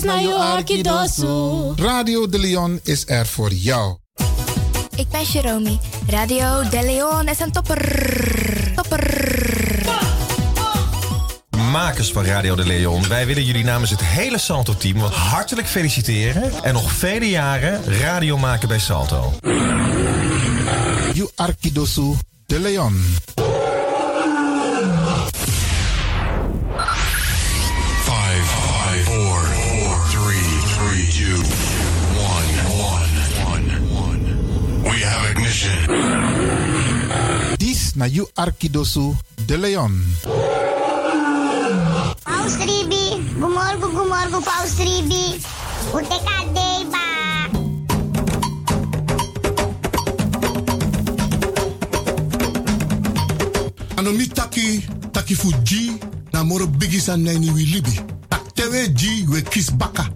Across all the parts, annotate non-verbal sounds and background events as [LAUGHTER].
Dis na yo Arkidosu. Radio De Leon is er voor jou. Ik ben Jerome. Radio De Leon is een topper. Topper. Makers van Radio De Leon, wij willen jullie namens het hele Salto-team hartelijk feliciteren en nog vele jaren radio maken bij Salto. You Arkidosu De Leon. Dis na You Arkidosu De Leon. Paus Ribi, gumorgo gumorgo Paus Ribi. Uteka deba. Anomi taki, taki fuji, na moro bigis an neni wi libi. Tak tewe ji we kis baka.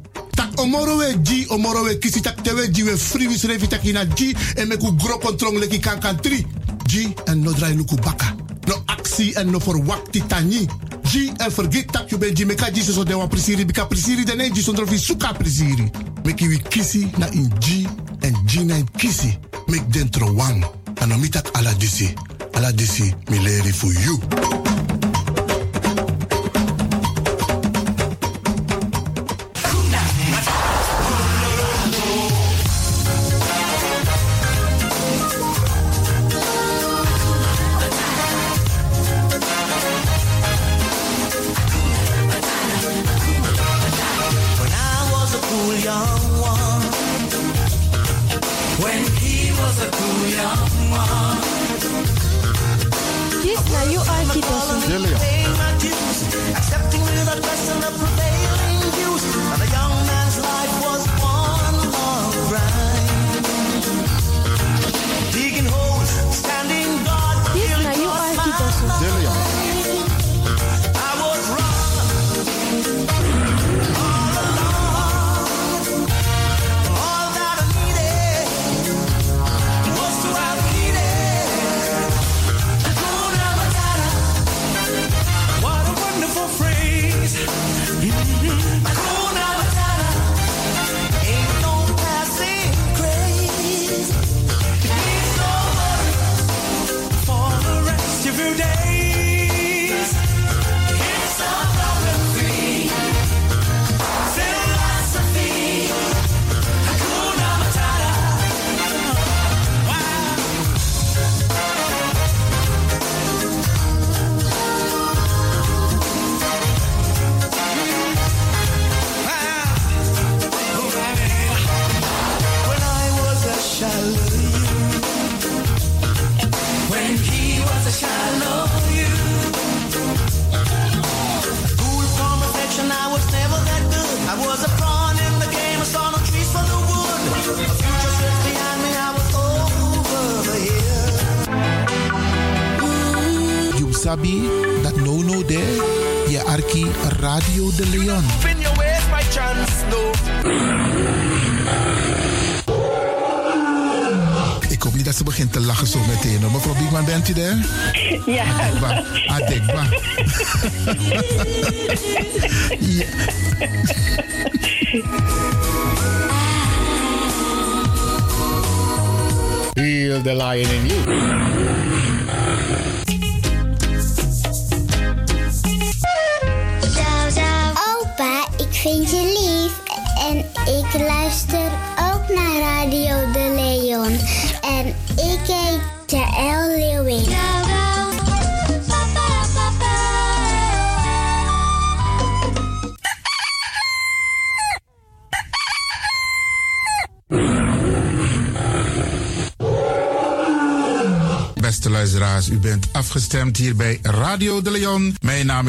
Tak omoro we ji, omoro we kisi tak ji we free wis revi taki na ji en meku gro kontrong leki kan kan tri. Ji en no drai luku baka. No aksi en no for wakti tani. Ji en forget tak you ben ji meka ji so de wan prisiri bika prisiri de ne ji sondro fi suka prisiri. Meki wi kisi na in ji en ji na in kisi. Mek dentro wang. Anomi tak ala disi. Ala disi mi leri for you.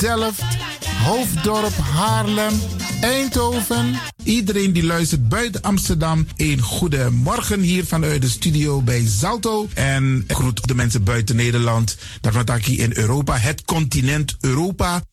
Delft, Hoofddorp, Haarlem, Eindhoven. Iedereen die luistert buiten Amsterdam, een goede morgen hier vanuit de studio bij Zalto. En groet de mensen buiten Nederland, hier in Europa, het continent Europa.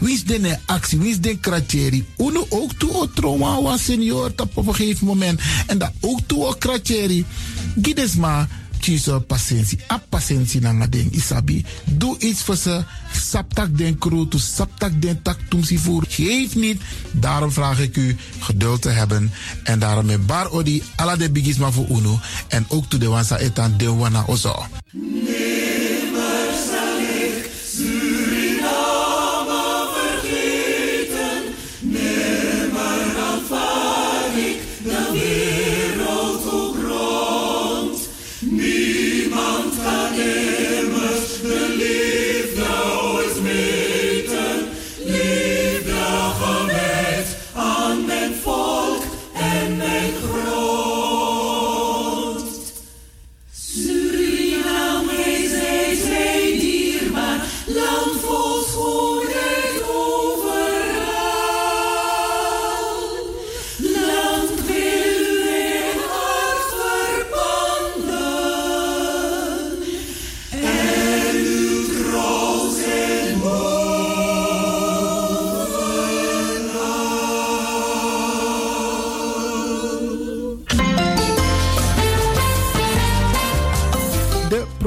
Wie is de actie? Wie is de kratjeri? Uno ook toe o trauma was senior op een gegeven moment. En dat ook toe o kratjeri. Gides maar kies patiëntie. A patiëntie na ding isabi. Doe iets voor ze. Saptak den kroto, saptak den tak tumsi voer. Geef niet. Daarom vraag ik u geduld te hebben. En daarom met bar odi ala de bigisma voor uno. En ook toe de wansa etan de wana ozo.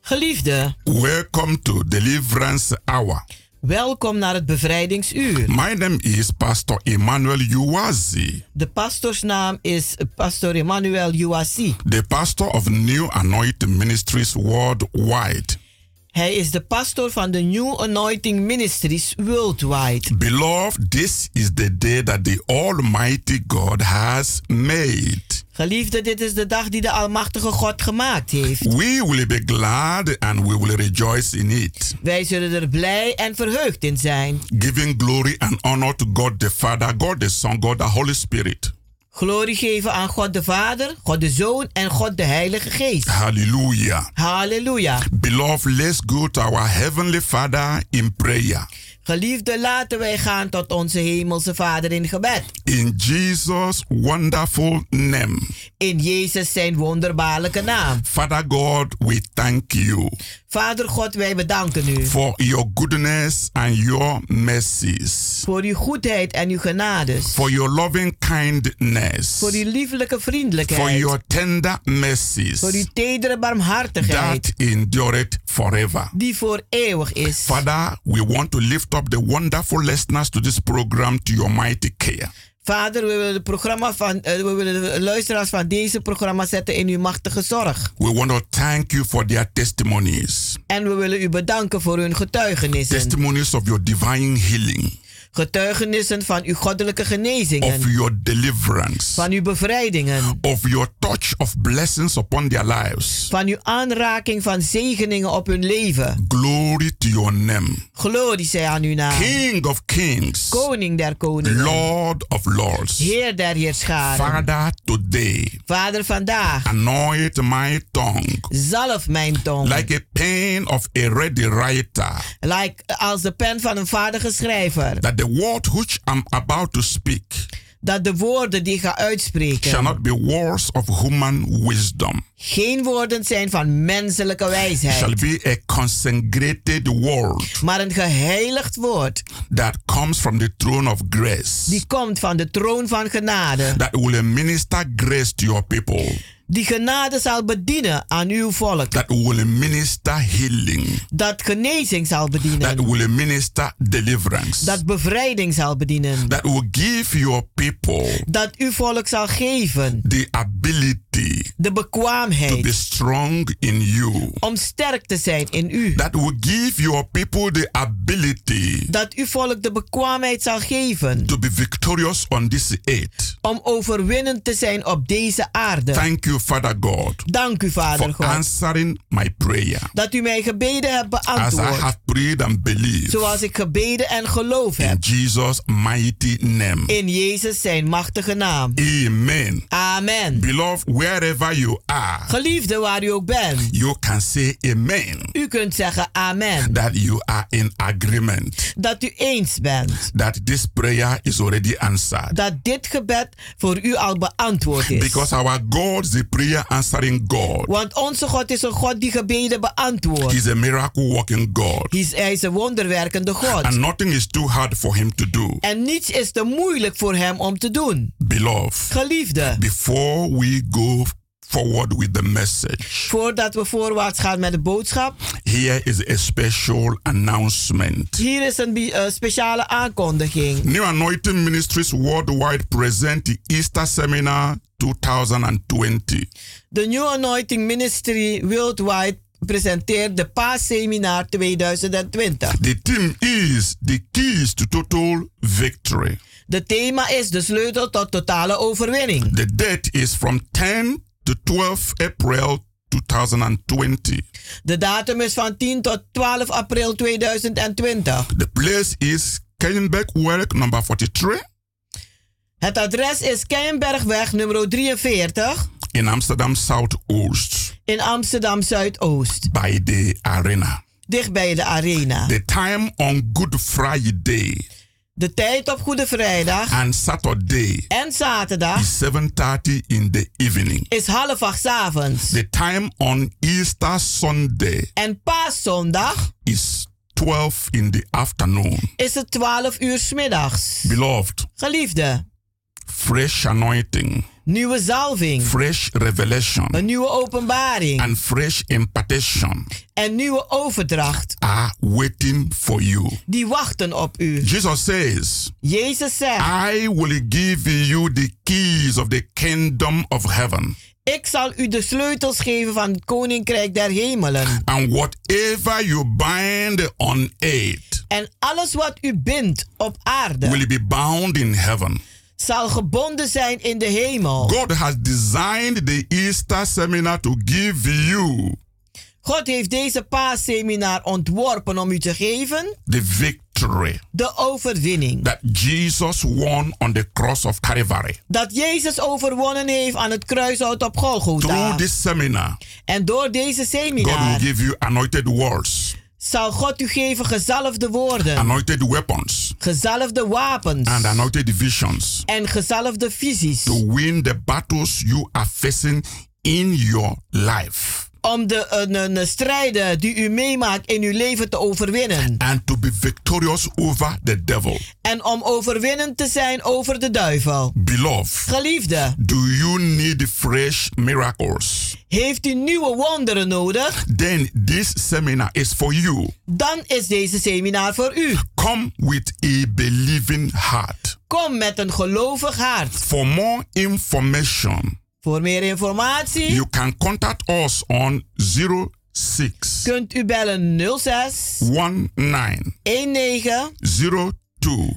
Geliefde, welcome to Deliverance Hour. welkom naar het bevrijdingsuur. My name is Pastor Emmanuel Uwazi, De pastoorsnaam is Pastor Emmanuel Uwasi. the pastor of New Anointing Ministries worldwide. Hij is de pastor van de New Anointing Ministries Worldwide. Beloved, this is the day that the Almighty God has made. Geliefde, dit is de dag die de Almachtige God gemaakt heeft. We will be glad and we will rejoice in it, Wij zullen er blij en verheugd in zijn. giving glory and honor to God the Father, God the Son, God the Holy Spirit. Glorie geven aan God de Vader, God de Zoon en God de Heilige Geest. Hallelujah. Halleluja. Beloved, let's go to our Heavenly Father in prayer. Geliefde, laten wij gaan tot onze Hemelse Vader in gebed. In Jesus' wonderful name. In Jezus zijn wonderbaarlijke naam. Father God, we thank you Vader God, wij bedanken u for your goodness and your mercies, voor uw goedheid en uw genades. for your loving kindness, Voor uw lieflijke for vriendelijkheid. your tender mercies Voor uw tedere barmhartigheid. that endureth forever. Die voor eeuwig is. Father, we want to lift up the wonderful listeners to this program to your mighty care. Vader, we willen, de programma van, eh, we willen de luisteraars van deze programma zetten in uw machtige zorg. We want to thank you for their testimonies, En we willen u bedanken voor hun getuigenissen. testimonies of your divine healing, Getuigenissen van uw goddelijke of genezingen. your deliverance, Van uw bevrijdingen. of your touch of blessings upon their lives. Van uw aanraking van zegeningen op hun leven. Glory to your name. Glorie zij aan uw naam. King of kings, Koning der koningen. Lord of lords. Heer der heerscharen. Father, today, Vader vandaag. anoint my tongue Zalf mijn tong. like a pen of a ready writer, Like, als de pen van een vaardige schrijver. that the word which I'm about to speak Dat de woorden die ik ga uitspreken. shall not be words of human wisdom, geen woorden zijn van menselijke wijsheid. shall be a consecrated word maar een geheiligd woord. that comes from the throne of grace, Die komt van de troon van genade. that will minister grace to your people, Die genade zal bedienen aan uw volk. that will minister healing, Dat genezing zal that bedienen. will minister deliverance, Dat bevrijding zal bedienen. that will give your people Dat uw volk zal geven. the ability De to be bekwaamheid. strong in you, Om sterk te zijn in u. that will give your people the ability Dat uw volk de bekwaamheid zal geven. to be victorious on this earth. Om overwinnend te zijn op deze aarde. Thank you, Father God, Dank u, Vader for God. answering my prayer. Dat u mijn gebeden hebt As I beantwoord. have prayed and believed Zoals ik gebeden en geloof in heb. Jesus' mighty name. In Jezus zijn machtige naam. Amen. Amen. Beloved, wherever you are, Geliefde waar u ook bent. you can say amen. U kunt zeggen amen. That you are in agreement. Dat u eens bent. That this prayer is already answered. Dat dit gebed voor u al beantwoord is. Because our God is prayer answering God. Want onze God is een God die gebeden beantwoordt. He's a miracle working God. Hij is- Hij is een wonderwerkende God. And nothing is too hard for him to do. En niets is te moeilijk voor hem om te doen. Beloved, Geliefde, before we go forward with the message, voordat we voorwaarts gaan met de boodschap, here is a special announcement. hier is een eh, speciale aankondiging. New Anointing Ministries Worldwide present the Easter Seminar 2020. De New Anointing Ministry Worldwide presenteert de Paasseminar 2020. The theme is the keys to total victory. De thema is de sleutel tot totale overwinning. The date is from 10 to 12 April 2020. De datum is van 10 tot 12 april 2020. The place is Kenyenberg Work number 43 Het adres is Keienbergweg nummer 43 in Amsterdam Southoost in Amsterdam Zuidoost, by the arena. dicht bij de arena. The time on Good Friday De tijd op Goede Vrijdag and Saturday en zaterdag is 7:30 in the evening. is half acht avonds. The time on Easter Sunday En paaszondag is 12 in the afternoon. is het 12 uur middags. Beloved, Geliefde, fresh anointing, nieuwe zalving, fresh revelation, een nieuwe openbaring and fresh impartation en nieuwe overdracht. are waiting for you. Die wachten op u. Jesus says, Jezus zegt, I will give you the keys of the kingdom of heaven. ik zal u de sleutels geven van het koninkrijk der hemelen. And whatever you bind on earth En alles wat u bindt op aarde will be bound in heaven. Zal gebonden zijn in de hemel. God has designed the Easter seminar to give you God heeft deze paasseminar ontworpen om u te geven the victory de overwinning. that Jesus won on the cross of Calvary. Dat Jezus overwonnen heeft aan het kruishout op Golgotha. Through this seminar, En door deze God will seminar give you anointed words, zal God u geven gezalfde woorden, anointed weapons, gezalfde wapens and anointed visions en gezalfde visies. to win the battles you are facing in your life Om de een, een strijden die u meemaakt in uw leven te overwinnen. and to be victorious over the devil. En om overwinnend te zijn over de duivel. Beloved, Geliefde, do you need fresh miracles? Heeft u nieuwe wonderen nodig? Then this seminar is for you. Dan is deze seminar voor u. Come with a believing heart. Kom met een gelovig hart. For more information, Voor meer informatie you can contact us on 06 kunt u bellen 06 19 19 02 02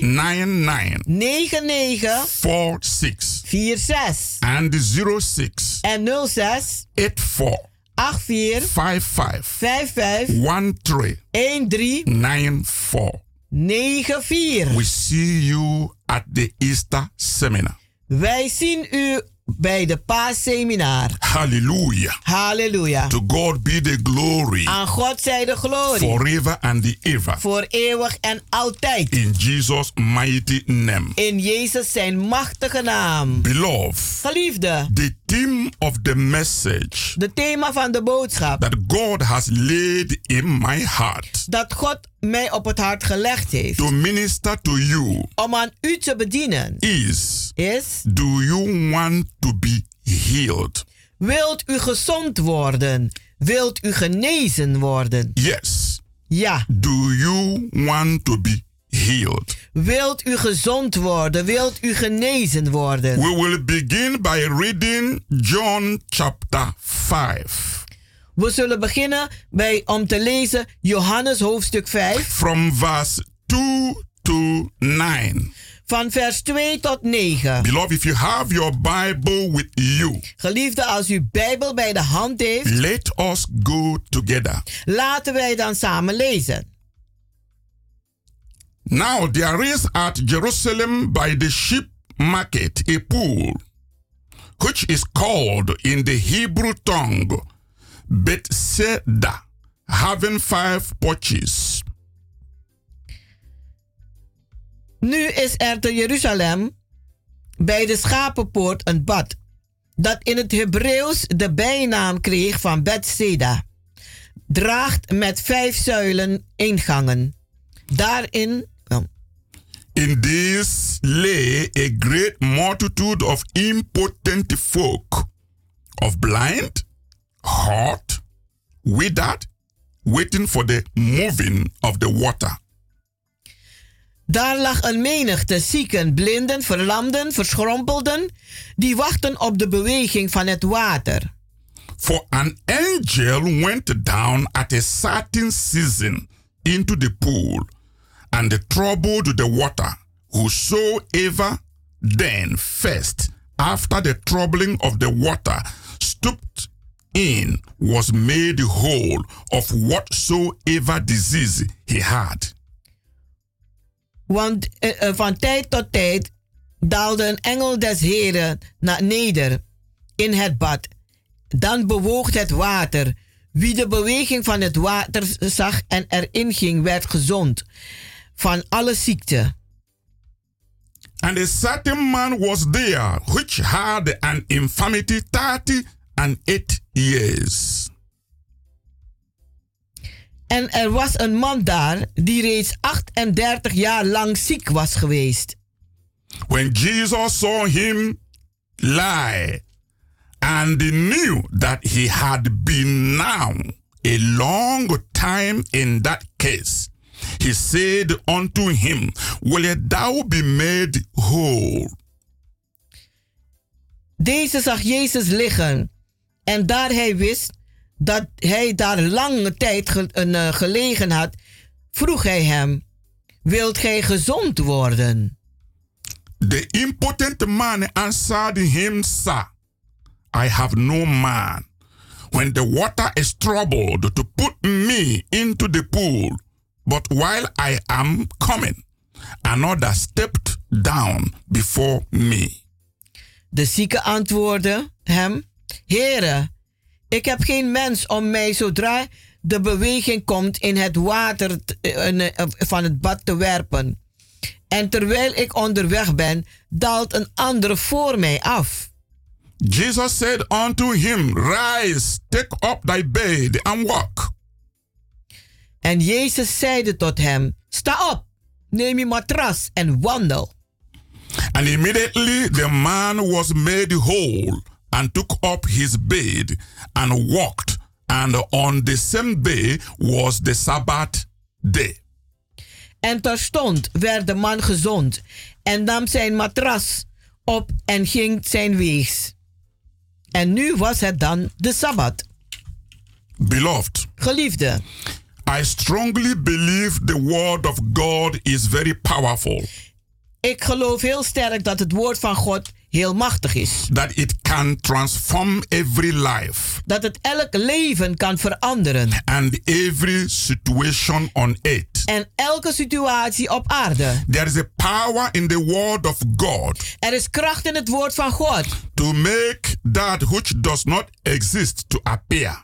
99 99 46 46 and 06 en 06 84 84 55 55 13 13 94. 94. We see you at the Easter seminar. Wij zien u bij de paasseminar. Hallelujah. Halleluja. To God be the glory Aan God zij de glorie. forever and ever. Voor eeuwig en altijd. In Jesus' mighty name. In Jezus zijn machtige naam. Beloved, Geliefde, the theme of the message de thema van de boodschap that God has laid in my heart dat God mij op het hart gelegd heeft to minister to you om aan u te bedienen is is: Do you want to be healed? wilt u gezond worden? Wilt u genezen worden? Yes. Ja. Do you want to be healed? Wilt u gezond worden? Wilt u genezen worden? We will begin by reading John chapter 5 We zullen beginnen bij, om te lezen Johannes hoofdstuk 5 from verse 2 to 9. van vers 2 tot 9. Beloved, if you have your Bible with you, Geliefde, als u Bijbel bij de hand heeft, let us go together. laten wij dan samen lezen. Now there is at Jerusalem by the sheep market a pool, which is called in the Hebrew tongue Bethesda, having five porches. Nu is er te Jeruzalem bij de schapenpoort een bad, dat in het Hebreeuws de bijnaam kreeg van Bethseda. Draagt met vijf zuilen ingangen. Daarin In this lay a great multitude of impotent folk, of blind, hot, withered, waiting for the moving of the water. Daar lag een menigte zieken, blinden, verlamden, verschrompelden, die wachten op de beweging van het water. For an angel went down at a certain season into the pool and troubled the water. Whosoever then first, after the troubling of the water, stooped in was made whole of whatsoever disease he had. Want eh, van tijd tot tijd daalde een engel des Heren naar neder in het bad. Dan bewoog het water. Wie de beweging van het water zag en erin ging, werd gezond van alle ziekte. And a certain man was there which had an infirmity thirty and eight years. En er was een man daar die reeds 38 jaar lang ziek was geweest. When Jesus saw him lie and he knew that he had been now a long time in that case, he said unto him, Will thou be made whole? Deze zag Jezus liggen. En daar hij wist dat hij daar lange tijd eh, gelegen had, vroeg hij hem: Wilt gij gezond worden? The impotent man answered him, Sir, I have no man. When the water is troubled, to put me into the pool. But while I am coming, another stepped down before me. De zieke antwoordde hem: Heere, ik heb geen mens om mij zodra de beweging komt in het water eh, van het bad te werpen. En terwijl ik onderweg ben, daalt een andere voor mij af. Jesus said unto him, Rise, take up thy bed and walk. En Jezus zeide tot hem: Sta op, neem je matras en wandel. And immediately the man was made whole and took up his bed and walked. And on the same day was the Sabbath day. En terstond werd de man gezond en nam zijn matras op en ging zijn weegs. En nu was het dan de Sabbat. Beloved, Geliefde, I strongly believe the word of God is very powerful, ik geloof heel sterk dat het woord van God heel machtig is. that it can transform every life Dat het elk leven kan veranderen. and every situation on earth. En elke situatie op aarde. There is a power in the word of God Er is kracht in het woord van God. to make that which does not exist to appear.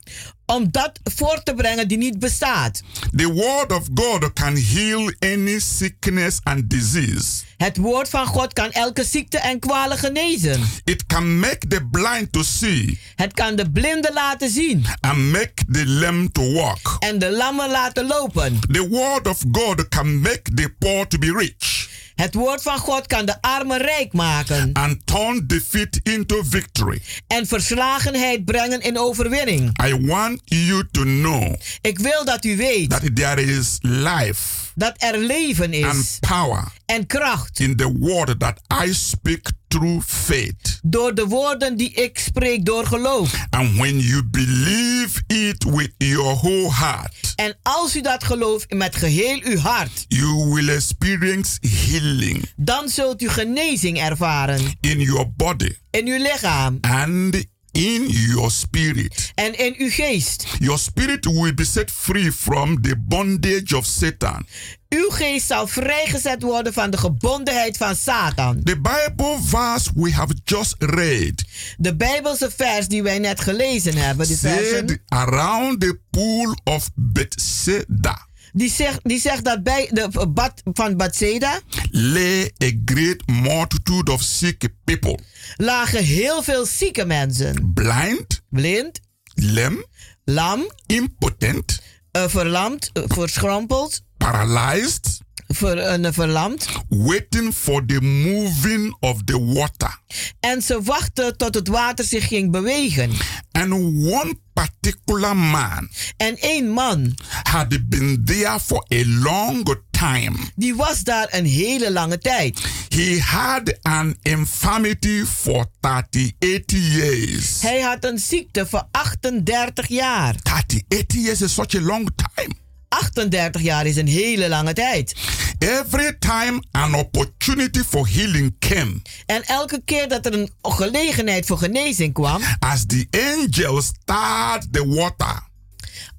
Om dat voor te brengen die niet bestaat. The word of God can heal any sickness and disease. Het woord van God kan elke ziekte en kwalen genezen. It can make the blind to see Het kan de blinden laten zien. and make the lame to walk. En de lammen laten lopen. The word of God can make the poor to be rich Het woord van God kan de armen rijk maken. and turn defeat into victory. En verslagenheid brengen in overwinning. I want you to know Ik wil dat u weet that there is life dat er leven and is. power En kracht. in the word that I speak through faith. Door de woorden die ik spreek door geloof. And when you believe it with your whole heart, En als u dat gelooft met geheel uw hart. you will experience healing Dan zult u genezing ervaren. in your body In uw lichaam. and in your spirit. En in uw geest. Your spirit will be set free from the bondage of Satan. Uw geest zal vrijgezet worden van de gebondenheid van Satan. The Bible verse we have just read De Bijbelse vers die wij net gelezen hebben, die, versen, said around the pool of Bethesda die, zegt, die zegt dat bij de bad van Bethsaida lay a great multitude of sick people, lagen heel veel zieke mensen. blind, Blind, lame, lam, impotent, verlamd, eh, verschrompeld, paralyzed, ver, eh, verlamd. waiting for the moving of the water. En ze wachten tot het water zich ging bewegen. And one particular man En één man, had been there for a long time. die was daar een hele lange tijd. He had an infirmity for 38 years. Hij had een ziekte voor 38 jaar. 38 years is such a long time. 38 jaar is een hele lange tijd. Every time an opportunity for healing came, En elke keer dat er een gelegenheid voor genezing kwam, as the angel stirred the water,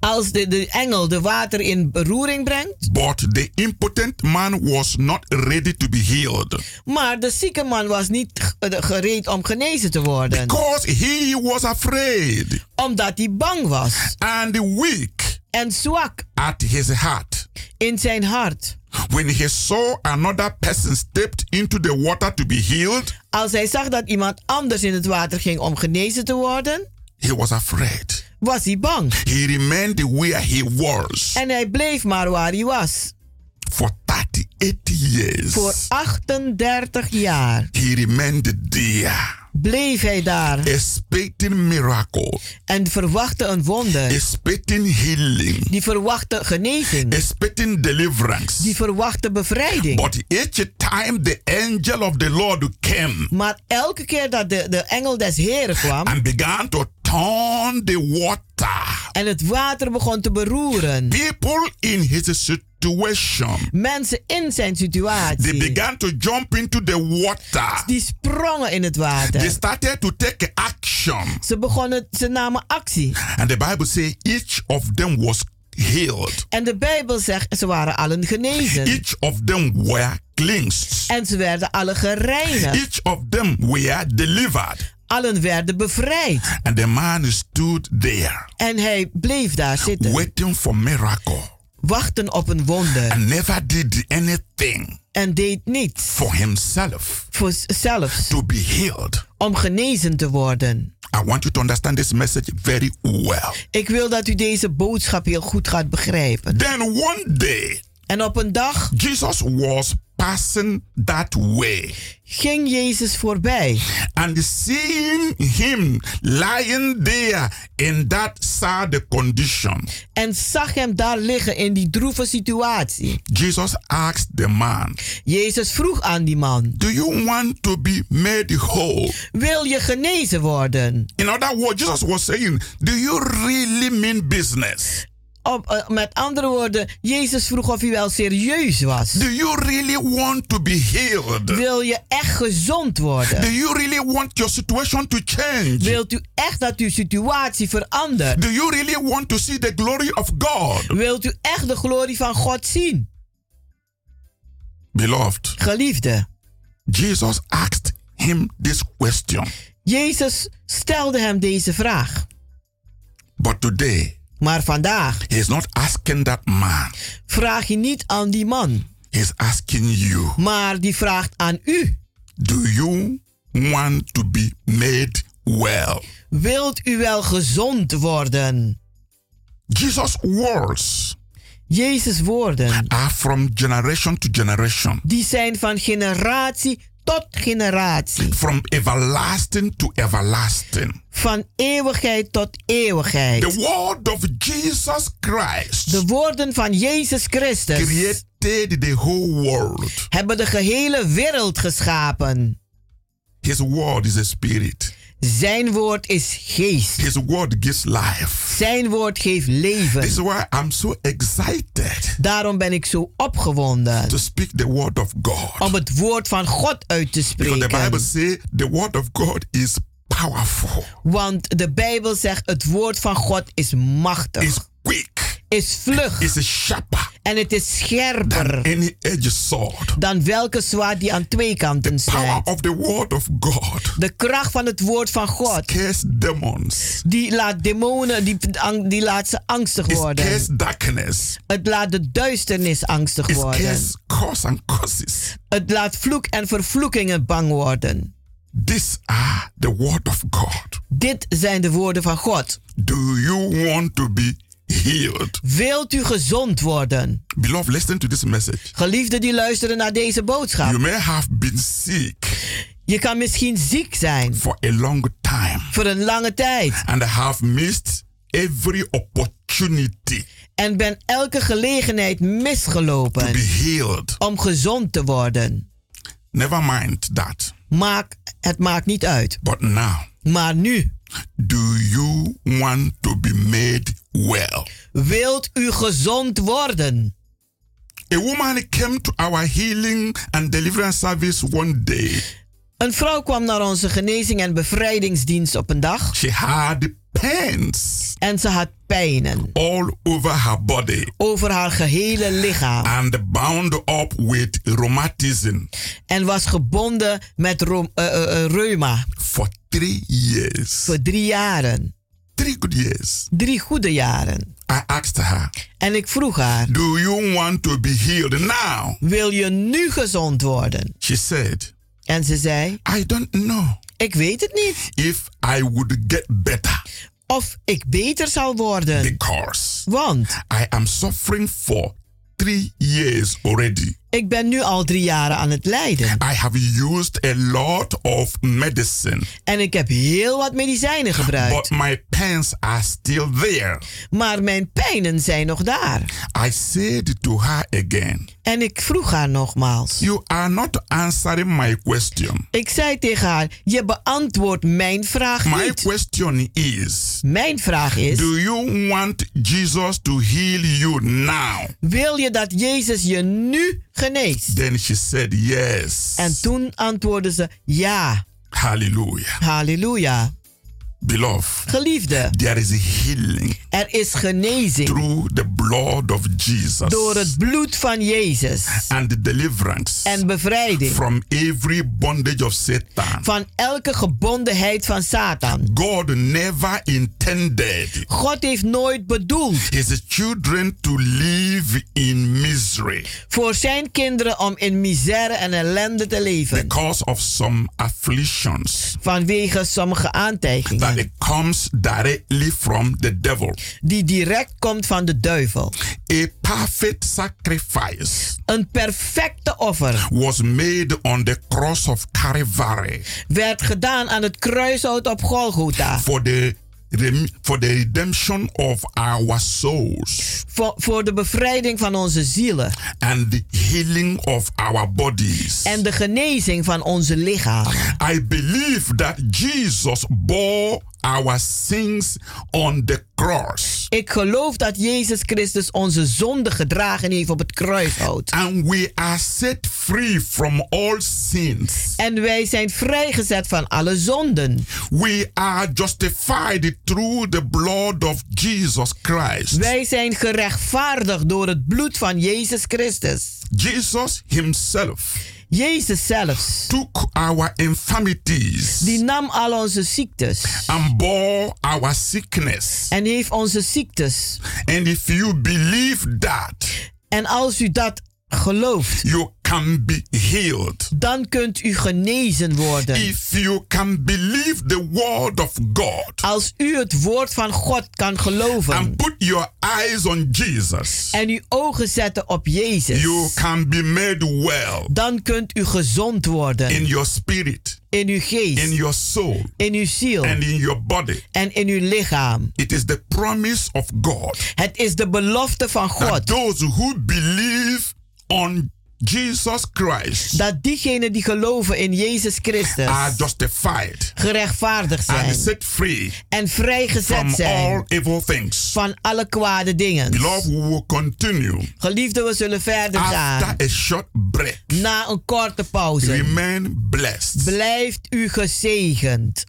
als de, de engel de water in beroering brengt, but the impotent man was not ready to be healed maar de zieke man was niet eh, gereed om genezen te worden, because he was afraid omdat hij bang was and weak en zwak at his heart. in zijn hart. When he saw another person stepped into the water to be healed, Als hij zag dat iemand anders in het water ging om genezen te worden, he was afraid. Was hij bang. He remained where he was En hij bleef maar waar hij was. for 38 38 years, Voor 38 jaar he remained there, bleef hij daar expecting miracle, en verwachtte een wonder. expecting healing, Die verwachtte genezing. expecting deliverance. Die verwachtte bevrijding. But each time the angel of the Lord came Maar elke keer dat de, de engel des Heren kwam and began to turn the water, en het water begon te beroeren, people in his situation, mensen in zijn they situatie, began to jump into the water. die sprongen in het They water. started to take action. Ze begonnen, ze namen actie. And the Bible says each of them was healed. En de Bijbel zegt, ze waren allen genezen. Each of them were cleansed. En ze werden alle gereinigd. Each of them were delivered. Allen werden bevrijd. And the man stood there En hij bleef daar zitten, waiting for miracle wachten op een wonder. and never did anything En deed niets for himself voor zelfs to be healed. om genezen te worden. I want you to understand this message very well. Ik wil dat u deze boodschap heel goed gaat begrijpen. Then one day, En op een dag Jesus was passing that way. ging Jezus voorbij. And seeing him lying there in that sad condition, En zag hem daar liggen in die droeve situatie. Jesus asked the man, Jezus vroeg aan die man: Do you want to be made whole? Wil je genezen worden? In other words, Jesus was saying, Do you really mean business? Op, eh, met andere woorden, Jezus vroeg of hij wel serieus was. Do you really want to be healed? Wil je echt gezond Do worden? you really want your situation to change? Wilt u echt dat uw situatie verandert? Do you really want to see the glory of God? Wilt u echt de glorie van God zien? Beloved, Geliefde, Jesus asked him this question. Jezus stelde hem deze vraag. But today, Maar vandaag he is not asking that man, vraag je niet aan die man, he's asking you. maar die vraagt aan u. Do you want to be made well? Wilt u wel gezond worden? Jesus' words Jezus' woorden, are from generation to generation, die zijn van generatie tot generatie. from everlasting to everlasting. Van eeuwigheid tot eeuwigheid. The word of Jesus Christ De woorden van Jezus Christus created the whole world. hebben de gehele wereld geschapen. His word is a spirit. Zijn woord is geest. His word gives life. Zijn woord geeft This is leven. why I'm so excited Daarom ben ik zo opgewonden to speak the word of God. om het woord van God uit te Because the Bible spreken. says the word of God is powerful, Want de Bijbel zegt het woord van God is is machtig, quick, is vlug is sharper en het is scherper any sword. dan welke zwaard die aan twee kanten snijdt. De kracht van het woord van God, demons. die laat demonen, die, die laat ze angstig It worden. darkness. Het laat de duisternis angstig It worden. curse and curses. Het laat vloek en vervloekingen bang worden. These are the word of God. Dit zijn de woorden van God. Do you want to be healed? Wilt u gezond worden? Beloved, listen to this message. Geliefden die luisteren naar deze boodschap. You may have been sick Je kan misschien ziek zijn for a long time voor een lange tijd and have missed every opportunity en ben elke gelegenheid to misgelopen be healed. om gezond te worden. Never mind that. Maak, het maakt niet uit. But now, Maar nu, do you want to be made well? wilt u gezond worden? A woman came to our healing and deliverance service one day. Een vrouw kwam naar onze genezing en bevrijdingsdienst op een dag She had pains en ze had pijnen all over her body over haar gehele lichaam and bound up with rheumatism en was gebonden met eh, eh, reuma for three years. voor drie jaren. Three good years. Drie goede jaren. I asked her, En ik vroeg haar, Do you want to be healed now? wil je nu gezond worden? She said, En ze zei, I don't know ik weet het niet. if I would get better Of ik beter zal worden. because Want I am suffering for three years already. Ik ben nu al drie jaren aan het lijden. I have used a lot of medicine, En ik heb heel wat medicijnen gebruikt. but my pains are still there. Maar mijn pijnen zijn nog daar. I said to her again, En ik vroeg haar nogmaals. You are not answering my question. Ik zei tegen haar: Je beantwoordt mijn vraag My niet. question is Mijn vraag is: Do you want Jesus to heal you now? Wil je dat Jezus je nu geneest? Then she said, Yes. En toen antwoordde ze: Ja. Hallelujah. Halleluja. Beloved, Geliefde, there is healing er is genezing. through the blood of Jesus door het bloed van Jezus. and deliverance en bevrijding. from every bondage of Satan. van elke gebondenheid van Satan. God never intended. God heeft nooit bedoeld his children to live in misery. voor zijn kinderen om in misère en ellende te leven. Because of some afflictions. Vanwege sommige aantijgingen that it comes directly from the devil. die direct komt van de duivel. A perfect sacrifice Een perfecte offer was made on the cross of Calvary werd gedaan aan het kruishout op Golgotha for the for the redemption of our souls voor, voor de bevrijding van onze zielen and the healing of our bodies. en de genezing van onze lichamen. I believe that Jesus bore our sins on the cross. Ik geloof dat Jezus Christus onze zonde gedragen heeft op het kruishout. And we are set free from all sins. En wij zijn vrijgezet van alle zonden. We are justified through the blood of Jesus Christ. Wij zijn gerechtvaardigd door het bloed van Jezus Christus. Jesus himself Jezus zelfs, took our infirmities die nam al onze ziektes and bore our sickness. en heeft onze ziektes. And if you believe that, En als u dat gelooft, you can be healed. dan kunt u genezen worden. If you can believe the word of God Als u het woord van God kan geloven and put your eyes on Jesus, en uw ogen zetten op Jezus, you can be made well dan kunt u gezond in worden your spirit, in uw in geest, your soul, in uw ziel and in your body. en in uw lichaam. It is the promise of God Het is de belofte van that God those who believe on Jesus Christ dat diegenen die geloven in Jezus Christus are justified gerechtvaardigd and zijn set free en vrijgezet from all zijn evil things. van alle kwade dingen. Beloved, we will continue Geliefde, we zullen verder after gaan a short break. na een korte pauze. Remain blessed. Blijft u gezegend.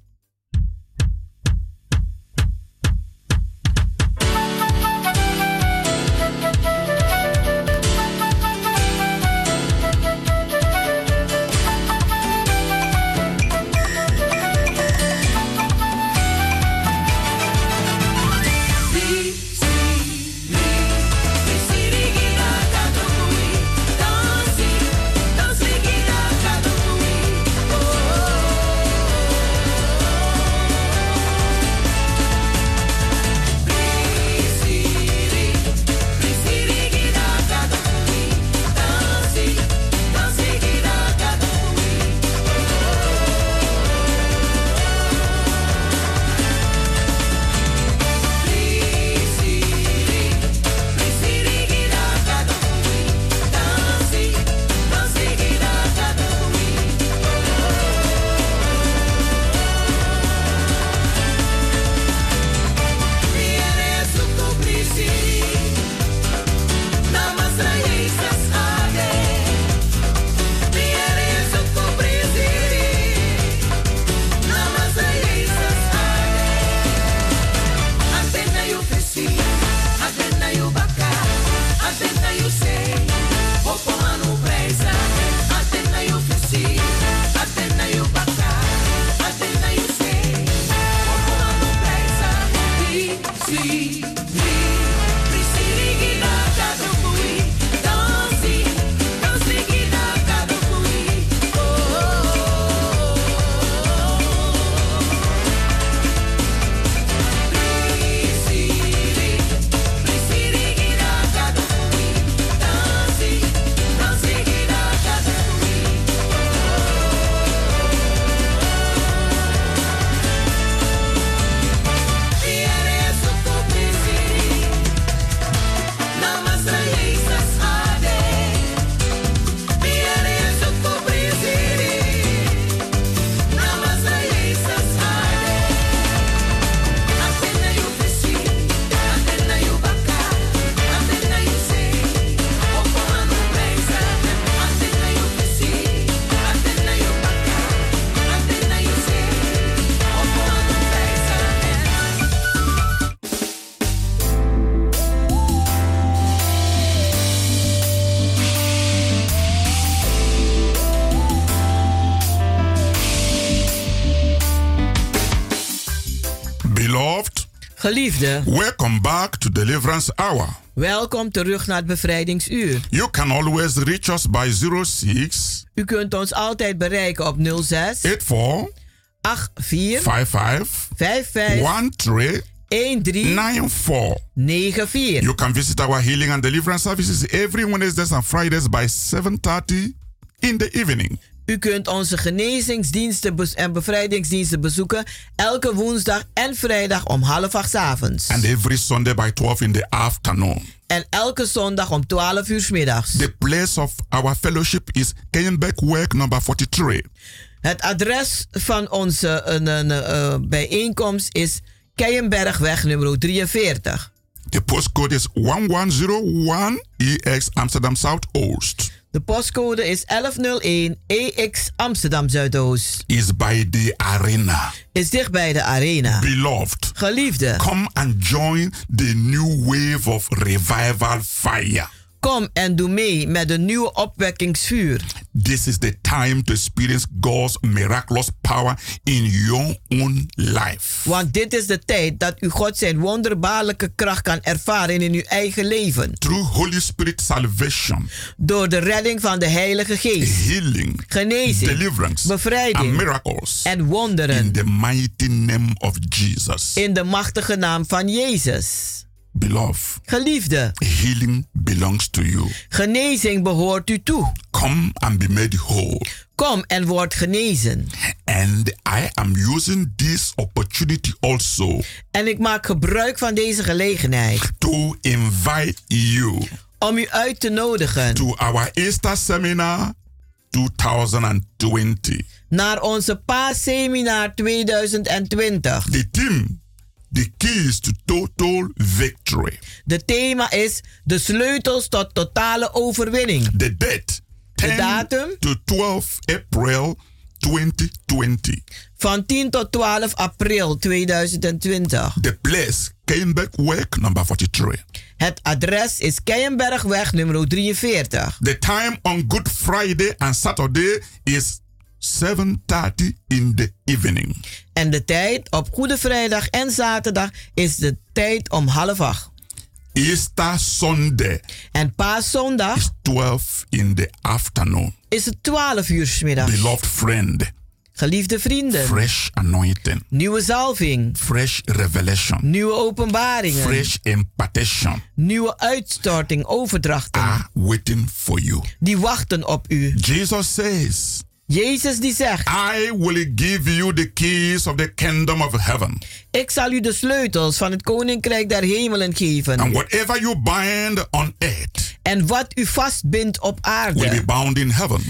Geliefde, welcome back to Deliverance Hour. welkom terug naar het bevrijdingsuur. You can always reach us by 06 U kunt ons altijd bereiken op 06 84 84 55 55 13 13 94. 94. You can visit our healing and deliverance services every Wednesdays and Fridays by 7:30 in the evening. U kunt onze genezingsdiensten en bevrijdingsdiensten bezoeken elke woensdag en vrijdag om half acht 's avonds. And every Sunday by 12 in the afternoon. En elke zondag om 12 uur 's middags. The place of our fellowship is Kenyenbeck Work number 43. Het adres van onze eh, eh, bijeenkomst is Keienbergweg nummer 43. The postcode is 1101 EX Amsterdam Southoost. De postcode is 1101 EX Amsterdam Zuidoost. Is by the arena. Is dicht bij de arena. Beloved, Geliefde, come and join the new wave of revival fire. Kom en doe mee met de nieuwe opwekkingsvuur. This is the time to experience God's miraculous power in your own life. Want dit is de tijd dat u God zijn wonderbaarlijke kracht kan ervaren in uw eigen leven. Through Holy Spirit salvation, Door de redding van de Heilige Geest. healing, Genezing, deliverance, bevrijding and miracles. en wonderen. In the mighty name of Jesus. In de machtige naam van Jezus. Beloved, Geliefde, healing belongs to you. genezing behoort u toe. Come and be made whole. Kom en word genezen. And I am using this opportunity also En ik maak gebruik van deze gelegenheid to invite you om u uit te nodigen to our Easter seminar 2020. naar onze paasseminar 2020. The theme, the keys to total victory. De thema is de sleutels tot totale overwinning. The date, 10 datum? to 12 April 2020. Van 10 tot 12 april 2020. The place, Keienberg Work number 43. Het adres is Keienbergweg nummer 43. The time on Good Friday and Saturday is 7:30 in the evening. En de tijd op Goede Vrijdag en Zaterdag is de tijd om half acht. Easter Sunday En paaszondag is 12 in the afternoon. is het 12 uur 's middags. Beloved friend, Geliefde vrienden, fresh anointing, nieuwe zalving, fresh revelation, nieuwe openbaringen, fresh impartation nieuwe uitstorting, overdrachten. are waiting for you. Die wachten op u. Jesus says, Jezus die zegt, I will give you the keys of the kingdom of heaven. ik zal u de sleutels van het koninkrijk der hemelen geven. And whatever you bind on earth En wat u vastbindt op will be aarde, bound in heaven.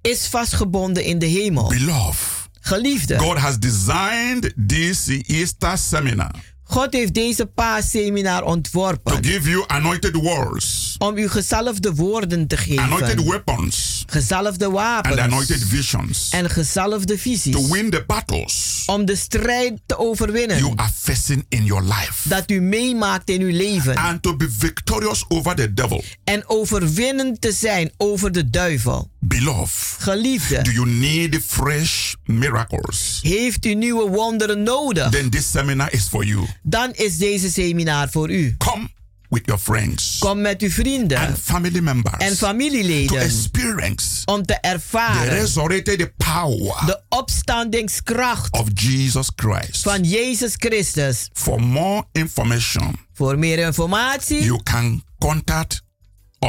is vastgebonden in de hemel. Beloved, Geliefde, God has designed this Easter seminar God heeft deze paasseminar to ontworpen give you anointed words, om u gezalfde woorden te anointed geven, weapons, gezalfde and wapens. anointed visions. En gezalfde to visies win the battles. Om de strijd te you overwinnen are facing in your life. Dat u meemaakt in uw leven. And to be victorious over the devil. en overwinnend te zijn over de duivel. Beloved, Geliefde, do you need fresh miracles? heeft u nieuwe wonderen nodig? Then this seminar is for you. Dan is deze seminar voor u. Come with your friends Kom met uw vrienden and family members en to familieleden experience om te the ervaren resurrected power de opstandingskracht of Jesus Christ. van Jezus Christus. For more information, Voor meer informatie you can contact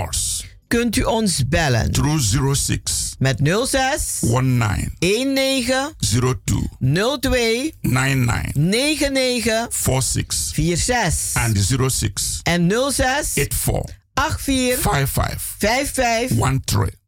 us kunt u ons bellen through 06 met 06 19 19 02 02 99 99 46 46 and 06 en 06 84 84 55 55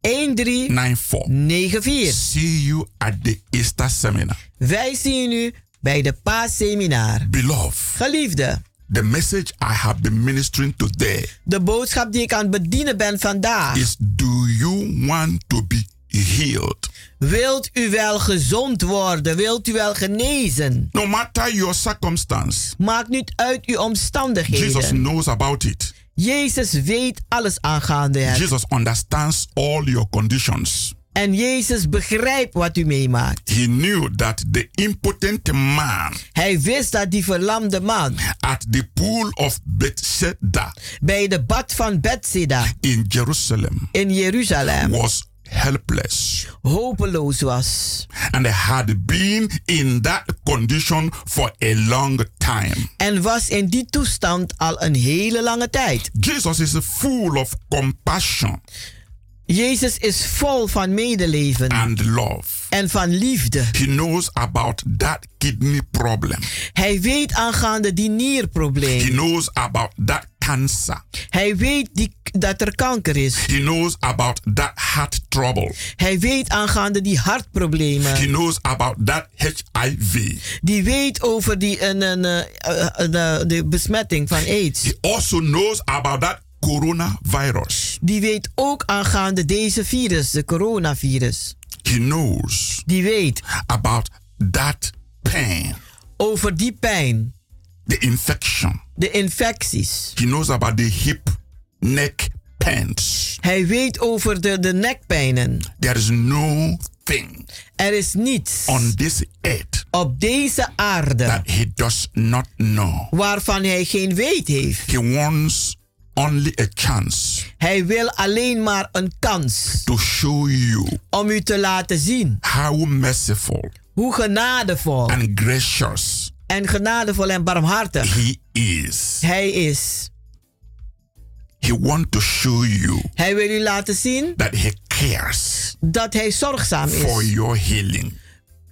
13 13 94. 94. See you at the Easter seminar. Wij zien u bij de paasseminar. Beloved, Geliefde, the message I have been ministering today de boodschap die ik aan het bedienen ben vandaag. is do you want to be healed? Wilt u wel gezond worden? Wilt u wel genezen? No matter your circumstance, Maakt niet uit uw Jesus omstandigheden. knows about it. Jezus weet alles aangaande het. Jesus understands all your conditions. En Jezus begrijpt wat u meemaakt. He knew that the impotent man Hij wist dat die verlamde man at the pool of Bethesda bij de bad van Bethsaida in Jerusalem in Jeruzalem was helpless hopeloos was. and had been in that condition for a long time. En was in die toestand al een hele lange tijd. Jesus is full of compassion Jezus is vol van medeleven and love. en van liefde. He knows about that kidney problem. Hij weet aangaande die He nierprobleem. knows about that cancer. Hij weet die, dat er kanker is. He knows about that heart trouble. Hij weet aangaande die He hartproblemen. knows about that HIV. Die weet over die, een, een, eh, eh, eh, de besmetting van AIDS. He also knows about that coronavirus. Die weet ook aangaande deze virus, de coronavirus. He knows Die weet about that pain, over die pijn, the infection. de infecties. He knows about the hip, neck pains. Hij weet over de, de nekpijnen. There is no thing Er is niets on this earth op deze aarde that he does not know. waarvan hij geen weet heeft. He wants only a chance Hij wil alleen maar een kans to show you om u te laten zien how merciful hoe genadevol and gracious en genadevol en barmhartig he is. hij is. He wants to show you Hij wil u laten zien that he cares dat hij zorgzaam for is your healing.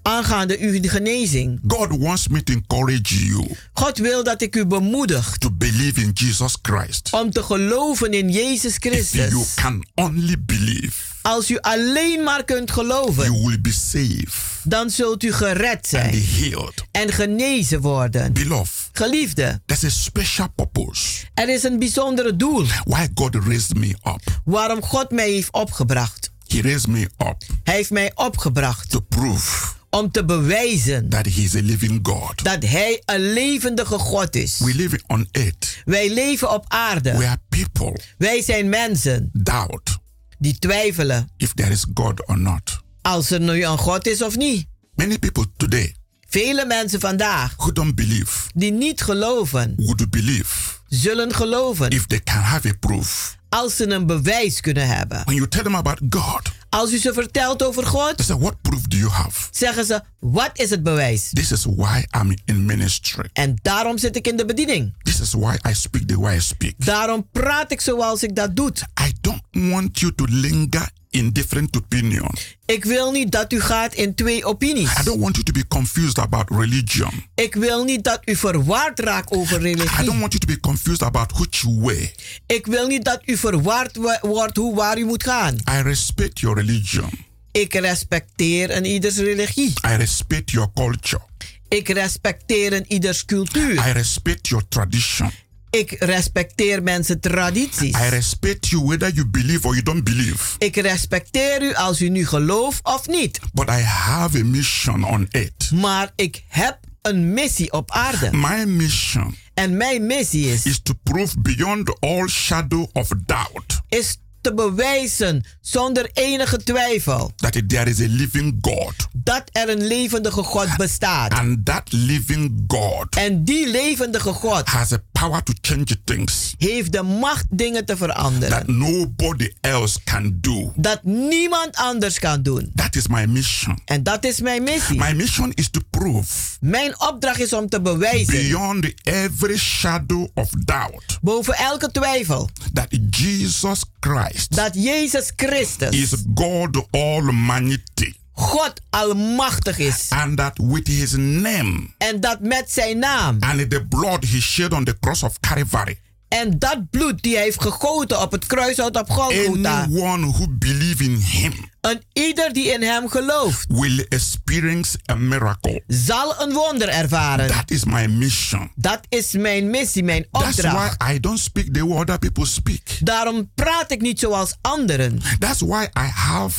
Aangaande uw genezing. God wants me to encourage you God wil dat ik u bemoedig to believe in Jesus Christ. om te geloven in Jezus If you Christus. can only believe, Als u alleen maar kunt you geloven, will be saved dan zult u gered and zijn healed. en genezen worden. Beloved, Geliefde, there's a special purpose er is een bijzondere doel why God raised me up. waarom God mij heeft opgebracht. He raised me up Hij heeft mij opgebracht to prove om te bewijzen that He is a living God. dat Hij een levendige God is. We live on earth Wij leven op aarde. where people Wij zijn mensen doubt die twijfelen if there is God or not. als er nu een God is of niet. Many people today Vele mensen vandaag who don't believe die niet geloven, would believe zullen geloven if they can have a proof. als ze een bewijs kunnen hebben. When you tell them about God, Als u ze vertelt over they God, say, What proof do you have? zeggen ze: Wat is het bewijs? This is why I'm in ministry. En daarom zit ik in de bediening. This is why I speak the way I speak. Daarom praat ik zoals ik dat doe. I don't want you to linger in different opinions. Ik wil niet dat u gaat in twee opinies. I don't want you to be confused about religion. Ik wil niet dat u verward raakt over I don't religie. want you to be confused about which way. Ik wil niet dat u verward wo- wordt hoe waar u moet gaan. I respect your religion. Ik respecteer een ieders religie. I respect your culture. Ik respecteer een ieders cultuur. I respect your tradition. Ik respecteer mensen tradities. I respect you whether you believe or you don't believe. Ik respecteer u als u nu gelooft of niet. But I have a mission on earth. Maar ik heb een missie op aarde. My mission En mijn missie is, is to prove beyond all shadow of doubt is te bewijzen zonder enige twijfel that there is a living God. dat er een levendige God bestaat. And that living God En die levendige God has a power to change things heeft de macht dingen te that veranderen. nobody else can do. Dat niemand anders kan doen. That is my mission. En dat is mijn missie. My mission is to prove Mijn opdracht is om te bewijzen, beyond every shadow of doubt boven elke twijfel, that Jesus Christ dat Jezus Christus is God Almighty God almachtig is. and that with his name En dat met zijn naam and the blood he shed on the cross of Calvary, en dat bloed die hij heeft gegoten op het kruishout op Golgotha. anyone who believe in him En ieder die in hem gelooft, will experience a miracle. zal een wonder ervaren. That is my mission. Dat is mijn missie, mijn That's opdracht. why I don't speak the way other people speak. Daarom praat ik niet zoals anderen. That's why I have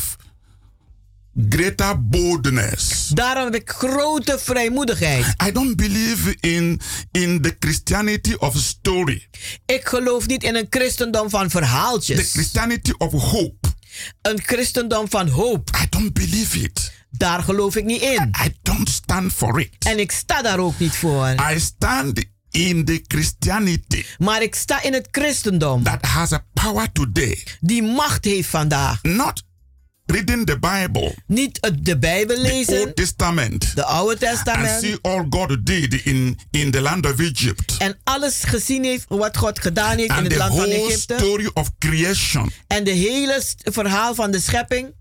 greater boldness. Daarom heb ik grote vrijmoedigheid. I don't believe in in the Christianity of story. Ik geloof niet in een christendom van The verhaaltjes. Christianity of hope. Een christendom van hoop. I don't believe it. Daar geloof ik niet in. I don't stand for it. En ik sta daar ook niet voor. I stand in the Christianity Maar ik sta in het christendom. that has a power today. Die macht heeft vandaag. Not reading the Bible, Niet het- de Bijbel the lezen. Old Testament, De Oude and Testament. see all God did in, in the land of Egypt. En alles gezien heeft wat God gedaan heeft in And het the land van Egypte. story of creation. En de hele verhaal van de schepping.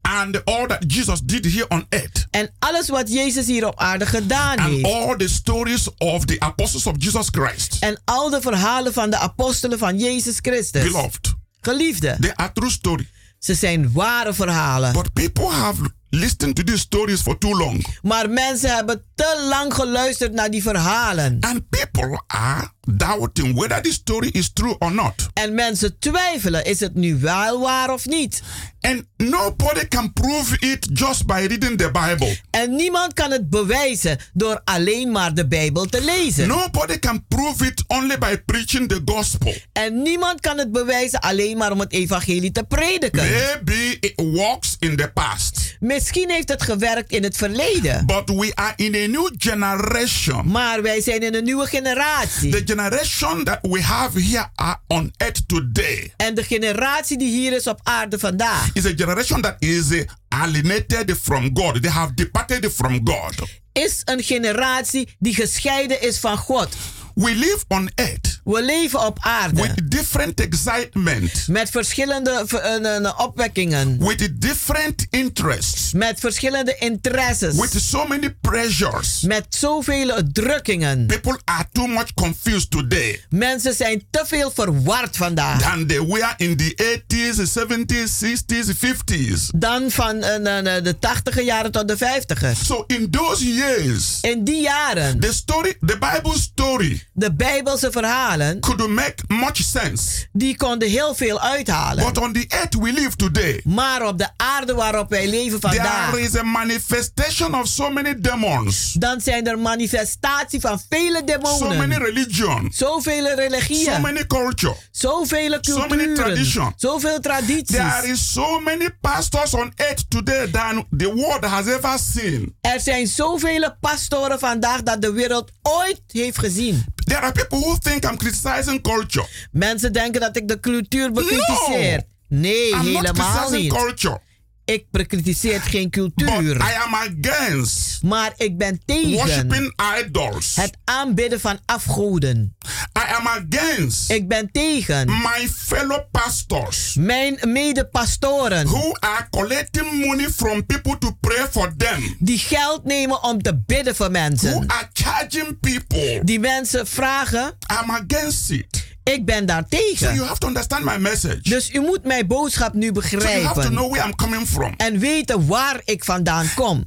And all that Jesus did here on earth. En alles wat Jezus hier op aarde gedaan And heeft. all the stories of the apostles of Jesus Christ. En al de verhalen van de apostelen van Jezus Christus. Beloved, Geliefde, they are true story. Ze zijn ware verhalen. But people have listened to these stories for too long. Maar mensen hebben te lang geluisterd naar die verhalen. And people are doubting whether the story is true or not. En mensen twijfelen, is het nu wel waar of niet? And nobody can prove it just by reading the Bible. En niemand kan het bewijzen door alleen maar de Bijbel te lezen. Nobody can prove it only by preaching the gospel. En niemand kan het bewijzen alleen maar om het evangelie te prediken. Maybe it works in the past. Misschien heeft het gewerkt in het verleden. But we are in a new generation. Maar wij zijn in een nieuwe generatie. The generation that we have here are on earth today En de generatie die hier is op aarde vandaag is a generation that is uh, alienated from God. They have departed from God. is een generatie die gescheiden is van God. We live on earth We leven op aarde with different excitement, met verschillende eh, opwekkingen, with different interests, met verschillende interesses, with so many pressures. met zoveel drukkingen. People are too much confused today Mensen zijn te veel verward vandaag. than they were in the 80s, 70s, 60s, 50s. Dan van eh, de 80 jaren tot de 50 So in those years, In die jaren, the story, the Bible story, de Bijbelse verhalen, could make much sense. die konden heel veel uithalen. But on the earth we live today, Maar op de aarde waarop wij leven vandaag, there is a manifestation of so many demons, dan zijn er manifestatie van vele so many demonen. religions, Zoveel so religieën, many culture. zoveel so many culturen, tradition. zoveel tradities. There is so many pastors on earth today than the world has ever seen. Er zijn zoveel pastoren vandaag dat de wereld ooit heeft gezien. There are people who think I'm criticizing culture. Mensen denken dat ik de cultuur bekritiseer. Nee, I'm not helemaal criticizing niet. culture. Ik bekritiseer geen But cultuur. I am against Maar ik ben tegen worshiping idols. het aanbidden van afgoden. I am against Ik ben tegen my fellow pastors mijn medepastoren who are collecting money from people to pray for them, die geld nemen om te bidden voor who mensen. are charging people. Die mensen vragen. I'm against it. Ik ben daar So you have to understand my message. Dus u moet mijn boodschap nu So you have to begrijpen. know where I'm coming from. En weten waar ik vandaan kom.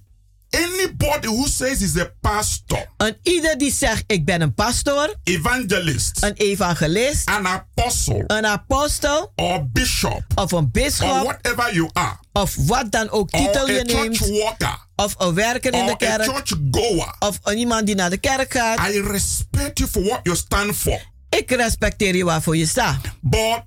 Anybody who says is a pastor, En ieder die zegt ik ben een pastoor, evangelist, een evangelist, an apostle, een apostel or bishop, of een or bisschop whatever you are, of wat dan ook or titel a je church neemt worker, of een werker in or de a kerk church goer, of iemand die naar de kerk gaat. I respect you for what you stand for. Ik respecteer je waarvoor je staat. But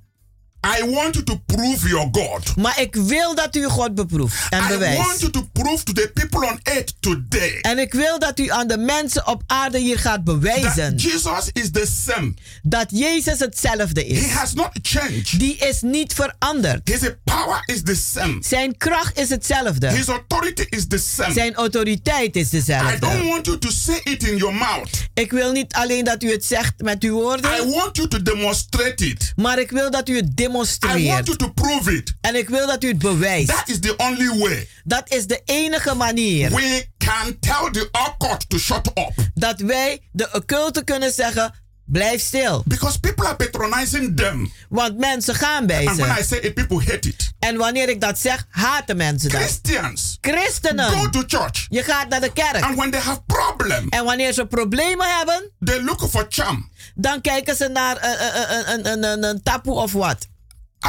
I want you to prove your God. Maar ik wil dat u God beproeft en I want bewijst. you to prove to the people on earth today En ik wil dat u aan de mensen op aarde hier gaat bewijzen that Jesus is the same. dat Jezus hetzelfde He is. has not changed. Die is niet veranderd. His power is the same. Zijn kracht is hetzelfde. His authority is the same. Zijn autoriteit is I don't dezelfde. want you to say it in your mouth. Ik wil niet alleen dat u het zegt met uw I woorden, want you to demonstrate it. maar ik wil dat u het I want demonstreert. you to prove it. En ik wil dat u het bewijst. That is the only way Dat is de enige manier we can tell the occult to shut up. dat wij de occulte kunnen zeggen: blijf stil. Because people are patronizing them. Want mensen gaan bij And when I ze. say it, people hate it. En wanneer ik dat zeg, haten mensen dat. Christians go Christenen, to church. je gaat naar de kerk. And when they have problem, En wanneer ze problemen hebben, they look for charm. dan kijken ze naar een, een, een, een, een, een tapoe of wat.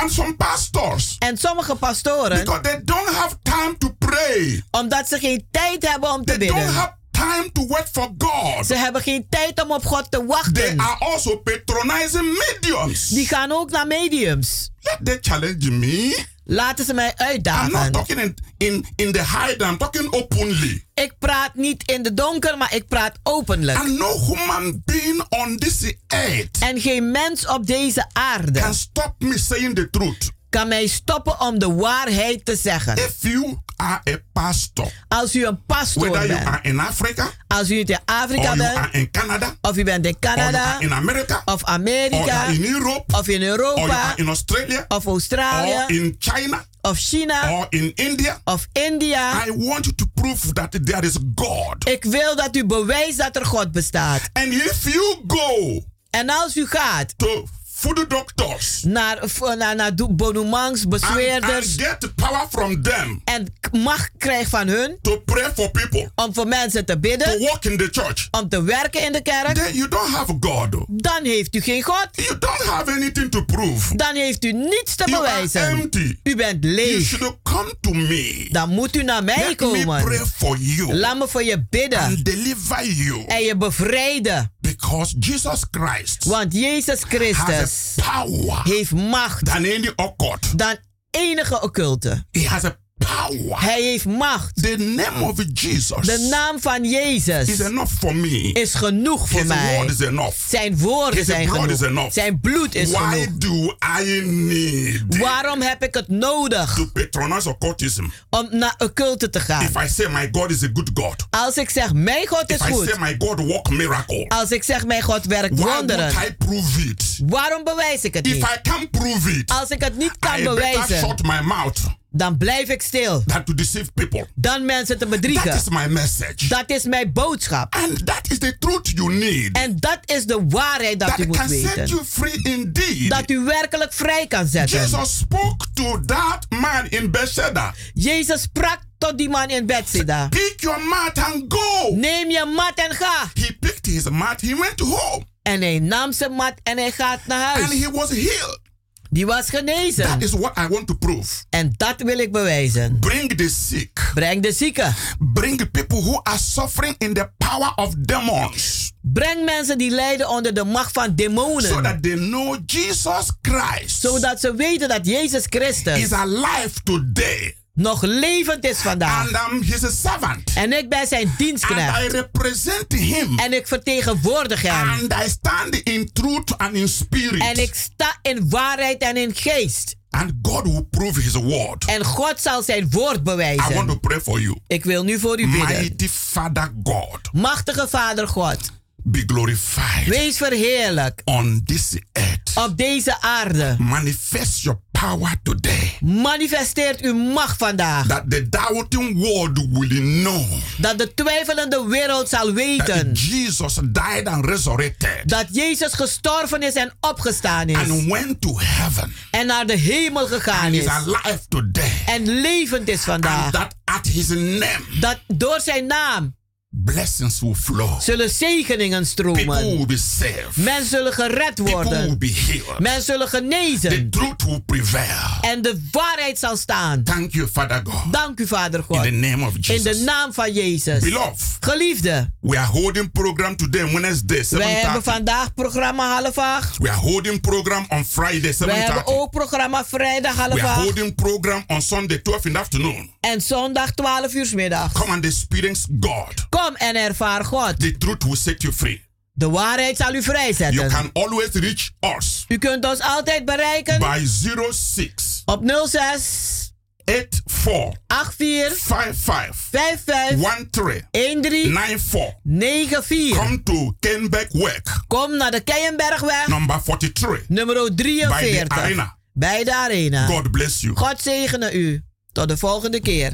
And some pastors, En sommige pastoren, because they don't have time to pray. omdat ze geen tijd hebben om te They don't bidden. have time to wait for God. Ze hebben geen tijd om op God te They wachten. are also patronizing mediums. Die gaan ook naar mediums. Let them challenge me. Laten ze mij I'm not uitdagen. talking in, in, in the hide, I'm talking openly. Ik praat niet in de donker, maar ik praat openlijk. And no human being on this earth En geen mens op deze aarde can stop me saying the truth. kan mij stoppen om de waarheid te zeggen. If you are a pastor, Als u een pastoor whether you bent, are in Africa, als u in Afrika bent, are in Canada, of u bent in Canada, are in America, of Amerika, are in Europe, of in Europa, are in Australia, of Australië, in China, of China, or in India, of India. I want you to prove that there is God. Ik wil dat u bewijst dat er God bestaat. And if you go En als u gaat to food doctors naar, naar, naar do- bonumans, and, and bezweerders get power from them en macht krijgt van hun to pray for people, om voor mensen te to bidden, walk in the church, om te werken in de kerk, then you don't have God. dan heeft u geen God. You don't have anything to prove. Dan heeft u niets te You are bewijzen. empty. U bent You leeg. should come to me. Dan moet u naar mij Let me pray komen. for you Laat me voor je bidden and deliver you. en je bevrijden. Because Jesus Christ Want Jezus has Christus a power heeft macht than any occult. dan enige occulte. He has a power. Hij heeft macht. The name of Jesus De naam van Jezus is enough for me. is genoeg voor His mij. word is enough. Zijn woorden His zijn blood is genoeg. enough. Zijn bloed is Why genoeg. do I need Waarom heb ik het nodig to patronize occultism? om naar occulte te gaan? If I say my God is a good God, Als ik zeg, mijn God is if I say goed. my God work miracle, Als ik zeg, mijn God werkt why would wonderen. I prove it? Waarom bewijs ik het If niet? I can't prove it, Als ik het niet kan I bewijzen, shut my mouth dan blijf ik stil. than to deceive people. Dan mensen te That bedriegen. is my message. Dat is mijn boodschap. And that is the truth you need. En dat is de waarheid dat u That moet can set weten. you free indeed. Dat u werkelijk vrij kan zetten. Jesus spoke to that man in Bethesda. Jezus sprak tot die man in Bethsaida. Pick your mat and go. Neem je mat en ga. He picked his mat. He went home. En hij nam zijn mat en hij gaat naar And huis. he was healed. Die was That genezen. is what I want to prove. En dat wil ik bewijzen. Bring the sick. Breng de zieken. Bring the people who are suffering in the power of demons. Breng mensen die lijden onder de macht van So demonen. that they know Jesus Christ Zodat ze weten dat Jezus Christus is alive today. Nog levend is vandaag. And I'm his servant. En ik ben zijn And I dienstknecht. represent him. En ik vertegenwoordig hem. And I stand in truth and in spirit. En ik sta in waarheid en in geest. And God will prove his word. En God zal zijn woord I want to bewijzen. pray for you. Ik wil nu voor u bidden. Mighty Father God, Machtige Vader God, be glorified wees verheerlijk on this earth. op deze aarde. Manifest your power today. Manifesteert uw macht vandaag. That the doubting world will know Dat de twijfelende wereld zal that weten Jesus died and resurrected dat Jezus gestorven is en opgestaan is. and went to heaven En naar de hemel gegaan and is alive today. En levend is And vandaag. that at his name Dat door zijn naam blessings will flow. zullen zegeningen People stromen. will be saved. Men zullen gered People will worden. be healed. Men zullen The genezen. truth will prevail. En de waarheid zal staan. Thank you, Father God. Dank u, Vader In God. the name of In Jesus. de naam van Jezus. Beloved, Geliefde, we are holding program today, Wednesday, wij hebben 7.30. vandaag programma half acht. We are holding program on Friday, Wij hebben 7.30. ook programma vrijdag half We are acht. holding program on Sunday, 12 in the afternoon. En zondag 12 uur middag. Come and experience God. Kom en ervaar God. The truth will set you free. De waarheid zal u You vrijzetten. can always reach us U kunt ons altijd bereiken by 06 op 06 84 84 55 55 13 13 94. 94. Come to Kom naar de Keienbergweg, number 43, nummer by the 43. arena. Bij de arena. God bless you. God zegene u. Tot de volgende keer.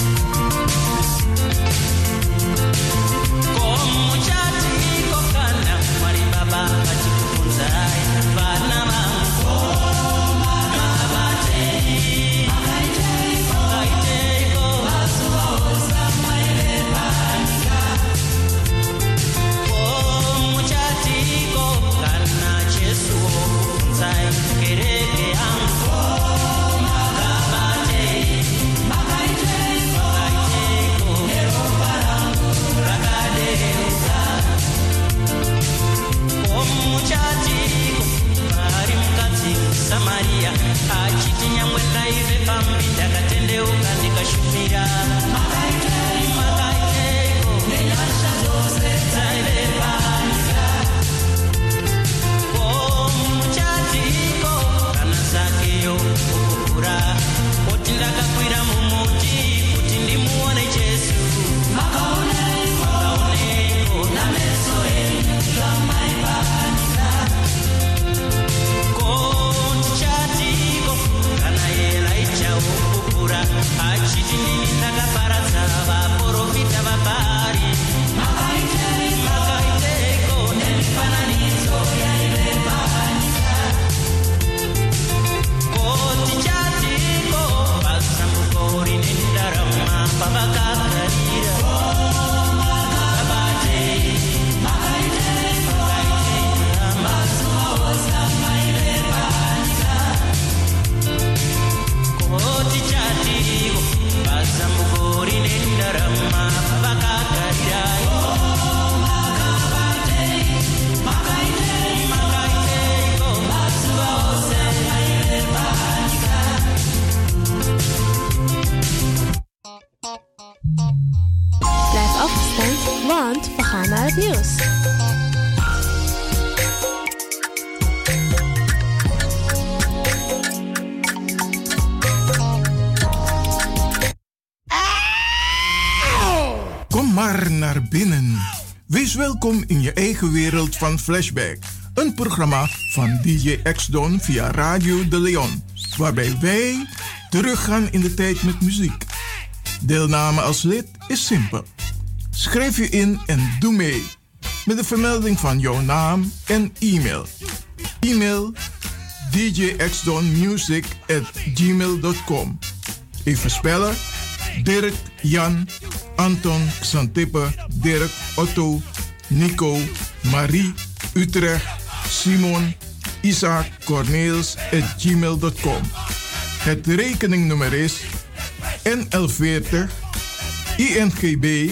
nikapambida katendeuka nikashukia nieuws. Kom maar naar binnen. Wees welkom in je eigen wereld van Flashback. Een programma van DJ X-Don via Radio De Leon. Waarbij wij teruggaan in de tijd met muziek. Deelname als lid is simpel. Schrijf je in en doe mee. Met de vermelding van jouw naam en e-mail. E-mail djxdonmusic at gmail.com Even spellen. Dirk, Jan, Anton, Xantippe, Dirk, Otto, Nico, Marie, Utrecht, Simon, Isaac, Corneels at gmail.com. Het rekeningnummer is NL40 INGB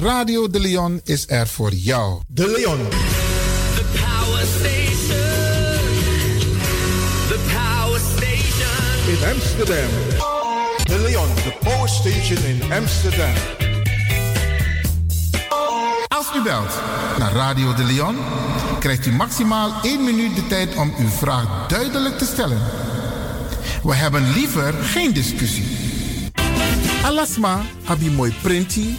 Radio De Leon is er voor jou. De Leon. The power station. The power station. In Amsterdam. De Leon, de Power Station in Amsterdam. Als u belt naar Radio De Leon, krijgt u maximaal 1 minuut de tijd om uw vraag duidelijk te stellen. We hebben liever geen discussie. Alasma abi mooi printi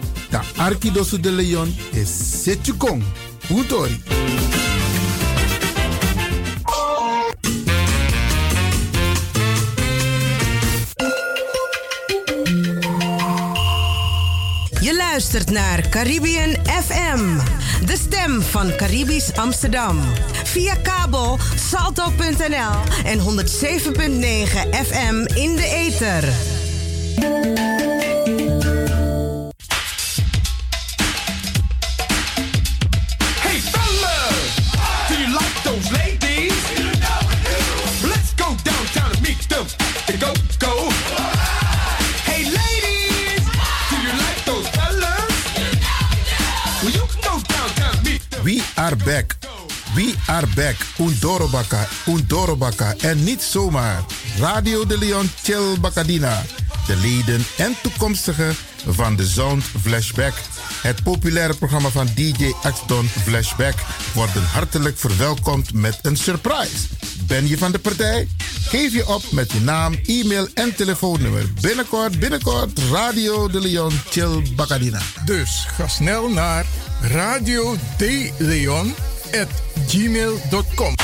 Da Arkidosu de Leon is Setjukong. Utori. Je luistert naar Caribbean FM, de stem van Caribisch Amsterdam. Via kabel salto.nl en 107.9 FM in de ether. Arbek, Undorobaka, Undorobaka en niet zomaar. Radio de Leon Chill Bacadina. De leden en toekomstigen van de Sound Flashback. Het populaire programma van DJ Axdon Flashback worden hartelijk verwelkomd met een surprise. Ben je van de partij? Geef je op met je naam, e-mail en telefoonnummer. Binnenkort, binnenkort, Radio de Leon Chill Bacadina. Dus ga snel naar radio de Leon gmail.com.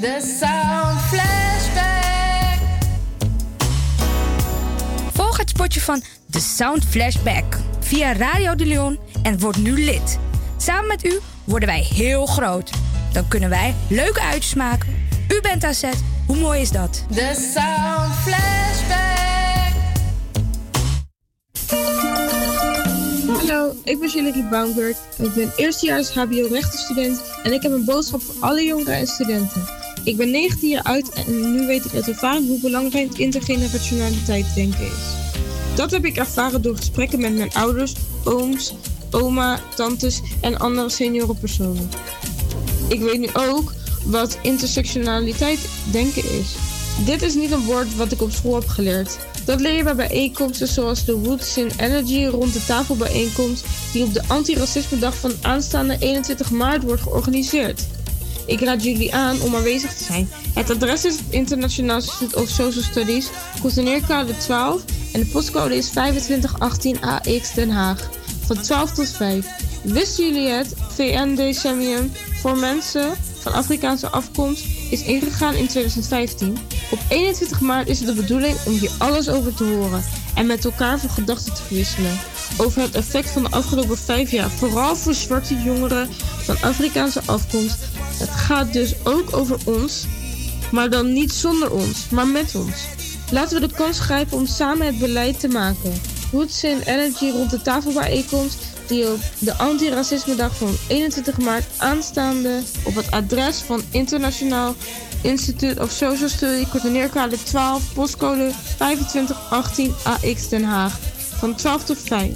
The Sound Flashback. Volg het spotje van The Sound Flashback via Radio de Leon en word nu lid. Samen met u worden wij heel groot. Dan kunnen wij leuke uitjes maken. U bent aan zet. Hoe mooi is dat? The Sound Flashback. Hallo, ik ben Julie Baumberg. Ik ben eerstejaars HBO-rechtenstudent en ik heb een boodschap voor alle jongeren en studenten. Ik ben 19 jaar oud en nu weet ik uit ervaring hoe belangrijk intergenerationaliteit denken is. Dat heb ik ervaren door gesprekken met mijn ouders, ooms, oma, tantes en andere seniorenpersonen. Ik weet nu ook wat intersectionaliteit denken is. Dit is niet een woord wat ik op school heb geleerd. Dat leer je bij bijeenkomsten zoals de Woods in Energy rond de tafelbijeenkomst die op de Antiracisme Dag van aanstaande 21 maart wordt georganiseerd. Ik raad jullie aan om aanwezig te zijn. Het adres is het Internationaal Institute of Social Studies, Containerkade 12 en de postcode is 2518 AX Den Haag. Van 12 tot 5. Wisten jullie het? VN Decemium voor mensen van Afrikaanse afkomst is ingegaan in 2015. Op 21 maart is het de bedoeling om hier alles over te horen en met elkaar van gedachten te verwisselen. Over het effect van de afgelopen vijf jaar, vooral voor zwarte jongeren van Afrikaanse afkomst. Het gaat dus ook over ons, maar dan niet zonder ons, maar met ons. Laten we de kans grijpen om samen het beleid te maken. Roots in Energy rond de tafelbijeenkomst die op de Antiracisme Dag van 21 maart aanstaande op het adres van Internationaal Institute of Social Study, coördineerkade 12, postcode 2518 AX Den Haag. Van 12 tot 5.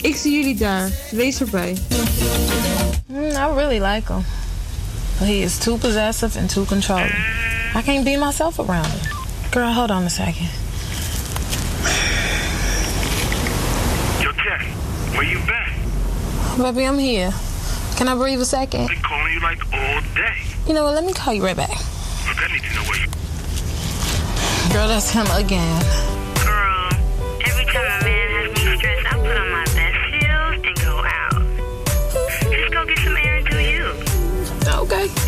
Ik zie jullie daar. Wees erbij. Mm, I really like him. But he is too possessive and too controlling. I can't be myself around him. Girl, hold on a second. Yo, Tess, where you been? Baby, I'm here. Can I breathe a second? I've Been calling you like all day. You know what? Let me call you right back. Look, I need to know where you. Girl, that's him again. Girl, every time a man has me stressed, I put on my best heels and go out. Just go get some air and do you. Okay.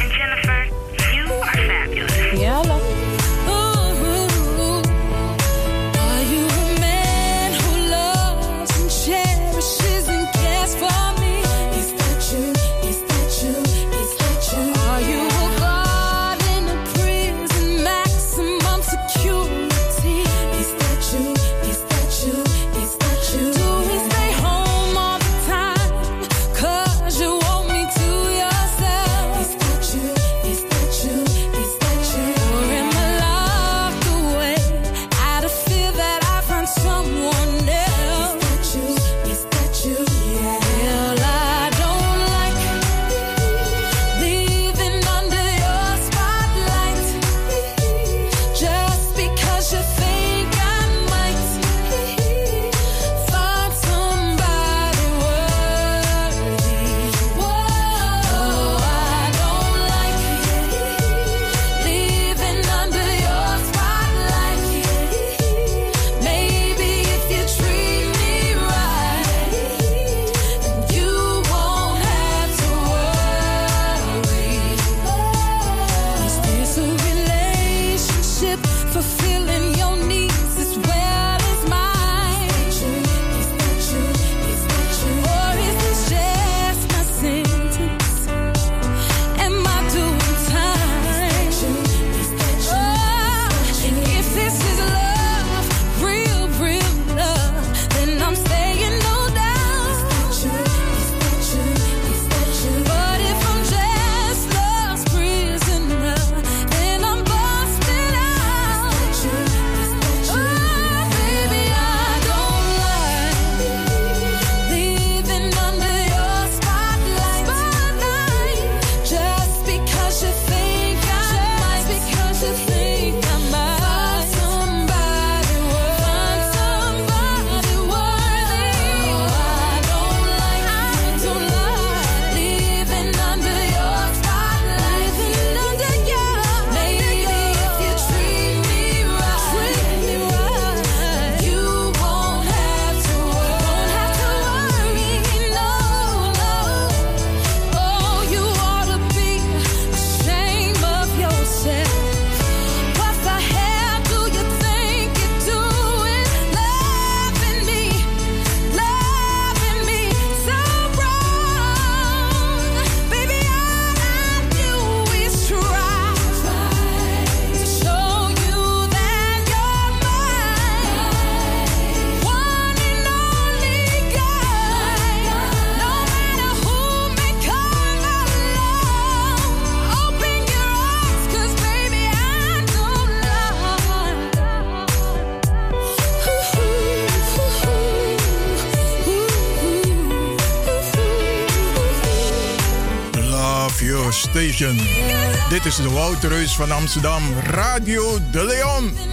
Is de Wouterreus van Amsterdam, Radio De Leon.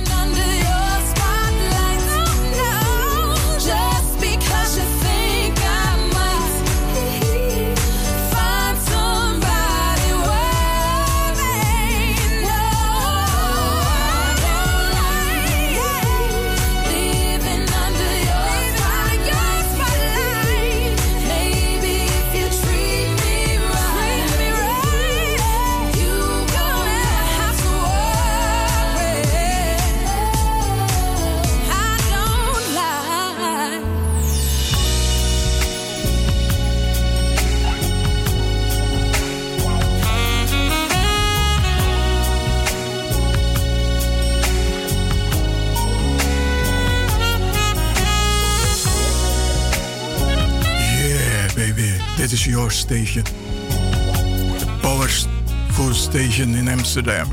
Amsterdam.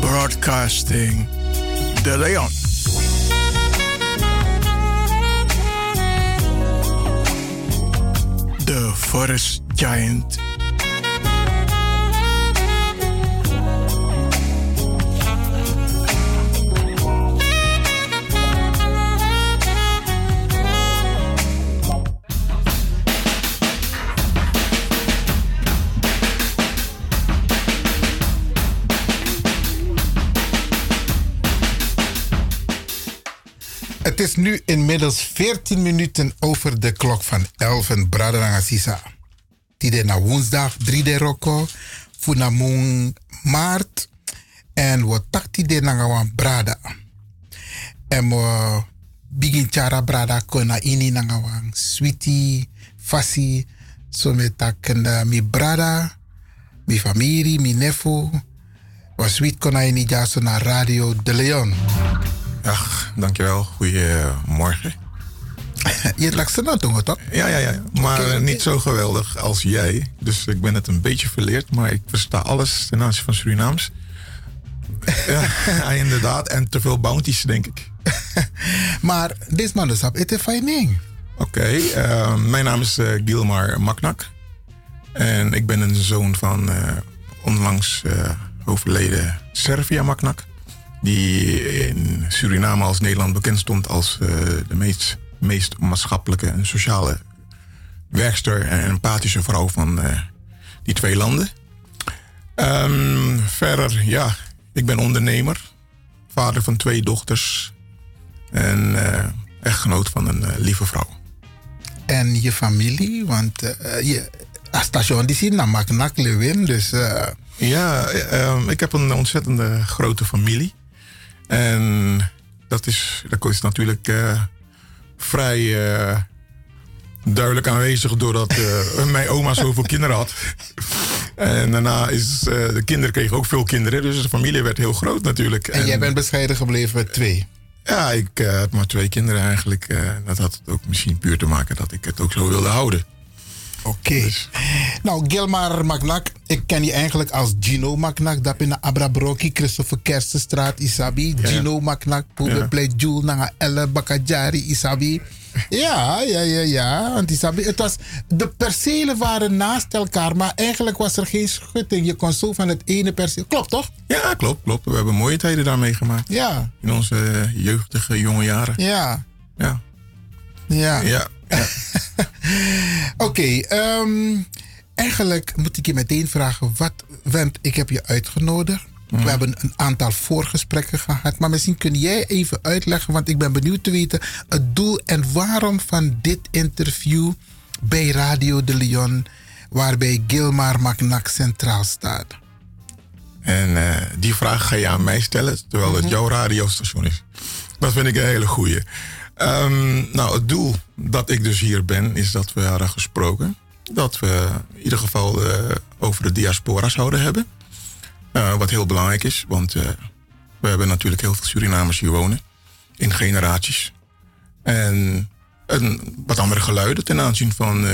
Broadcasting De Leon. The forest giant. Is nu inmiddels 14 minuten over de klok van 11 en Braderanga Sisa. Tide na woensdag 3 de roko, funamung maart en we takti de nangawan brada. En we begin chara brada kona ini nangawan sweetie, fasi, so me mi brada, mi familie, mi nefu. Was sweet kona ini jaso na Radio De Leon. Ach, dankjewel. Goedemorgen. [LAUGHS] Je het lakse nou toch? Ja, ja, ja. Maar niet zo geweldig als jij. Dus ik ben het een beetje verleerd, maar ik versta alles ten aanzien van Surinaams. [LAUGHS] ja, [LAUGHS] inderdaad. En te veel bounties, denk ik. maar dit man dus op het fijn Oké, eh, mijn naam is eh, Gilmar Maknak. En ik ben een zoon van eh, onlangs eh, overleden Servia Maknak. Die in Suriname als Nederland bekend stond als eh, de meest, meest maatschappelijke en sociale werkster en empathische vrouw van eh, die twee landen. Ehm, verder, ja, ik ben ondernemer, vader van twee dochters en eh, echtgenoot van een lieve vrouw. En je familie, want je, station die zien, dan maak nak lewin, dus... Ja, ehm, ik heb een ontzettende grote familie. En dat is, dat is natuurlijk eh, vrij eh, duidelijk aanwezig doordat eh, [LAUGHS] mijn oma zoveel kinderen had. En daarna is de kinderen kregen ook veel kinderen, dus de familie werd heel groot natuurlijk. en jij bent bescheiden gebleven met twee. Ja, ik had maar twee kinderen eigenlijk. dat had ook misschien puur te maken dat ik het ook zo wilde houden. Oké. Nou, Gilmar Magnak, ik ken je eigenlijk als Gino Magnak. Dat in de Abrabroki, Christopher Kerstenstraat, Isabi. Ja. Gino Magnak, Poebe Ja. Play Jul, Nanga Elle Bakajari, Isabi. Ja, ja, ja, ja. Want Isabi, het was, de percelen waren naast elkaar, maar eigenlijk was er geen schutting. Je kon zo van het ene perceel. Klopt toch? Ja, klopt, klopt. We hebben mooie tijden daar meegemaakt. Ja. In onze eh, jeugdige jonge jaren. Ja. Ja. Ja. Ja. [LAUGHS] Oké, ehm, eigenlijk moet ik je meteen vragen, wat, want ik heb je uitgenodigd. We hebben een aantal voorgesprekken gehad, maar misschien kun jij even uitleggen, want ik ben benieuwd te weten het doel en waarom van dit interview bij Radio de Leon, waarbij Gilmar Magnac centraal staat. En eh, die vraag ga je aan mij stellen, terwijl het jouw radiostation is. Dat vind ik een hele goeie. Ehm, nou, het doel dat ik dus hier ben, is dat we hadden gesproken. Dat we in ieder geval eh, over de diaspora zouden hebben. Eh, wat heel belangrijk is, want eh, we hebben natuurlijk heel veel Surinamers hier wonen. In generaties. En een, wat andere geluiden ten aanzien van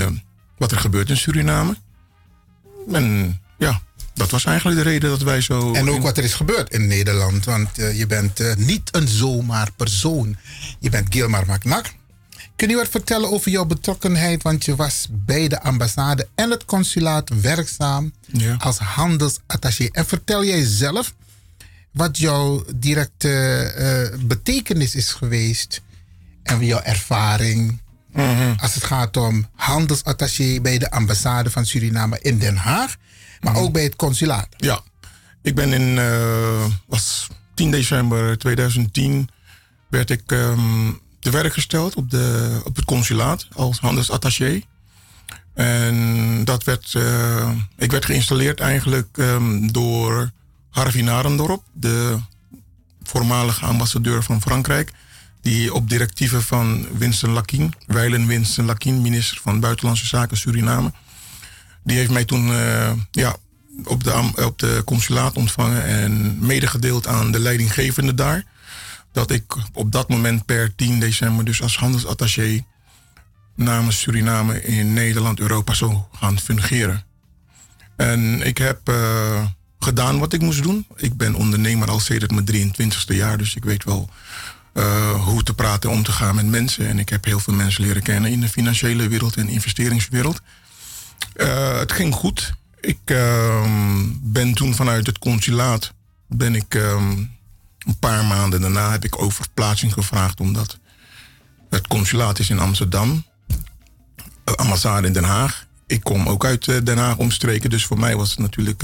wat er gebeurt in Suriname. En ja, dat was eigenlijk de reden dat wij zo... En ook in- wat er is gebeurd in Nederland. Want eh, je bent eh, niet een zomaar persoon. Je bent Gilmar Magnac. Kun je wat vertellen over jouw betrokkenheid? Want je was bij de ambassade en het consulaat werkzaam Ja. als handelsattaché. En vertel jij zelf wat jouw directe eh, betekenis is geweest en jouw ervaring als het gaat om handelsattaché bij de ambassade van Suriname in Den Haag, maar ook bij het consulaat. Ja, ik ben in eh, was 10 december 2010 werd ik ehm, te werk gesteld op, de, op het consulaat als handelsattaché. En dat werd, eh, ik werd geïnstalleerd eigenlijk ehm, door Harvey Narendorp, de voormalige ambassadeur van Frankrijk. Die op directieven van Winston Lakin, Weilen Winston Lakin, minister van Buitenlandse Zaken Suriname. Die heeft mij toen eh, ja, op, de, op de consulaat ontvangen en medegedeeld aan de leidinggevende daar. Dat ik op dat moment per 10 december dus als handelsattaché namens Suriname in Nederland, Europa zou gaan fungeren. En ik heb eh, gedaan wat ik moest doen. Ik ben ondernemer al sedert mijn 23ste jaar, dus ik weet wel eh, hoe te praten en om te gaan met mensen. En ik heb heel veel mensen leren kennen in de financiële wereld en investeringswereld. Eh, het ging goed. Ik ehm, ben toen vanuit het consulaat ben ik ehm, een paar maanden daarna heb ik over verplaatsing gevraagd omdat het consulaat is in Amsterdam, eh, ambassade in Den Haag. Ik kom ook uit eh, Den Haag omstreken, dus voor mij was het natuurlijk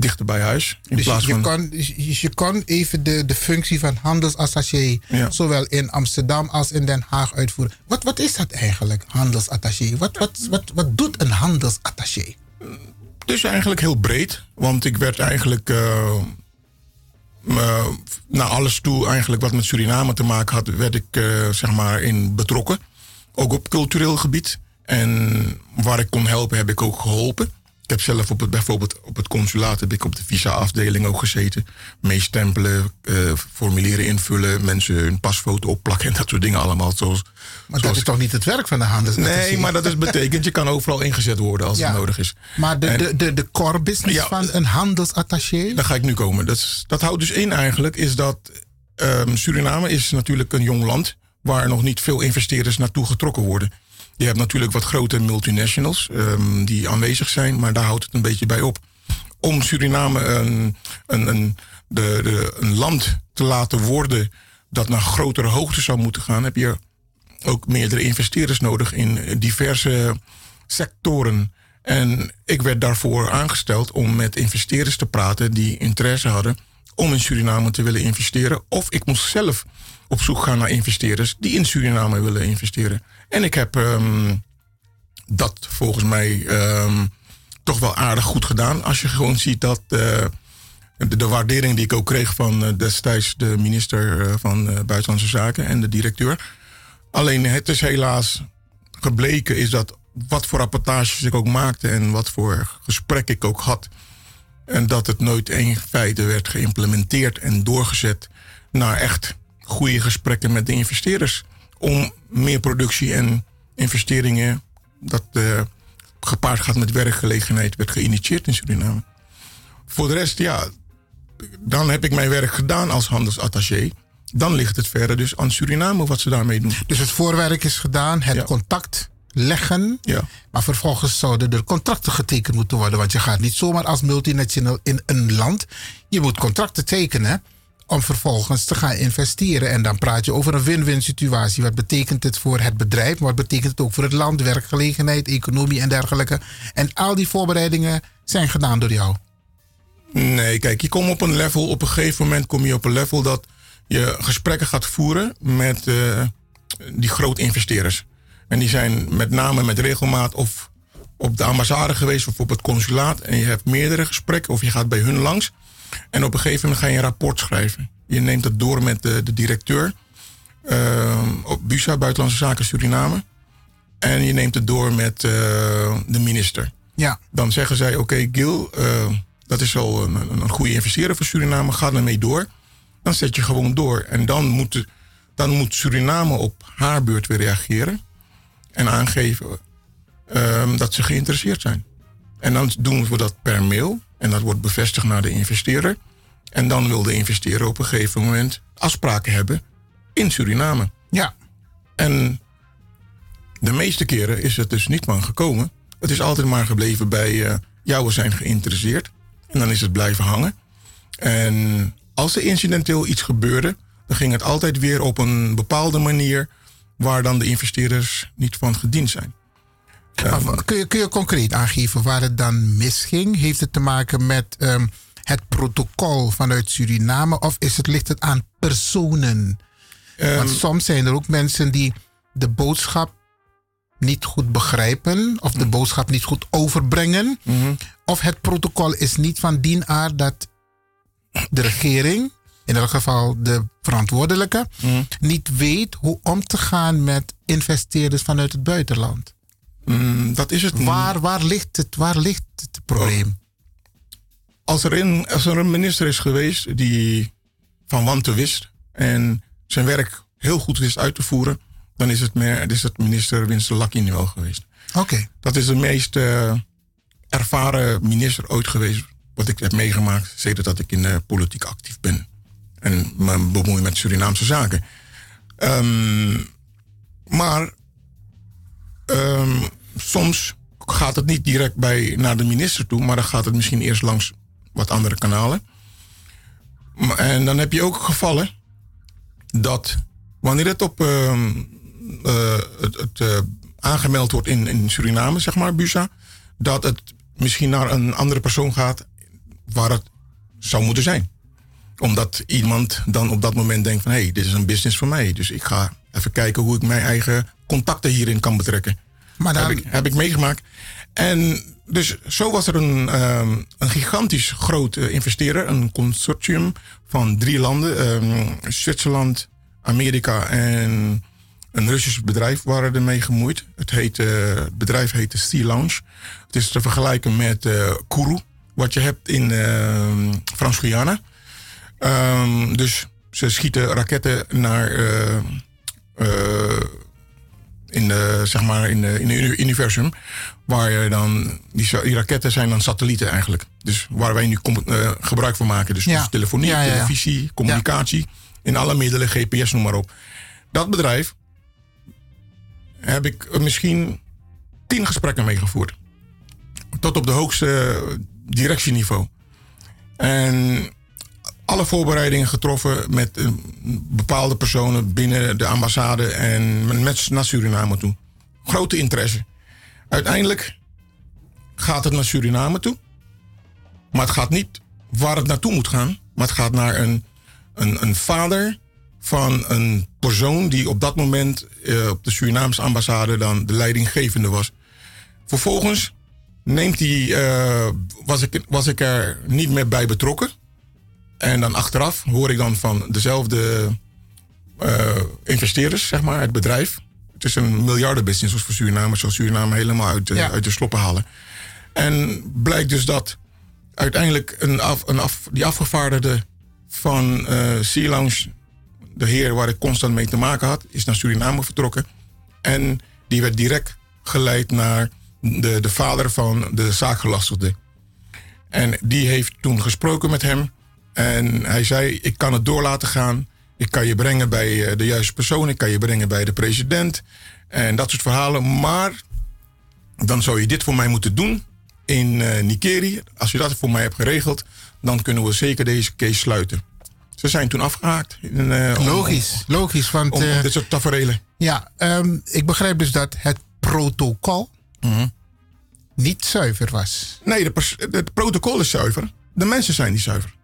dichter bij huis. In Dus plaats je, van kon, je, je kon even de, de functie van handelsattaché, zowel in Amsterdam als in Den Haag uitvoeren. Wat, wat is dat eigenlijk, handelsattaché? Wat, wat, wat, wat doet een handelsattaché? Dus eigenlijk heel breed. Want ik werd eigenlijk eh, naar alles toe, eigenlijk wat met Suriname te maken had, werd ik eh, zeg maar in betrokken. Ook op cultureel gebied. En waar ik kon helpen, heb ik ook geholpen. Ik heb zelf op het, bijvoorbeeld op het consulaat heb ik op de visa-afdeling ook gezeten. Meestempelen, eh formulieren invullen, mensen hun pasfoto opplakken en dat soort dingen allemaal. Zoals, Maar dat is toch niet het werk van de handelsattaché? Nee, maar dat is betekent, je kan overal ingezet worden als Ja. het nodig is. Maar de, En- de, de, de core business Ja. van een handelsattaché? Daar ga ik nu komen. Dat, dat houdt dus in eigenlijk, is dat ehm, Suriname is natuurlijk een jong land waar nog niet veel investeerders naartoe getrokken worden. Je hebt natuurlijk wat grote multinationals ehm, die aanwezig zijn, maar daar houdt het een beetje bij op. Om Suriname een, een, een, de, de, een land te laten worden dat naar grotere hoogte zou moeten gaan, heb je ook meerdere investeerders nodig in diverse sectoren. En ik werd daarvoor aangesteld om met investeerders te praten die interesse hadden om in Suriname te willen investeren. Of ik moest zelf op zoek gaan naar investeerders die in Suriname willen investeren. En ik heb ehm, dat volgens mij ehm, toch wel aardig goed gedaan. Als je gewoon ziet dat eh, de, de waardering die ik ook kreeg van eh, destijds de minister eh, van Buitenlandse Zaken en de directeur. Alleen het is helaas gebleken is dat wat voor rapportages ik ook maakte en wat voor gesprek ik ook had. En dat het nooit in feite werd geïmplementeerd en doorgezet naar echt goede gesprekken met de investeerders. Om meer productie en investeringen, dat eh, gepaard gaat met werkgelegenheid, werd geïnitieerd in Suriname. Voor de rest, ja, dan heb ik mijn werk gedaan als handelsattaché. Dan ligt het verder dus aan Suriname wat ze daarmee doen. Dus het voorwerk is gedaan, het contact leggen. Ja. Maar vervolgens zouden er contracten getekend moeten worden. Want je gaat niet zomaar als multinational in een land. Je moet contracten tekenen om vervolgens te gaan investeren. En dan praat je over een win-win situatie. Wat betekent het voor het bedrijf? Maar wat betekent het ook voor het land? Werkgelegenheid, economie en dergelijke. En al die voorbereidingen zijn gedaan door jou. Nee, kijk, je komt op een level, op een gegeven moment kom je op een level dat je gesprekken gaat voeren met eh, die grote investeerders. En die zijn met name met regelmaat of op de ambassade geweest of op het consulaat. En je hebt meerdere gesprekken of je gaat bij hun langs. En op een gegeven moment ga je een rapport schrijven. Je neemt het door met de, de directeur eh, op BUSA, Buitenlandse Zaken Suriname. En je neemt het door met eh, de minister. Ja. Dan zeggen zij, oké Gil, eh, dat is al een, een, goede investeerder voor Suriname, ga ermee door. Dan zet je gewoon door. En dan moet, de- dan moet Suriname op haar beurt weer reageren. En aangeven ehm, dat ze geïnteresseerd zijn. En dan doen we dat per mail. En dat wordt bevestigd naar de investeerder. En dan wil de investeerder op een gegeven moment afspraken hebben in Suriname. Ja. En De meeste keren is het dus niet van gekomen. Het is altijd maar gebleven bij, ja, we zijn geïnteresseerd. En dan is het blijven hangen. En als er incidenteel iets gebeurde, dan ging het altijd weer op een bepaalde manier waar dan de investeerders niet van gediend zijn. Maar kun, je, kun je concreet aangeven waar het dan misging? Heeft het te maken met ehm, het protocol vanuit Suriname of is het, ligt het aan personen? Want soms zijn er ook mensen die de boodschap niet goed begrijpen of de boodschap niet goed overbrengen. Of het protocol is niet van dien aard dat de regering, in elk geval de verantwoordelijke, niet weet hoe om te gaan met investeerders vanuit het buitenland. Mm, dat is het. Waar, waar, ligt het, waar ligt het probleem? Als er, een, als er een minister is geweest die van wanten wist en zijn werk heel goed wist uit te voeren, dan is het, meer, is het minister Winston Lucky wel geweest. Oké. Dat is de meest eh, ervaren minister ooit geweest wat ik heb meegemaakt sedert dat ik in de politiek actief ben. En me bemoei met Surinaamse zaken. Ehm, maar ehm, soms gaat het niet direct bij, naar de minister toe, maar dan gaat het misschien eerst langs wat andere kanalen. En dan heb je ook gevallen dat wanneer het op ehm, eh, het, het, eh, aangemeld wordt in, in Suriname, zeg maar, BUSA, dat het misschien naar een andere persoon gaat waar het zou moeten zijn. Omdat iemand dan op dat moment denkt van hé, hey, dit is een business voor mij. Dus ik ga even kijken hoe ik mijn eigen contacten hierin kan betrekken. Maar dan- heb, ik, heb ik meegemaakt. En dus zo was er een, ehm, een gigantisch groot eh, investeerder, een consortium van drie landen, ehm, Zwitserland, Amerika en een Russisch bedrijf waren ermee gemoeid. Het, heet, het bedrijf heette Sea Lounge. Het is te vergelijken met eh Kourou, wat je hebt in ehm, Frans-Guyana. Dus ze schieten raketten naar in de, zeg maar in, de, in het universum. Waar je dan, die, raketten zijn dan satellieten eigenlijk. Dus waar wij nu eh, gebruik van maken. Dus, Ja. dus telefonie, Ja, ja, ja. televisie, communicatie. In alle middelen, GPS, noem maar op. Dat bedrijf heb ik eh, misschien tien gesprekken mee gevoerd. Tot op de hoogste directieniveau. En alle voorbereidingen getroffen met eh, bepaalde personen binnen de ambassade en met naar Suriname toe. Grote interesse. Uiteindelijk gaat het naar Suriname toe. Maar het gaat niet waar het naartoe moet gaan. Maar het gaat naar een, een, een vader van een persoon die op dat moment eh, op de Surinaamse ambassade dan de leidinggevende was. Vervolgens neemt hij, eh, was, ik, was ik er niet meer bij betrokken. En dan achteraf hoor ik dan van dezelfde eh, investeerders, zeg maar, het bedrijf. Het is een miljardenbusiness voor Suriname. Zal Suriname helemaal uit de, uit de sloppen halen. En blijkt dus dat uiteindelijk een af, een af, die afgevaardigde van eh Sea Lounge, de heer waar ik constant mee te maken had, is naar Suriname vertrokken. En die werd direct geleid naar de, de vader van de zaakgelastigde. En die heeft toen gesproken met hem. En hij zei: Ik kan het door laten gaan. Ik kan je brengen bij eh, de juiste persoon. Ik kan je brengen bij de president. En dat soort verhalen. Maar dan zou je dit voor mij moeten doen in eh Nikeri. Als je dat voor mij hebt geregeld, dan kunnen we zeker deze case sluiten. Ze zijn toen afgehaakt. In, eh, om- Logisch, logisch. Want, om, dit soort tafereelen. Ja, ehm, ik begrijp dus dat het protocol niet zuiver was. Nee, het protocol is zuiver. De mensen zijn niet zuiver.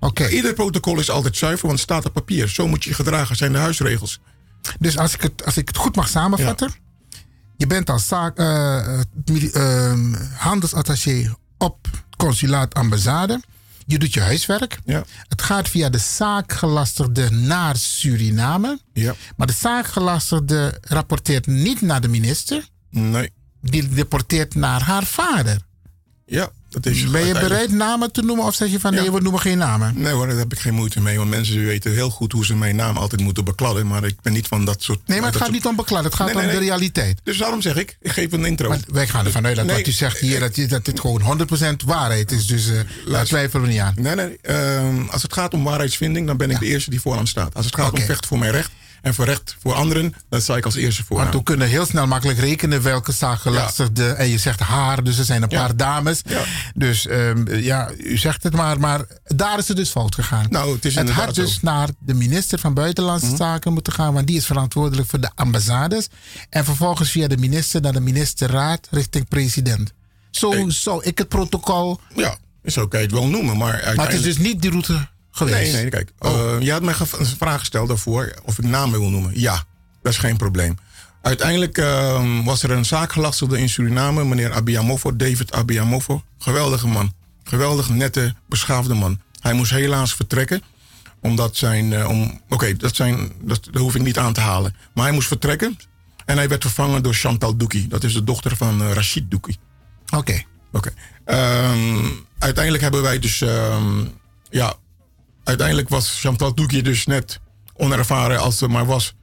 Oké. Ieder protocol is altijd zuiver, want het staat op papier. Zo moet je gedragen, zijn de huisregels. Dus als ik het, als ik het goed mag samenvatten. Je bent als zaak, ehm, handelsattaché op consulaat ambassade. Je doet je huiswerk. Ja. Het gaat via de zaakgelastigde naar Suriname. Ja. Maar de zaakgelastigde rapporteert niet naar de minister. Nee. Die rapporteert naar haar vader. Ja, dat is Ben je bereid namen te noemen of zeg je van nee, Ja. we noemen geen namen? Nee hoor, daar heb ik geen moeite mee. Want mensen weten heel goed hoe ze mijn naam altijd moeten bekladden. Maar ik ben niet van dat soort... Nee, maar het gaat soort- niet om bekladden, het gaat Nee, om de realiteit. Dus daarom zeg ik, ik geef een intro. Maar wij gaan ervan uit dat wat u zegt hier, dat, dat dit gewoon 100% waarheid is. Dus eh daar twijfelen we niet aan. Nee, nee. ehm, als het gaat om waarheidsvinding, dan ben ik de eerste die vooraan staat. Als het gaat om vechten voor mijn recht En voor recht voor anderen, dat sta ik als eerste voor. Want we kunnen heel snel makkelijk rekenen welke zaakgelastigde. En je zegt haar, dus er zijn een paar dames. Dus ehm, ja, u zegt het maar, maar daar is het dus fout gegaan. Nou, het is het had dus naar de minister van Buitenlandse Mhm. Zaken moeten gaan, want die is verantwoordelijk voor de ambassades. En vervolgens via de minister naar de ministerraad richting president. Zo zou ik het protocol. Ja, zo kan je het wel noemen, maar uiteindelijk... Maar het is dus niet die route geweest. Nee, nee, kijk. eh, je had mij een vraag gesteld daarvoor of ik namen wil noemen. Ja, dat is geen probleem. Uiteindelijk ehm, was er een zaakgelastigde in Suriname, meneer Abiamofo, David Abiamofo. Geweldige man. Geweldig, nette, beschaafde man. Hij moest helaas vertrekken, omdat zijn... eh, om, Oké, dat, zijn, dat, dat hoef ik niet aan te halen. Maar hij moest vertrekken en hij werd vervangen door Chantal Douki. Dat is de dochter van eh, Rachid Douki. Oké. Oké. Ehm, uiteindelijk hebben wij dus... ehm, ja, uiteindelijk was Chantal Douki dus net onervaren als ze maar was.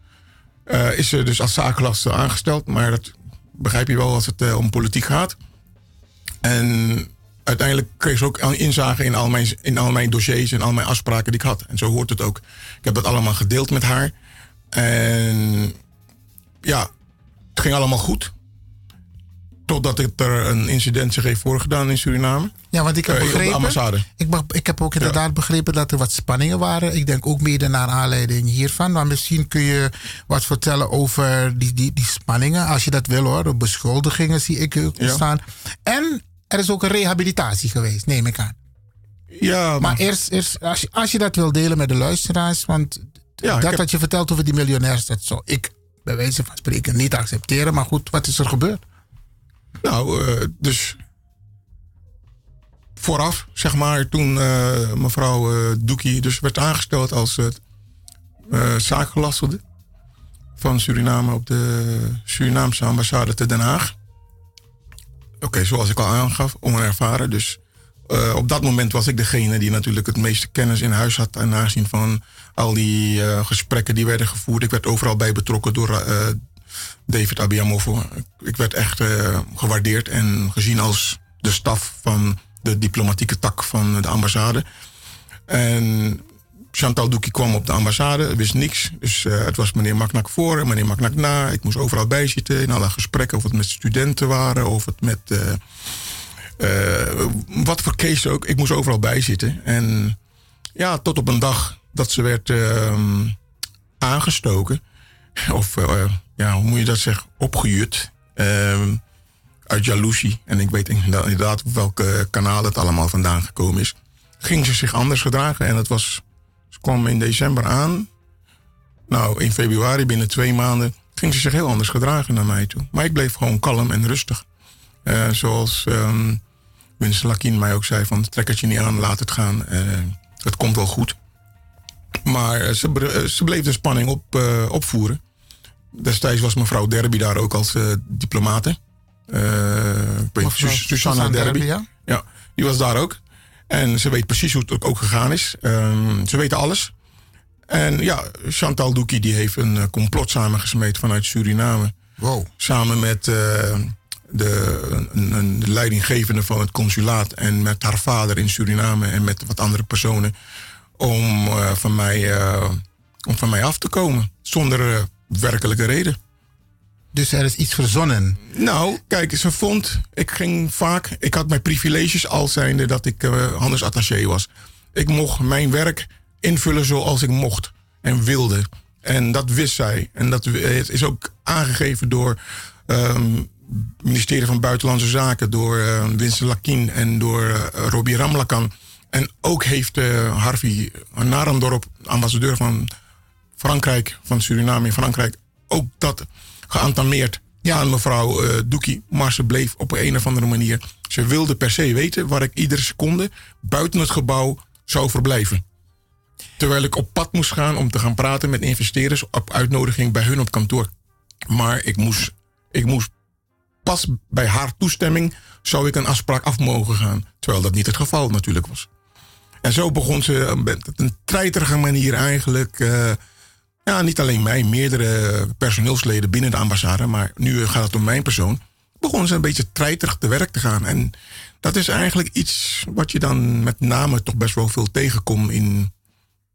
eh, is ze dus als zaakgelaste aangesteld. Maar dat begrijp je wel als het eh, om politiek gaat. En uiteindelijk kreeg ze ook inzage in al, mijn, in al mijn dossiers en al mijn afspraken die ik had. En zo hoort het ook. Ik heb dat allemaal gedeeld met haar. En ja, het ging allemaal goed. Totdat er een incident zich heeft voorgedaan in Suriname. Ja, want ik heb Eh, begrepen. ambassade. Ik, ik heb ook inderdaad begrepen dat er wat spanningen waren. Ik denk ook mede naar aanleiding hiervan. Maar misschien kun je wat vertellen over die, die, die spanningen, als je dat wil hoor. De beschuldigingen zie ik ook Ja. staan. En er is ook een rehabilitatie geweest, neem ik aan. Ja, maar, eerst, eerst als, je, als je dat wil delen met de luisteraars, want Ja, dat heb- wat je vertelt over die miljonairs, dat zou ik bij wijze van spreken niet accepteren. Maar goed, wat is er gebeurd? Nou, eh, dus vooraf, zeg maar, toen eh, mevrouw eh Doekie dus werd aangesteld als zaakgelastigde van Suriname op de Surinaamse ambassade te Den Haag. Oké, zoals ik al aangaf, onervaren. Dus op dat moment was ik degene die natuurlijk het meeste kennis in huis had. En aanzien van al die gesprekken die werden gevoerd. Ik werd overal bij betrokken door David Abiamofo. Ik werd echt eh, gewaardeerd en gezien als de staf van de diplomatieke tak van de ambassade. En Chantal Douki kwam op de ambassade, wist niks. Dus eh, het was meneer Maknak voor en meneer Maknak na. Ik moest overal bijzitten in alle gesprekken, of het met studenten waren, of het met. eh, wat voor case ook. Ik moest overal bijzitten. En ja, tot op een dag dat ze werd ehm, aangestoken. Of ja, hoe moet je dat zeggen? Opgejut. ehm, uit jaloezie. En ik weet inderdaad op welke kanaal het allemaal vandaan gekomen is. Ging ze zich anders gedragen. En het was, ze kwam in december aan. Nou, in februari, binnen twee maanden, ging ze zich heel anders gedragen naar mij toe. Maar ik bleef gewoon kalm en rustig. Eh, zoals ehm Winston Lakien mij ook zei: van trek het je niet aan, laat het gaan. Eh, het komt wel goed. Maar eh, ze, ze bleef de spanning op, opvoeren. Destijds was mevrouw Derby daar ook als eh, diplomate. Weet, Sus- Susanna Susanna Derby. Derby, ja? ja, die was daar ook. En ze weet precies hoe het ook gegaan is. Ehm, ze weten alles. En ja, Chantal Douki die heeft een eh, complot samengesmeed vanuit Suriname. Wow. Samen met de, een, een de leidinggevende van het consulaat en met haar vader in Suriname en met wat andere personen. Om, van, mij, om van mij af te komen. Zonder werkelijke reden. Dus er is iets verzonnen. Nou, kijk, ze vond, ik ging vaak, ik had mijn privileges als zijnde dat ik eh handelsattaché was. Ik mocht mijn werk invullen zoals ik mocht en wilde. En dat wist zij. En dat het is ook aangegeven door ehm, het ministerie van Buitenlandse Zaken, door eh Winston Lakien en door eh, Robbie Ramlakan. En ook heeft eh, Harvey Narendorp, ambassadeur van Frankrijk, van Suriname in Frankrijk, ook dat geantameerd aan mevrouw eh Doekie. Maar ze bleef op een of andere manier. Ze wilde per se weten waar ik iedere seconde buiten het gebouw zou verblijven. Terwijl ik op pad moest gaan om te gaan praten met investeerders op uitnodiging bij hun op kantoor. Maar ik moest, ik moest pas bij haar toestemming zou ik een afspraak af mogen gaan. Terwijl dat niet het geval natuurlijk was. En zo begon ze met een treiterige manier eigenlijk. eh, ja, niet alleen mij, meerdere personeelsleden binnen de ambassade. Maar nu gaat het om mijn persoon. Begonnen ze een beetje treiterig te werk te gaan. En dat is eigenlijk iets wat je dan met name toch best wel veel tegenkomt in,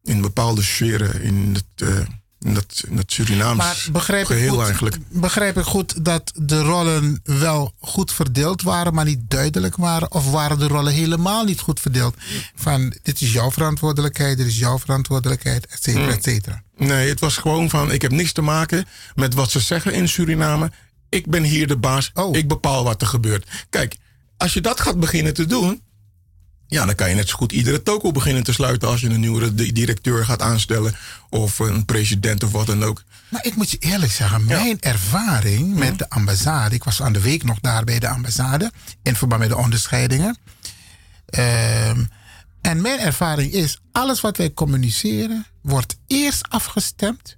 in bepaalde sferen in het, eh, In dat, in dat Surinaams Maar begrijp geheel goed, eigenlijk. begrijp ik goed dat de rollen wel goed verdeeld waren, maar niet duidelijk waren? Of waren de rollen helemaal niet goed verdeeld? Van dit is jouw verantwoordelijkheid, dit is jouw verantwoordelijkheid, et cetera, Hmm. et cetera. Nee, het was gewoon van: ik heb niks te maken met wat ze zeggen in Suriname. Ik ben hier de baas. Oh. Ik bepaal wat er gebeurt. Kijk, als je dat gaat beginnen te doen. Ja, dan kan je net zo goed iedere toko beginnen te sluiten als je een nieuwe di- directeur gaat aanstellen. Of een president of wat dan ook. Maar ik moet je eerlijk zeggen, mijn ervaring met de ambassade. Ik was aan de week nog daar bij de ambassade. In verband met de onderscheidingen. Ehm, en mijn ervaring is: alles wat wij communiceren. wordt eerst afgestemd.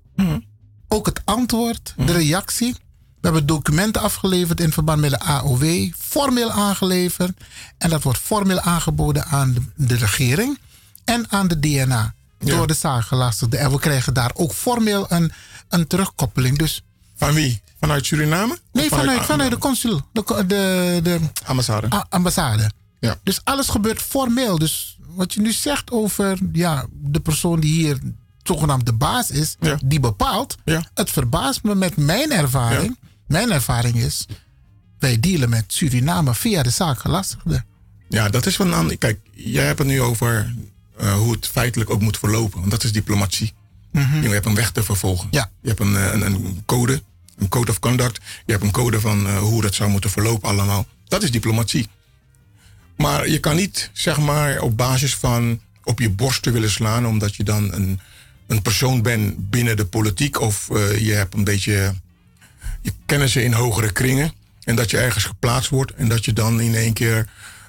Ook het antwoord, de reactie. We hebben documenten afgeleverd in verband met de AOW. Formeel aangeleverd. En dat wordt formeel aangeboden aan de, de regering. En aan de DNA. Door de zaakgelastigde. En we krijgen daar ook formeel een, een terugkoppeling. Dus, Van wie? Vanuit Suriname? nee, vanuit, vanuit de consul. De, de, de ambassade. a- ambassade. Ja. Dus alles gebeurt formeel. Dus wat je nu zegt over ja, de persoon die hier zogenaamd de baas is, die bepaalt. Het verbaast me met mijn ervaring. Mijn ervaring is, wij dealen met Suriname via de zaakgelastigde. Ja, dat is van. Kijk, jij hebt het nu over eh, hoe het feitelijk ook moet verlopen. Want dat is diplomatie. Mhm. Je hebt een weg te vervolgen. Ja. Je hebt een, eh, een, een code, een code of conduct. Je hebt een code van eh, hoe dat zou moeten verlopen allemaal. Dat is diplomatie. Maar je kan niet, zeg maar, op basis van op je borst te willen slaan... omdat je dan een, een persoon bent binnen de politiek... of je hebt een beetje je kennissen in hogere kringen... en dat je ergens geplaatst wordt... en dat je dan in één keer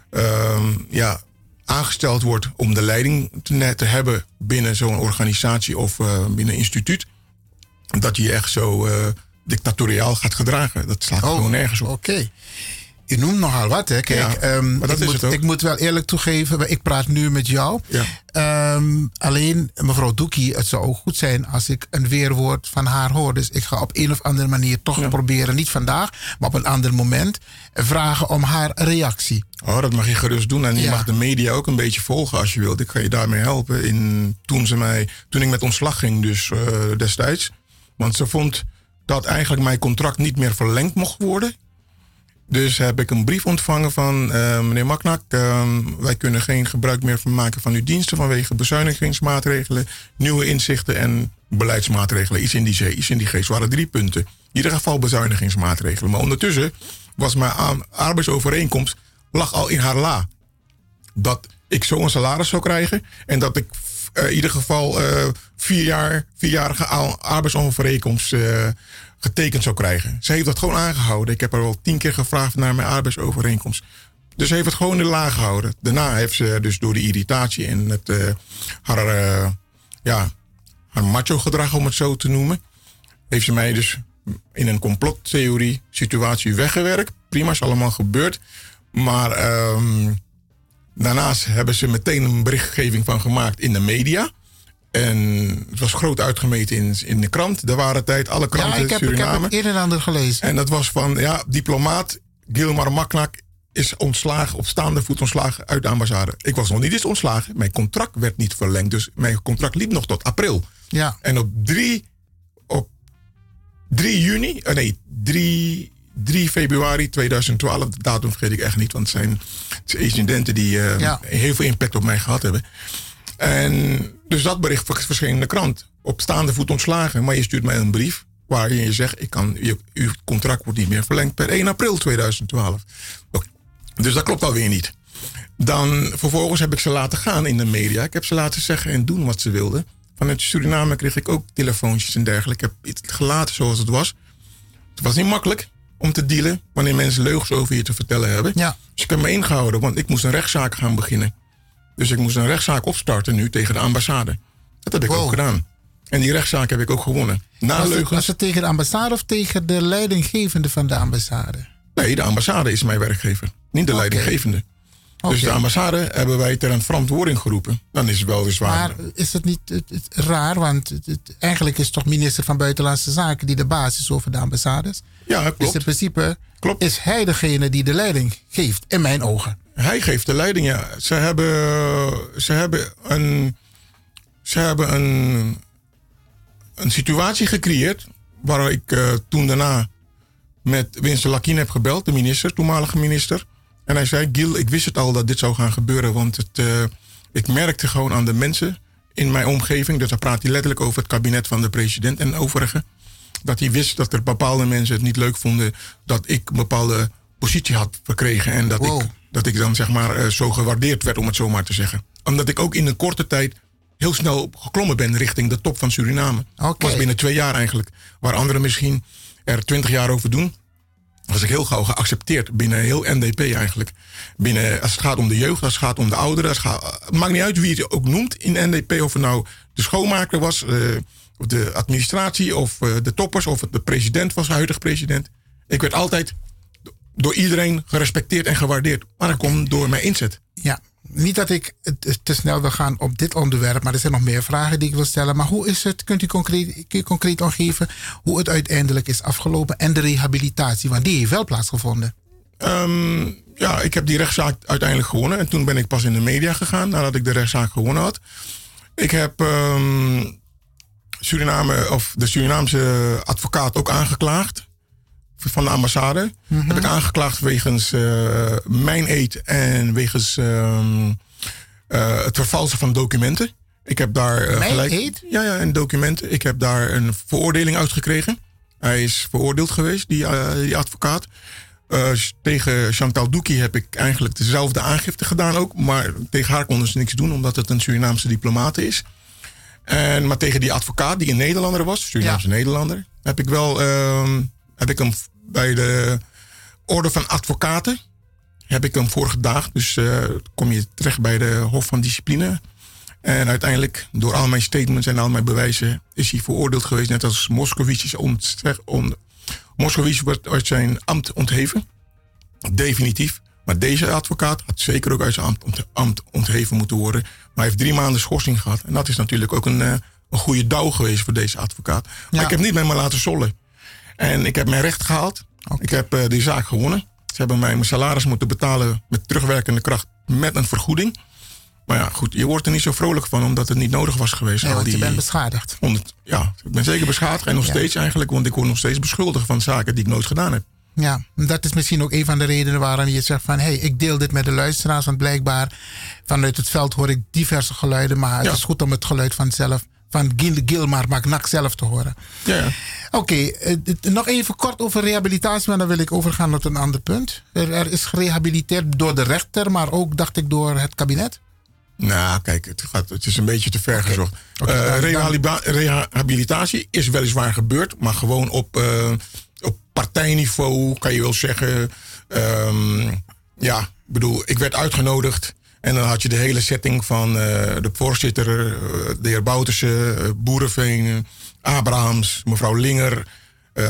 ehm, ja, aangesteld wordt om de leiding te, te hebben binnen zo'n organisatie of eh, binnen een instituut. Dat je je echt zo eh, dictatoriaal gaat gedragen. Dat slaat gewoon nergens op. Oh, Oké. Je noemt nogal wat, hè? Kijk, Ja, ehm, maar dat ik, is moet, het ook. ik moet wel eerlijk toegeven, ik praat nu met jou. Ja. Ehm, alleen, mevrouw Doekie, het zou ook goed zijn als ik een weerwoord van haar hoor. Dus ik ga op een of andere manier toch proberen, niet vandaag, maar op een ander moment, vragen om haar reactie. Oh, dat mag je gerust doen. En je mag de media ook een beetje volgen als je wilt. Ik kan je daarmee helpen. In, toen, ze mij, toen ik met ontslag ging, dus eh, destijds. Want ze vond dat eigenlijk mijn contract niet meer verlengd mocht worden. Dus heb ik een brief ontvangen van eh, meneer Maknak. eh, wij kunnen geen gebruik meer van maken van uw diensten vanwege bezuinigingsmaatregelen, nieuwe inzichten en beleidsmaatregelen. Iets in die zee, iets in die geest. waren drie punten. In ieder geval bezuinigingsmaatregelen. Maar ondertussen was mijn arbeidsovereenkomst lag al in haar la. Dat ik zo een salaris zou krijgen en dat ik eh, in ieder geval eh, vier jaar, vierjarige arbeidsovereenkomst getekend zou krijgen. Ze heeft dat gewoon aangehouden. Ik heb haar al tien keer gevraagd naar mijn arbeidsovereenkomst. Dus ze heeft het gewoon in de laag gehouden. Daarna heeft ze dus door de irritatie en het, eh, haar, eh, ja, haar macho gedrag, om het zo te noemen, heeft ze mij dus in een complottheorie situatie weggewerkt. Prima, is allemaal gebeurd. Maar ehm, daarnaast hebben ze meteen een berichtgeving van gemaakt in de media. En het was groot uitgemeten in, in de krant. De ware tijd, alle kranten ja, ik heb, ik heb het een en ander gelezen. En dat was van, ja, diplomaat Gilmar Maknak is ontslagen, op staande voet ontslagen uit de ambassade. Ik was nog niet eens ontslagen. Mijn contract werd niet verlengd. Dus mijn contract liep nog tot april. Ja. En op 3, op 3 juni, eh, nee, 3, 3 februari 2012, de datum vergeet ik echt niet, want het zijn, incidenten die eh, Ja. heel veel impact op mij gehad hebben. En dus dat bericht verscheen in de krant. Op staande voet ontslagen. Maar je stuurt mij een brief waarin je zegt: ik kan, je, uw contract wordt niet meer verlengd per 1 april 2012. Oké. Dus dat klopt alweer niet. Dan vervolgens heb ik ze laten gaan in de media. Ik heb ze laten zeggen en doen wat ze wilden. Vanuit Suriname kreeg ik ook telefoontjes en dergelijke. Ik heb het gelaten zoals het was. Het was niet makkelijk om te dealen wanneer mensen leugens over je te vertellen hebben. Ja. Dus ik heb me ingehouden, want ik moest een rechtszaak gaan beginnen. Dus ik moest een rechtszaak opstarten nu tegen de ambassade. Dat heb ik ook gedaan. En die rechtszaak heb ik ook gewonnen. Na Was het, leugens. was het tegen de ambassade of tegen de leidinggevende van de ambassade? Nee, de ambassade is mijn werkgever, niet de leidinggevende. Dus de ambassade hebben wij ter een verantwoording geroepen. Dan is het wel weer zwaar. Maar is het niet het- het raar? Want het- eigenlijk is toch minister van Buitenlandse Zaken die de baas is over de ambassades? Ja, klopt. Dus in principe is hij degene die de leiding geeft, in mijn ogen. Hij geeft de leiding, ja. Ze hebben, ze hebben een. Ze hebben een. een situatie gecreëerd waar ik eh, toen daarna met Winston Lakien heb gebeld, de minister, toenmalige minister. En hij zei, Gil, ik wist het al dat dit zou gaan gebeuren, want het, eh, ik merkte gewoon aan de mensen in mijn omgeving, dus dan praat hij letterlijk over het kabinet van de president en overigen, dat hij wist dat er bepaalde mensen het niet leuk vonden dat ik een bepaalde positie had verkregen en dat, ik, dat ik dan zeg maar eh, zo gewaardeerd werd, om het zo maar te zeggen. Omdat ik ook in een korte tijd heel snel geklommen ben richting de top van Suriname. Was binnen twee jaar eigenlijk. Waar anderen misschien er twintig jaar over doen. Was ik heel gauw geaccepteerd binnen heel NDP eigenlijk. Binnen, als het gaat om de jeugd, als het gaat om de ouderen. Als het, maakt niet uit wie het ook noemt in NDP. Of het nou de schoonmaker was, eh, of de administratie, of eh, de toppers, of het de president was, huidige president. Ik werd altijd door iedereen gerespecteerd en gewaardeerd. Maar dat komt door mijn inzet. Ja, niet dat ik te snel wil gaan op dit onderwerp, maar er zijn nog meer vragen die ik wil stellen. Maar hoe is het, kunt u concreet, kun je concreet aangeven hoe het uiteindelijk is afgelopen en de rehabilitatie? Want die heeft wel plaatsgevonden. Ehm, ja, ik heb die rechtszaak uiteindelijk gewonnen. En toen ben ik pas in de media gegaan nadat ik de rechtszaak gewonnen had. Ik heb ehm, Suriname, of de Surinaamse advocaat ook aangeklaagd. Van de ambassade. Heb ik aangeklaagd wegens eh, mijn eet en wegens ehm, eh, het vervalsen van documenten. Ik heb daar eh, Mijn gelijk. eed? Ja, ja, en documenten. Ik heb daar een veroordeling uitgekregen. Hij is veroordeeld geweest, die, die advocaat. Tegen Chantal Douki heb ik eigenlijk dezelfde aangifte gedaan ook. Maar tegen haar konden ze niks doen, omdat het een Surinaamse diplomate is. En, maar tegen die advocaat, die een Nederlander was, Surinaamse Nederlander, heb ik wel ehm, heb ik hem bij de Orde van Advocaten heb ik hem voor gedaagd. Dus eh, kom je terecht bij de Hof van Discipline. En uiteindelijk, door al mijn statements en al mijn bewijzen, is hij veroordeeld geweest. Net als Moskowitz is on, Moskowitz wordt uit zijn ambt ontheven. Definitief. Maar deze advocaat had zeker ook uit zijn ambt, ont- ambt ontheven moeten worden. Maar hij heeft drie maanden schorsing gehad. En dat is natuurlijk ook een, eh, een goede douw geweest voor deze advocaat. Maar ik heb niet met me laten sollen. En ik heb mijn recht gehaald. Ik heb eh, die zaak gewonnen. Ze hebben mij mijn salaris moeten betalen met terugwerkende kracht met een vergoeding. Maar ja, goed, je wordt er niet zo vrolijk van omdat het niet nodig was geweest. Nee, want je bent beschadigd. 100 ja, ik ben zeker beschadigd en nog Ja. steeds eigenlijk, want ik word nog steeds beschuldigd van zaken die ik nooit gedaan heb. Ja, dat is misschien ook een van de redenen waarom je zegt van... hé, hey, ik deel dit met de luisteraars, want blijkbaar vanuit het veld hoor ik diverse geluiden... maar het Ja. is goed om het geluid van zelf, van Gil, Gilmar Magnak zelf te horen. Ja, ja. Oké, eh, nog even kort over rehabilitatie, maar dan wil ik overgaan tot een ander punt. Er, er is gerehabiliteerd door de rechter, maar ook, dacht ik, door het kabinet. Nou, kijk, het, gaat, het is een beetje te ver gezocht. Oké, Eh, dan- rehabilitatie is weliswaar gebeurd, maar gewoon op, eh, op partijniveau, kan je wel zeggen. Ehm, ja, ik bedoel, ik werd uitgenodigd. En dan had je de hele setting van eh, de voorzitter, eh, de heer Bouterse, eh, Boerenveen, Abrahams, mevrouw Linger,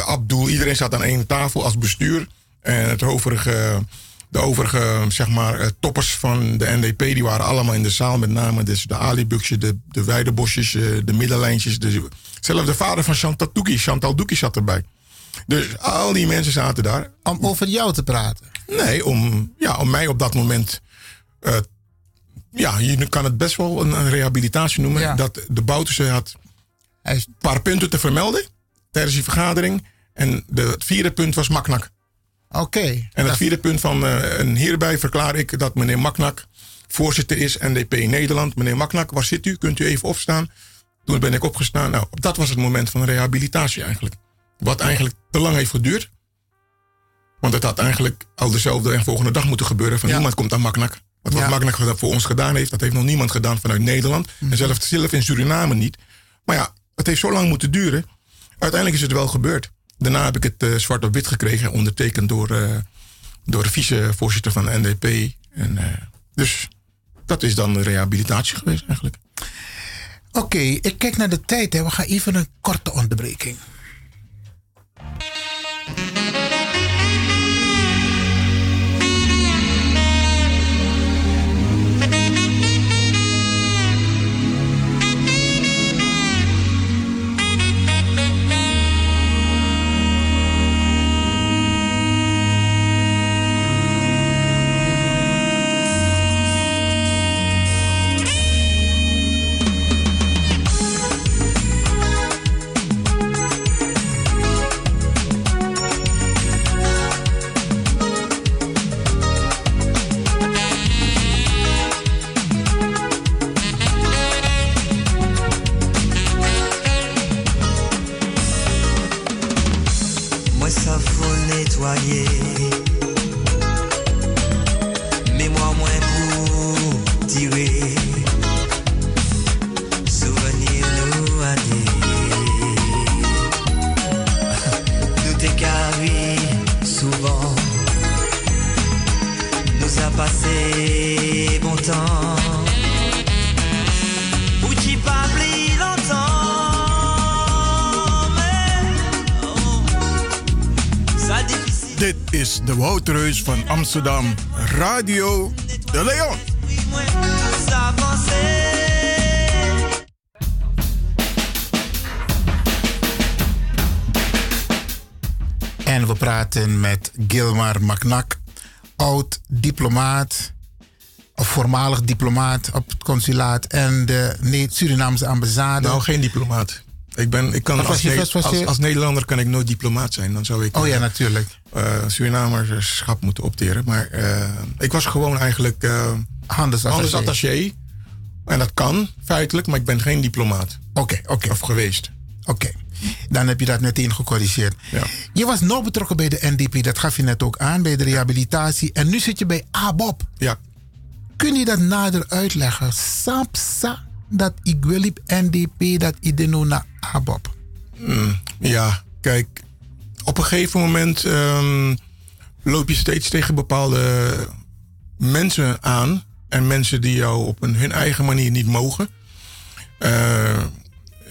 Abdul. Iedereen zat aan één tafel als bestuur. En het overige, de overige zeg maar, toppers van de NDP die waren allemaal in de zaal. Met name dus de Alibuxje, de, de Weidebosjes, de Middenlijntjes. De, zelfs de vader van Chantal Douki, Chantal zat erbij. Dus al die mensen zaten daar. Om over jou te praten? Nee, om, ja, om mij op dat moment... eh, ja, je kan het best wel een, een rehabilitatie noemen. Dat de Bouterse had een paar punten te vermelden tijdens die vergadering. En de, het vierde punt was Maknak. Oké. En het vierde punt van, en hierbij verklaar ik dat meneer Maknak voorzitter is NDP Nederland. Meneer Maknak, waar zit u? Kunt u even opstaan? Toen ben ik opgestaan. Nou, dat was het moment van rehabilitatie eigenlijk. Wat eigenlijk te lang heeft geduurd. Want het had eigenlijk al dezelfde en volgende dag moeten gebeuren. Van niemand komt aan Maknak. Wat, wat Ja. Gedaan- voor ons gedaan heeft, dat heeft nog niemand gedaan vanuit Nederland. En zelfs zelf in Suriname niet. Maar ja, het heeft zo lang moeten duren. Uiteindelijk is het wel gebeurd. Daarna heb ik het eh, zwart op wit gekregen, ondertekend door, eh, door de vicevoorzitter van de NDP. En, eh, dus dat is dan de rehabilitatie geweest eigenlijk. Oké, ik kijk naar de tijd. Hè. We gaan even een korte onderbreking. Amsterdam, Radio de Leon. En we praten met Gilmar Macnak, oud diplomaat, of voormalig diplomaat op het consulaat en de Surinaamse ambassade. Nou, geen diplomaat. Ik, ben, ik kan als, je- als, als Nederlander kan ik nooit diplomaat zijn. Dan zou ik Oh ja, eh, natuurlijk. Surinamerschap moeten opteren. Maar eh, ik was gewoon eigenlijk eh Handelsattaché. handelsattaché. En dat kan feitelijk, maar ik ben geen diplomaat. Oké, oké. Of geweest. Oké, dan heb je dat meteen gecorrigeerd. Je was nauw betrokken bij de NDP, dat gaf je net ook aan, bij de rehabilitatie. En nu zit je bij ABOP. Ja. Kun je dat nader uitleggen? Sapsa dat ik wil NDP, dat ik nu naar ABOP. Mm, ja, kijk, op een gegeven moment ehm, loop je steeds tegen bepaalde mensen aan. En mensen die jou op een, hun eigen manier niet mogen. Eh,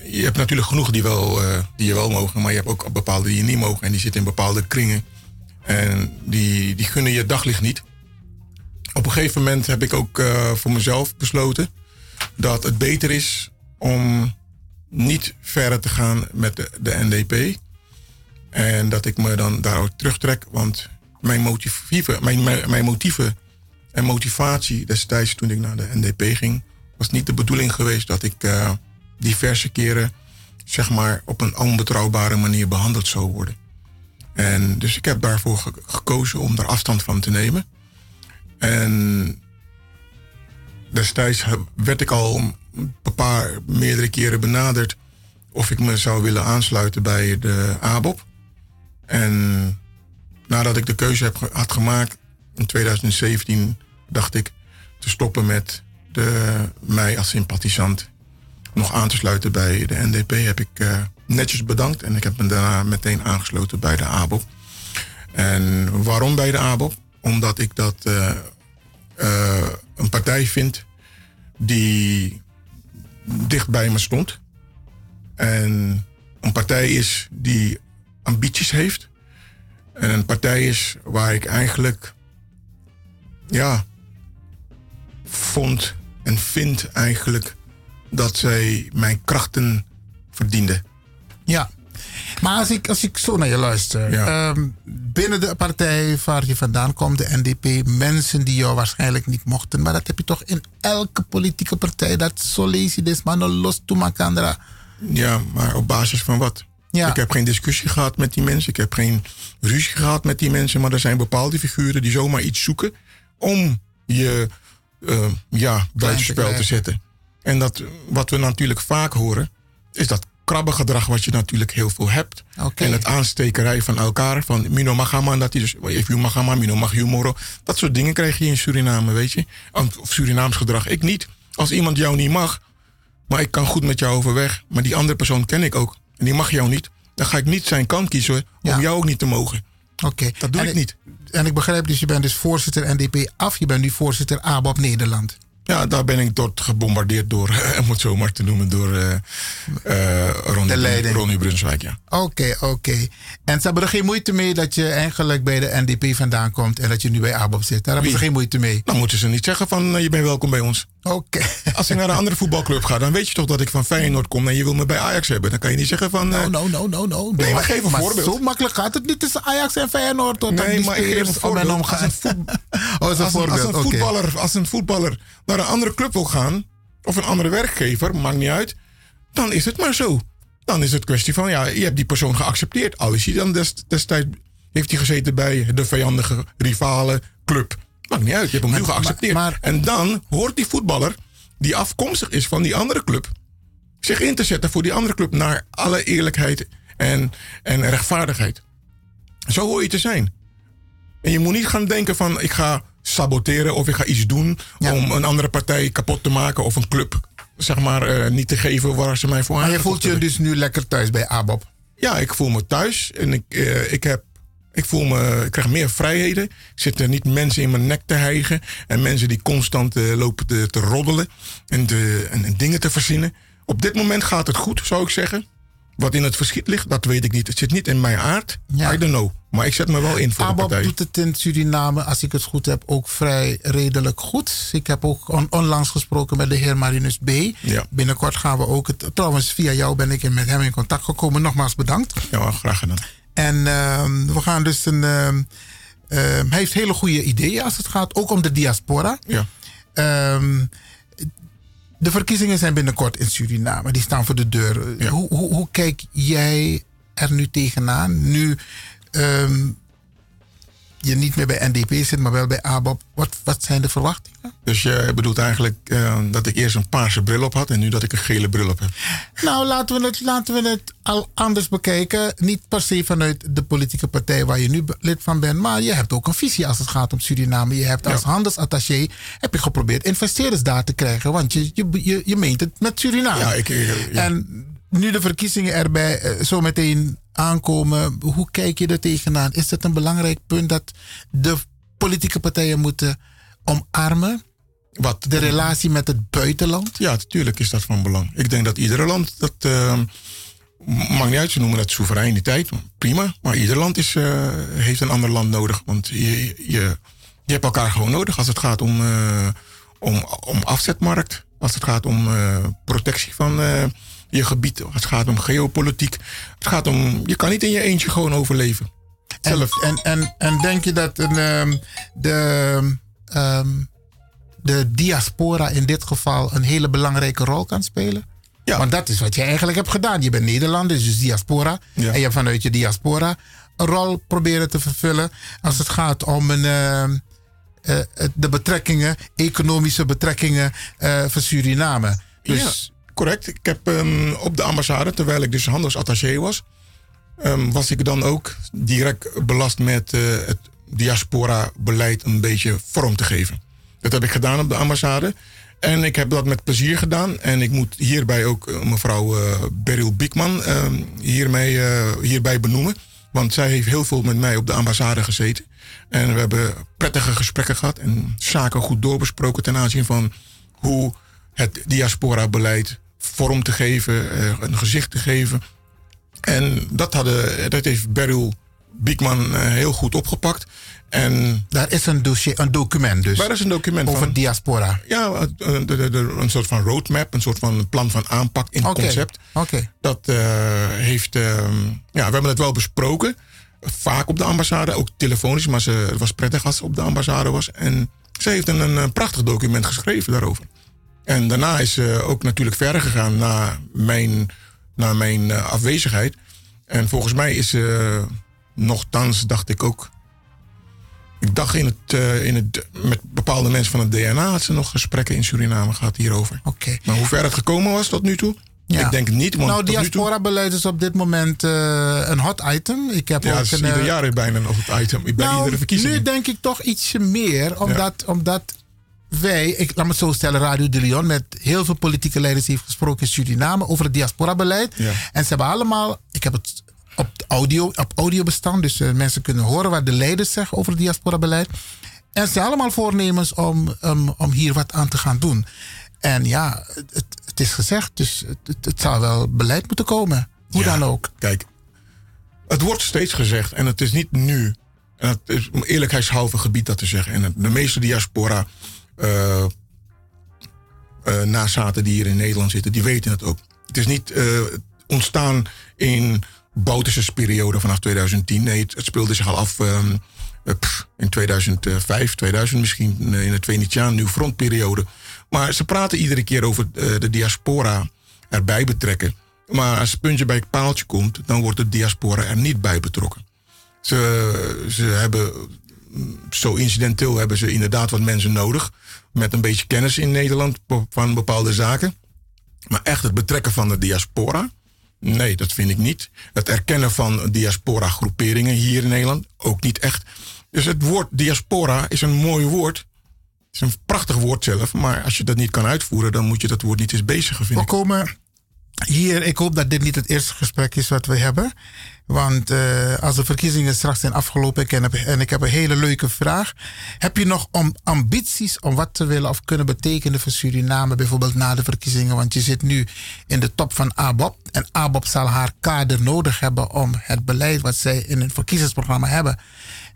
je hebt natuurlijk genoeg die, wel, eh, die je wel mogen, maar je hebt ook bepaalde die je niet mogen. En die zitten in bepaalde kringen. En die, die gunnen je daglicht niet. Op een gegeven moment heb ik ook eh, voor mezelf besloten dat het beter is om niet verder te gaan met de, de NDP. En dat ik me dan daaruit terugtrek. Want mijn motieven, mijn, mijn, motieven en motivatie destijds toen ik naar de NDP ging... was niet de bedoeling geweest dat ik eh, diverse keren... zeg maar op een onbetrouwbare manier behandeld zou worden. En dus ik heb daarvoor ge- gekozen om daar afstand van te nemen. En destijds werd ik al een paar meerdere keren benaderd of ik me zou willen aansluiten bij de ABOP. En nadat ik de keuze heb, had gemaakt in 2017, dacht ik te stoppen met de, mij als sympathisant nog aan te sluiten bij de NDP, heb ik eh, netjes bedankt en ik heb me daarna meteen aangesloten bij de ABOP. En waarom bij de ABOP? Omdat ik dat eh, eh, een partij vind die dicht bij me stond. En een partij is die ambities heeft. En een partij is waar ik eigenlijk, ja, vond en vind eigenlijk dat zij mijn krachten verdiende. Ja. Maar als ik, als ik zo naar je luister. ehm, binnen de partij waar je vandaan komt, de NDP, mensen die jou waarschijnlijk niet mochten. Maar dat heb je toch in elke politieke partij. Dat dus, maar no los to makandra. Ja, maar op basis van wat? Ja. Ik heb geen discussie gehad met die mensen. Ik heb geen ruzie gehad met die mensen. Maar er zijn bepaalde figuren die zomaar iets zoeken om je eh, ja, buitenspel te zetten. En dat, wat we natuurlijk vaak horen, is dat krabbengedrag wat je natuurlijk heel veel hebt. En het aanstekerij van elkaar. Van Mino Magama, dat hij dus, if you Magama, Mino mag moro. Dat soort dingen krijg je in Suriname, weet je. Of Surinaams gedrag. Ik niet. Als iemand jou niet mag, maar ik kan goed met jou overweg. Maar die andere persoon ken ik ook. En die mag jou niet. Dan ga ik niet zijn kant kiezen om jou ook niet te mogen. Oké. Dat doe En ik niet. En ik begrijp dus, je bent dus voorzitter NDP af. Je bent nu voorzitter ABOP Nederland. Ja, daar ben ik tot gebombardeerd door, [LAUGHS] om het zo maar te noemen, door eh eh, Ronnie. Ronnie Brunswijk. Ja. Oké, oké. En ze hebben er geen moeite mee dat je eigenlijk bij de NDP vandaan komt en dat je nu bij ABOP zit. Daar hebben ze geen moeite mee. Dan moeten ze niet zeggen van eh, je bent welkom bij ons. Oké. [LAUGHS] Als ik naar een andere voetbalclub ga, dan weet je toch dat ik van Feyenoord kom en je wil me bij Ajax hebben. Dan kan je niet zeggen van... eh, No, no, no, no. Nee, maar geef een maar voorbeeld. Zo makkelijk gaat het niet tussen Ajax en Feyenoord. Tot Nee, maar ik geef een voorbeeld. Als een, [LAUGHS] Oh, is een als, een, als, voorbeeld. een voetballer, als een voetballer naar een andere club wil gaan, of een andere werkgever, maakt niet uit, dan is het maar zo. Dan is het kwestie van, ja, je hebt die persoon geaccepteerd. Al is hij dan des- destijds, heeft hij gezeten bij de vijandige rivale club. Maakt niet uit, je hebt hem nu geaccepteerd. en dan hoort die voetballer, die afkomstig is van die andere club, zich in te zetten voor die andere club naar alle eerlijkheid en, en rechtvaardigheid. Zo hoor je te zijn. En je moet niet gaan denken van ik ga saboteren of ik ga iets doen om een andere partij kapot te maken of een club zeg maar eh, niet te geven waar ze mij voor Maar je voelt je dus nu lekker thuis bij ABOP. Ja, ik voel me thuis en ik, eh, ik, heb, ik voel me, ik krijg meer vrijheden. Ik zit er niet mensen in mijn nek te hijgen en mensen die constant eh, lopen te, te roddelen en, en, en dingen te verzinnen. Op dit moment gaat het goed, zou ik zeggen. Wat in het verschiet ligt, dat weet ik niet. Het zit niet in mijn aard. I don't know. Maar ik zet me wel in voor de ABAP partij. doet het in Suriname, als ik het goed heb, ook vrij redelijk goed. Ik heb ook on- onlangs gesproken met de heer Marinus B. Ja. Binnenkort gaan we ook het. Trouwens, via jou ben ik met hem in contact gekomen. Nogmaals bedankt. Ja, graag gedaan. En ehm, we gaan dus een. ehm, ehm, hij heeft hele goede ideeën als het gaat ook om de diaspora. Ja. De verkiezingen zijn binnenkort in Suriname. Die staan voor de deur. Hoe, hoe, hoe kijk jij er nu tegenaan? Nu ehm, je niet meer bij NDP zit, maar wel bij ABAP. Wat, wat zijn de verwachtingen? Dus je bedoelt eigenlijk eh, dat ik eerst een paarse bril op had en nu dat ik een gele bril op heb. Nou, laten we, het, laten we het al anders bekijken. Niet per se vanuit de politieke partij waar je nu lid van bent. Maar je hebt ook een visie als het gaat om Suriname. Je hebt als handelsattaché heb je geprobeerd investeerders daar te krijgen. Want je, je, je, je meent het met Suriname. Ja, ik, ik- ja. En nu de verkiezingen erbij eh, zo meteen aankomen. Hoe kijk je er tegenaan? Is het een belangrijk punt dat de politieke partijen moeten omarmen? Wat? De relatie met het buitenland? Ja, natuurlijk is dat van belang. Ik denk dat iedere land dat. eh, maakt niet uit, ze noemen het soevereiniteit. Prima. Maar ieder land is, eh, heeft een ander land nodig. Want je, je, je hebt elkaar gewoon nodig als het gaat om, om, om afzetmarkt. Als het gaat om protectie van je gebied. Als het gaat om geopolitiek. Het gaat om. Je kan niet in je eentje gewoon overleven. Zelf. En, en, en denk je dat een, ehm, de, ehm, de diaspora in dit geval een hele belangrijke rol kan spelen? Ja. Want dat is wat je eigenlijk hebt gedaan. Je bent Nederlander, dus diaspora. En je hebt vanuit je diaspora een rol proberen te vervullen als het gaat om een, ehm, eh, eh, de betrekkingen, economische betrekkingen eh voor Suriname. Dus ja, correct. Ik heb ehm, op de ambassade, terwijl ik dus handelsattaché was, ehm, was ik dan ook direct belast met eh, het diaspora-beleid een beetje vorm te geven. Dat heb ik gedaan op de ambassade. En ik heb dat met plezier gedaan. En ik moet hierbij ook eh, mevrouw eh Beryl Biekman ehm, hiermee, hierbij benoemen. Want zij heeft heel veel met mij op de ambassade gezeten. En we hebben prettige gesprekken gehad en zaken goed doorbesproken ten aanzien van hoe het diaspora-beleid vorm te geven, eh, een gezicht te geven. En dat, hadden, dat heeft Beryl Biekman eh, heel goed opgepakt. En daar is een, dossier, een document dus. Daar is een document over van. diaspora. Ja, eh, de- de- de- een soort van roadmap, een soort van plan van aanpak in concept. Oké. Dat heeft. ehm, ja, we hebben het wel besproken. Vaak op de ambassade, ook telefonisch, maar ze, het was prettig als ze op de ambassade was. En ze heeft een, een, prachtig document geschreven daarover. En daarna is ze ook natuurlijk verder gegaan na mijn, na mijn eh, afwezigheid. En volgens mij is ze, nogthans, dacht ik ook. Ik dacht in het, eh, in het, met bepaalde mensen van het DNA had ze nog gesprekken in Suriname gehad hierover. Oké. Maar hoe ver het gekomen was tot nu toe? Ik denk niet. Want nou, diaspora-beleid is op dit moment eh, een hot item. Ik heb ja, ook is een, ieder eh, jaar bijna nog het item. Bij nou, iedere verkiezing. Nu denk ik toch ietsje meer, omdat, omdat wij, ik, laat me het zo stellen, Radio de Leon met heel veel politieke leiders heeft gesproken in Suriname over het diaspora-beleid. Ja. En ze hebben allemaal, ik heb het op audio, op audio bestaan, dus eh, mensen kunnen horen wat de leiders zeggen over het diaspora-beleid. En ze zijn allemaal voornemens om, om, om hier wat aan te gaan doen. En ja, het, het is gezegd, dus het, het, zou wel beleid moeten komen. Hoe dan ook. Kijk, het wordt steeds gezegd en het is niet nu. En het is om eerlijkheidshalve gebied dat te zeggen. En de meeste diaspora eh, nazaten die hier in Nederland zitten, die weten het ook. Het is niet eh, ontstaan in Bouterses periode vanaf 2010. Nee, het, speelde zich al af ehm, eh, in 2005, 2000 misschien, in de Venetiaan Nieuw Frontperiode. Maar ze praten iedere keer over de diaspora erbij betrekken. Maar als het puntje bij het paaltje komt, dan wordt de diaspora er niet bij betrokken. Ze, ze hebben, zo incidenteel hebben ze inderdaad wat mensen nodig. Met een beetje kennis in Nederland van bepaalde zaken. Maar echt het betrekken van de diaspora? Nee, dat vind ik niet. Het erkennen van diaspora-groeperingen hier in Nederland? Ook niet echt. Dus het woord diaspora is een mooi woord. Het is een prachtig woord zelf. Maar als je dat niet kan uitvoeren, dan moet je dat woord niet eens bezigen, vind We ik. komen hier, ik hoop dat dit niet het eerste gesprek is wat we hebben. Want eh, als de verkiezingen straks zijn afgelopen ik en ik heb een hele leuke vraag. Heb je nog om, ambities om wat te willen of kunnen betekenen voor Suriname, bijvoorbeeld na de verkiezingen? Want je zit nu in de top van ABOP. En ABOP zal haar kader nodig hebben om het beleid wat zij in het verkiezingsprogramma hebben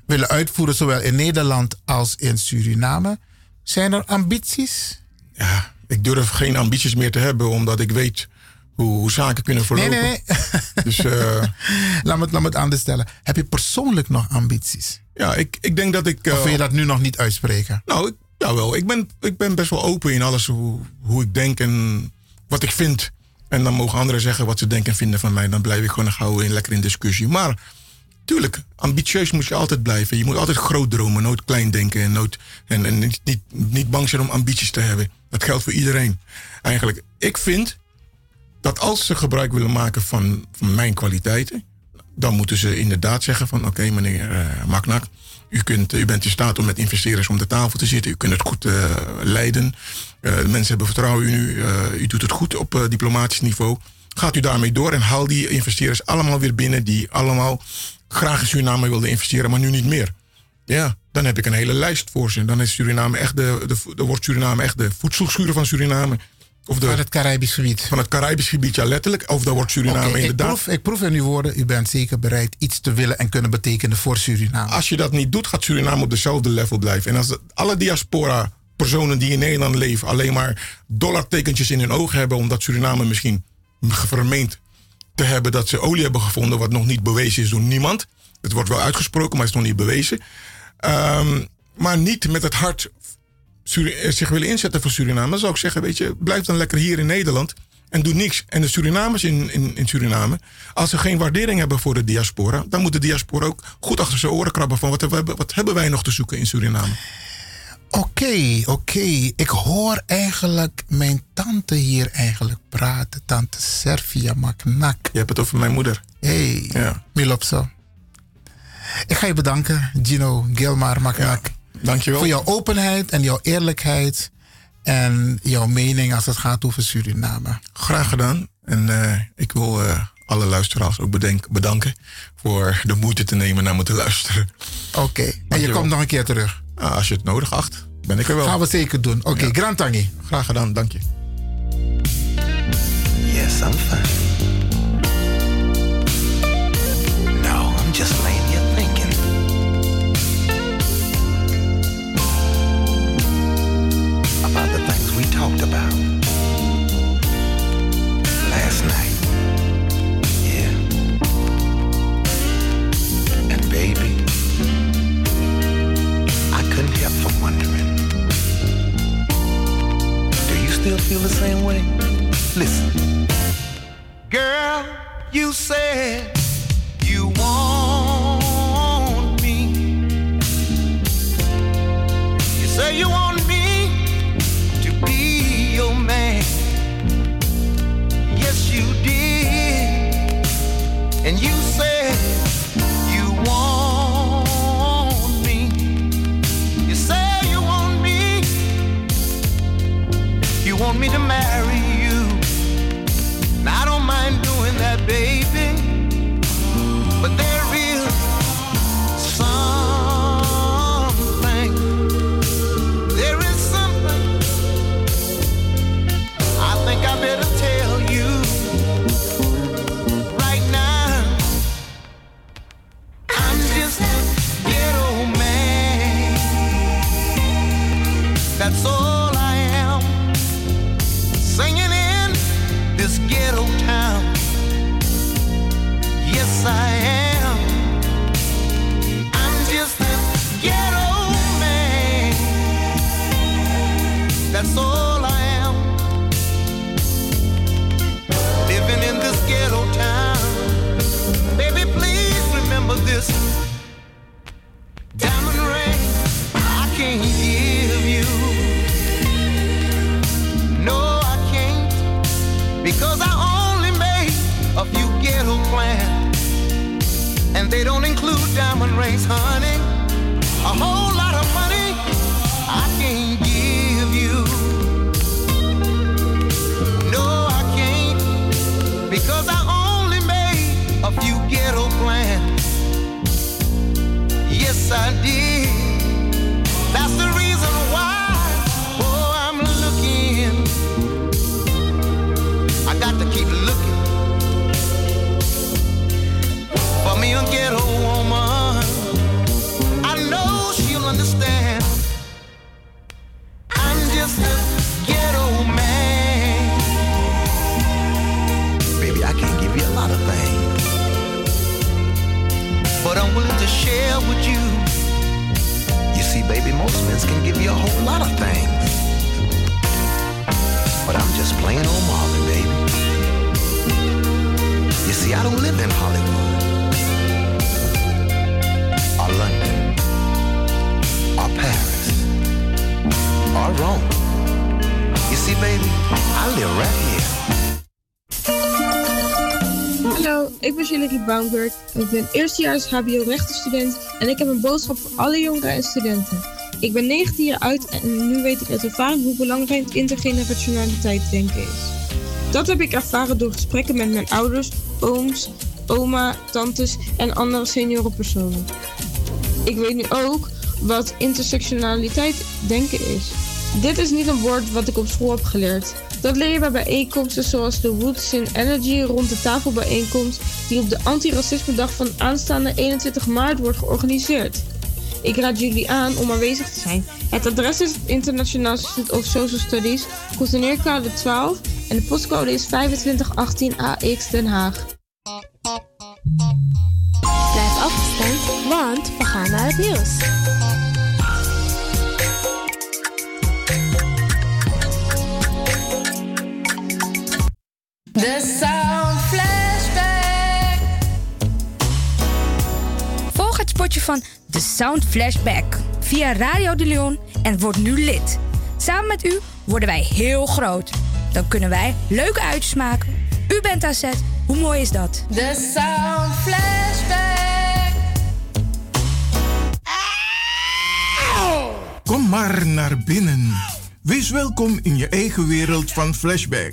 willen uitvoeren, zowel in Nederland als in Suriname. Zijn er ambities? Ja, ik durf geen ambities meer te hebben, omdat ik weet hoe, hoe zaken kunnen verlopen. Nee, nee, [LAUGHS] nee. Dus, eh, laat, me, het- laat me het anders stellen. Heb je persoonlijk nog ambities? Ja, ik, ik denk dat ik... of wil je dat nu nog niet uitspreken? Nou, ik, jawel. Ik ben, ik ben best wel open in alles hoe, hoe ik denk en wat ik vind. En dan mogen anderen zeggen wat ze denken en vinden van mij. Dan blijf ik gewoon gauw in, lekker in discussie. Maar tuurlijk, ambitieus moet je altijd blijven. Je moet altijd groot dromen, nooit klein denken. En, nooit, en, en niet, niet, niet bang zijn om ambities te hebben. Dat geldt voor iedereen. Eigenlijk, ik vind dat als ze gebruik willen maken van, van mijn kwaliteiten... dan moeten ze inderdaad zeggen van... oké, meneer eh Maknak, u, kunt, u bent in staat om met investeerders om de tafel te zitten. U kunt het goed eh, leiden. Eh, mensen hebben vertrouwen in u. U doet het goed op diplomatisch niveau. Gaat u daarmee door en haal die investeerders allemaal weer binnen... die allemaal graag in Suriname wilden investeren, maar nu niet meer. Ja, dan heb ik een hele lijst voor ze. Dan is Suriname echt de, de, dan wordt Suriname echt de voedselschuur van Suriname. Of de, Van het Caribisch gebied. Van het Caribisch gebied, ja, letterlijk. Of dan wordt Suriname ik, inderdaad. proef, ik proef in uw woorden, u bent zeker bereid iets te willen en kunnen betekenen voor Suriname. Als je dat niet doet, gaat Suriname op dezelfde level blijven. En als de- alle diaspora personen die in Nederland leven alleen maar dollartekentjes in hun ogen hebben, omdat Suriname misschien vermeent te hebben dat ze olie hebben gevonden, wat nog niet bewezen is door niemand. Het wordt wel uitgesproken, maar het is nog niet bewezen. Ehm, maar niet met het hart Suri- eh, zich willen inzetten voor Suriname, dan zou ik zeggen, weet je, blijf dan lekker hier in Nederland en doe niks. En de Surinamers in, in, in Suriname, als ze geen waardering hebben voor de diaspora, dan moet de diaspora ook goed achter zijn oren krabben van wat hebben, wat hebben wij nog te zoeken in Suriname. Oké, oké. Ik hoor eigenlijk mijn tante hier eigenlijk praten. Tante Servia Maknak. Je hebt het over mijn moeder. Hey, Ja. Milopso. Ik ga je bedanken, Gino Gilmar Maknak. Dankjewel. Voor jouw openheid en jouw eerlijkheid. En jouw mening als het gaat over Suriname. Graag gedaan. En eh, ik wil eh, alle luisteraars ook bedenk, bedanken voor de moeite te nemen naar me te luisteren. Oké. En je komt nog een keer terug. Ah, als je het nodig acht, ben ik er wel. Gaan we zeker doen. Oké, Ja. Grand Tangi. Graag gedaan, dank je. Yes, I'm fine. No, I'm just laying talked about last night. Yeah. And baby, I couldn't help from wondering. Do you still feel the same way? Listen. Girl, you said you want me. You say you want me to marry And they don't include diamond rings, honey. Ik ben eerstejaars HBO-rechtenstudent en ik heb een boodschap voor alle jongeren en studenten. Ik ben 19 jaar oud en nu weet ik uit ervaring hoe belangrijk intergenerationaliteit denken is. Dat heb ik ervaren door gesprekken met mijn ouders, ooms, oma, tantes en andere seniorenpersonen. Ik weet nu ook wat intersectionaliteit denken is. Dit is niet een woord wat ik op school heb geleerd. Dat leer je bij bijeenkomsten zoals de Woods in Energy rond de tafelbijeenkomst die op de Antiracisme Dag van aanstaande 21 maart wordt georganiseerd. Ik raad jullie aan om aanwezig te zijn. Het adres is het International Institute of Social Studies, Containerkade 12 en de postcode is 2518 AX Den Haag. Blijf afgestemd, want we gaan naar het nieuws. De Sound Flashback. Volg het spotje van The Sound Flashback via Radio de Leon en word nu lid. Samen met u worden wij heel groot. Dan kunnen wij leuke uitjes maken. U bent aan zet. Hoe mooi is dat? The Sound Flashback. Kom maar naar binnen. Wees welkom in je eigen wereld van Flashback.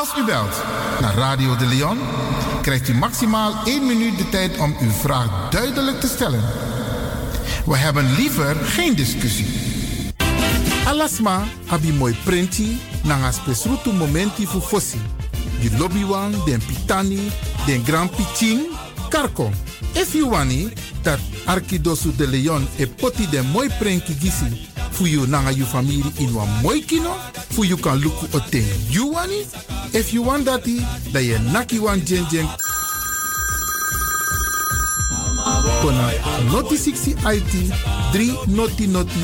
Als u belt naar Radio De Leon, krijgt u maximaal 1 minuut de tijd om uw vraag duidelijk te stellen. We hebben liever geen discussie. Alasma abi mooi printi nanga spesrutu momenti fu fosi. Di lobby wan, den pitani, den grand piching, karko. If you wani, dat Arkidosu de Leon e poti den mooi prenki gisi fu you nanga you family in wan mooi kino, fu you kan luku oten you wani. If you want dati, da ye naki wan jen jen Kona noti 60 IT 3 noti noti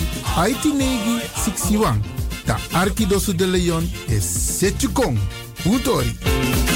IT negi 61. Da Arkidosu de Leon is Setjukong. Utori. Je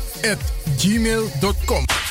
at gmail.com.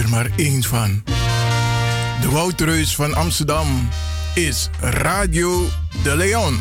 er maar één van. De Woutreus van Amsterdam is Radio de Leon.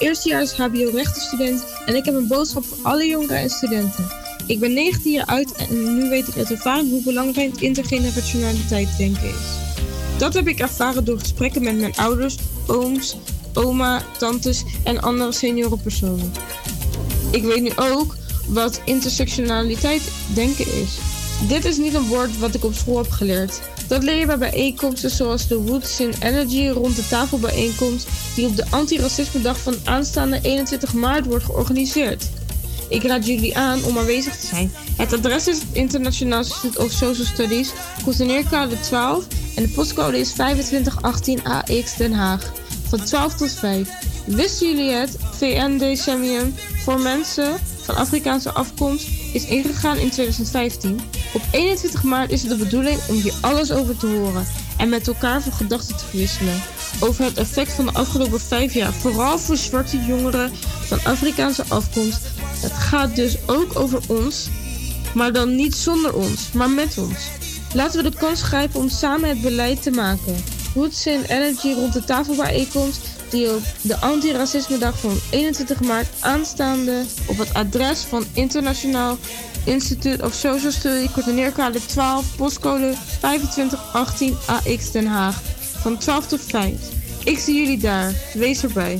Eerstejaars HBO-rechtenstudent en ik heb een boodschap voor alle jongeren en studenten. Ik ben 19 jaar oud en nu weet ik uit ervaring hoe belangrijk intergenerationaliteit denken is. Dat heb ik ervaren door gesprekken met mijn ouders, ooms, oma, tantes en andere seniorenpersonen. Ik weet nu ook wat intersectionaliteit denken is. Dit is niet een woord wat ik op school heb geleerd. Dat leer je bij bijeenkomsten zoals de Woods in Energy rond de tafelbijeenkomst die op de Antiracisme Dag van aanstaande 21 maart wordt georganiseerd. Ik raad jullie aan om aanwezig te zijn. Het adres is het Internationaal Institute of Social Studies, Containerkade 12 en de postcode is 2518 AX Den Haag. Van 12 tot 5. Wisten jullie het? VN Decemium voor mensen van Afrikaanse afkomst is ingegaan in 2015. Op 21 maart is het de bedoeling om hier alles over te horen en met elkaar van gedachten te verwisselen. Over het effect van de afgelopen vijf jaar, vooral voor zwarte jongeren van Afrikaanse afkomst. Het gaat dus ook over ons, maar dan niet zonder ons, maar met ons. Laten we de kans grijpen om samen het beleid te maken. Roots Energy rond de tafelbijeenkomst die op de Antiracisme Dag van 21 maart aanstaande op het adres van Internationaal Institute of Social Study, coördineerkade 12, postcode 2518 AX Den Haag. Van 12 tot 5. Ik zie jullie daar. Wees erbij.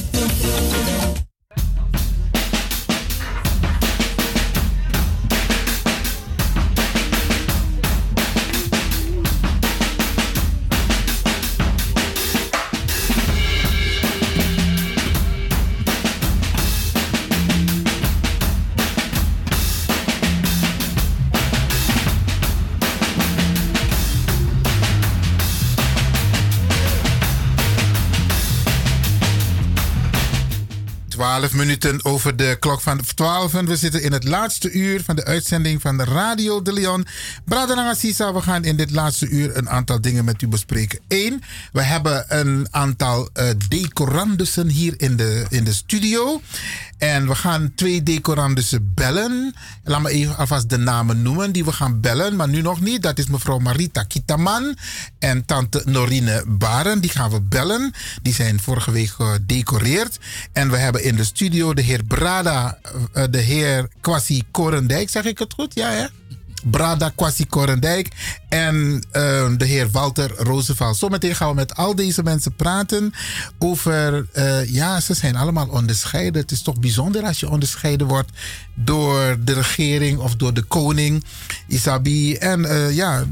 Minuten over de klok van 12. En we zitten in het laatste uur van de uitzending van Radio de Leon. Bradananga Sisa, we gaan in dit laatste uur een aantal dingen met u bespreken. Eén, we hebben een aantal eh, decorandussen hier in de, in de studio. En we gaan twee decorandussen bellen. Laat me even alvast de namen noemen die we gaan bellen, maar nu nog niet. Dat is mevrouw Marita Kitaman en tante Norine Baren. Die gaan we bellen. Die zijn vorige week gedecoreerd. En we hebben in de studio de heer Brada, eh, de heer Kwasi Korendijk. Zeg ik het goed? Ja, hè? Brada Kwasi Korendijk en eh, de heer Walter Roosevelt. Zometeen gaan we met al deze mensen praten over, eh, ja, ze zijn allemaal onderscheiden. Het is toch bijzonder als je onderscheiden wordt door de regering of door de koning, Isabi. En eh, ja,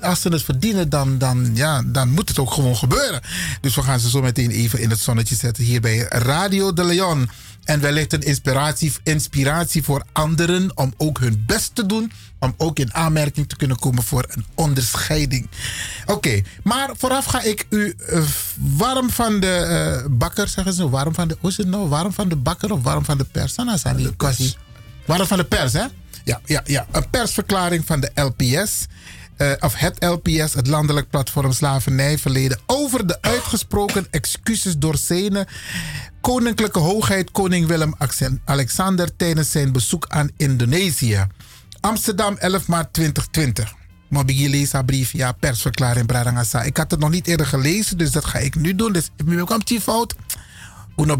als ze het verdienen, dan, dan, ja, dan moet het ook gewoon gebeuren. Dus we gaan ze zo meteen even in het zonnetje zetten hier bij Radio de Leon. En wellicht een inspiratie, inspiratie voor anderen om ook hun best te doen. Om ook in aanmerking te kunnen komen voor een onderscheiding. Oké, maar vooraf ga ik u eh, warm van de eh, bakker, zeggen ze. Warm van de, hoe is het nou? Warm van de bakker of warm van de pers? Dan zijn die kwestie. Warm van de pers, hè? Ja, ja, ja. Een persverklaring van de LPS. Eh, of het LPS, het Landelijk Platform Slavernijverleden, over de uitgesproken excuses door Sene, Koninklijke Hoogheid Koning Willem-Alexander tijdens zijn bezoek aan Indonesië. Amsterdam, 11 maart 2020. Maar bij lezen brief, ja, persverklaring Bradangasa. Ik had het nog niet eerder gelezen, dus dat ga ik nu doen. Dus ik ben die fout. Uno.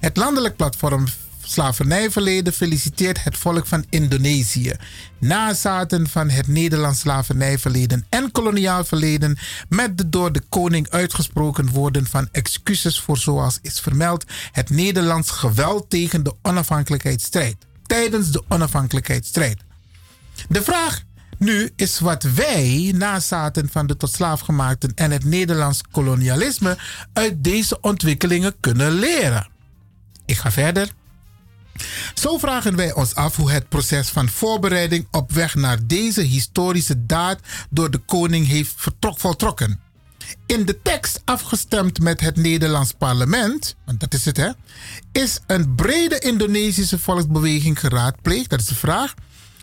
Het landelijk platform Slavernijverleden feliciteert het volk van Indonesië. Nazaten van het Nederlands slavernijverleden en koloniaal verleden met de door de koning uitgesproken woorden van excuses voor zoals is vermeld het Nederlands geweld tegen de onafhankelijkheidsstrijd. Tijdens de onafhankelijkheidsstrijd. De vraag nu is wat wij, nazaten van de tot slaafgemaakten en het Nederlands kolonialisme, uit deze ontwikkelingen kunnen leren. Ik ga verder. Zo vragen wij ons af hoe het proces van voorbereiding op weg naar deze historische daad door de koning heeft voltrokken. In de tekst afgestemd met het Nederlands parlement, want dat is het hè, is een brede Indonesische volksbeweging geraadpleegd, dat is de vraag.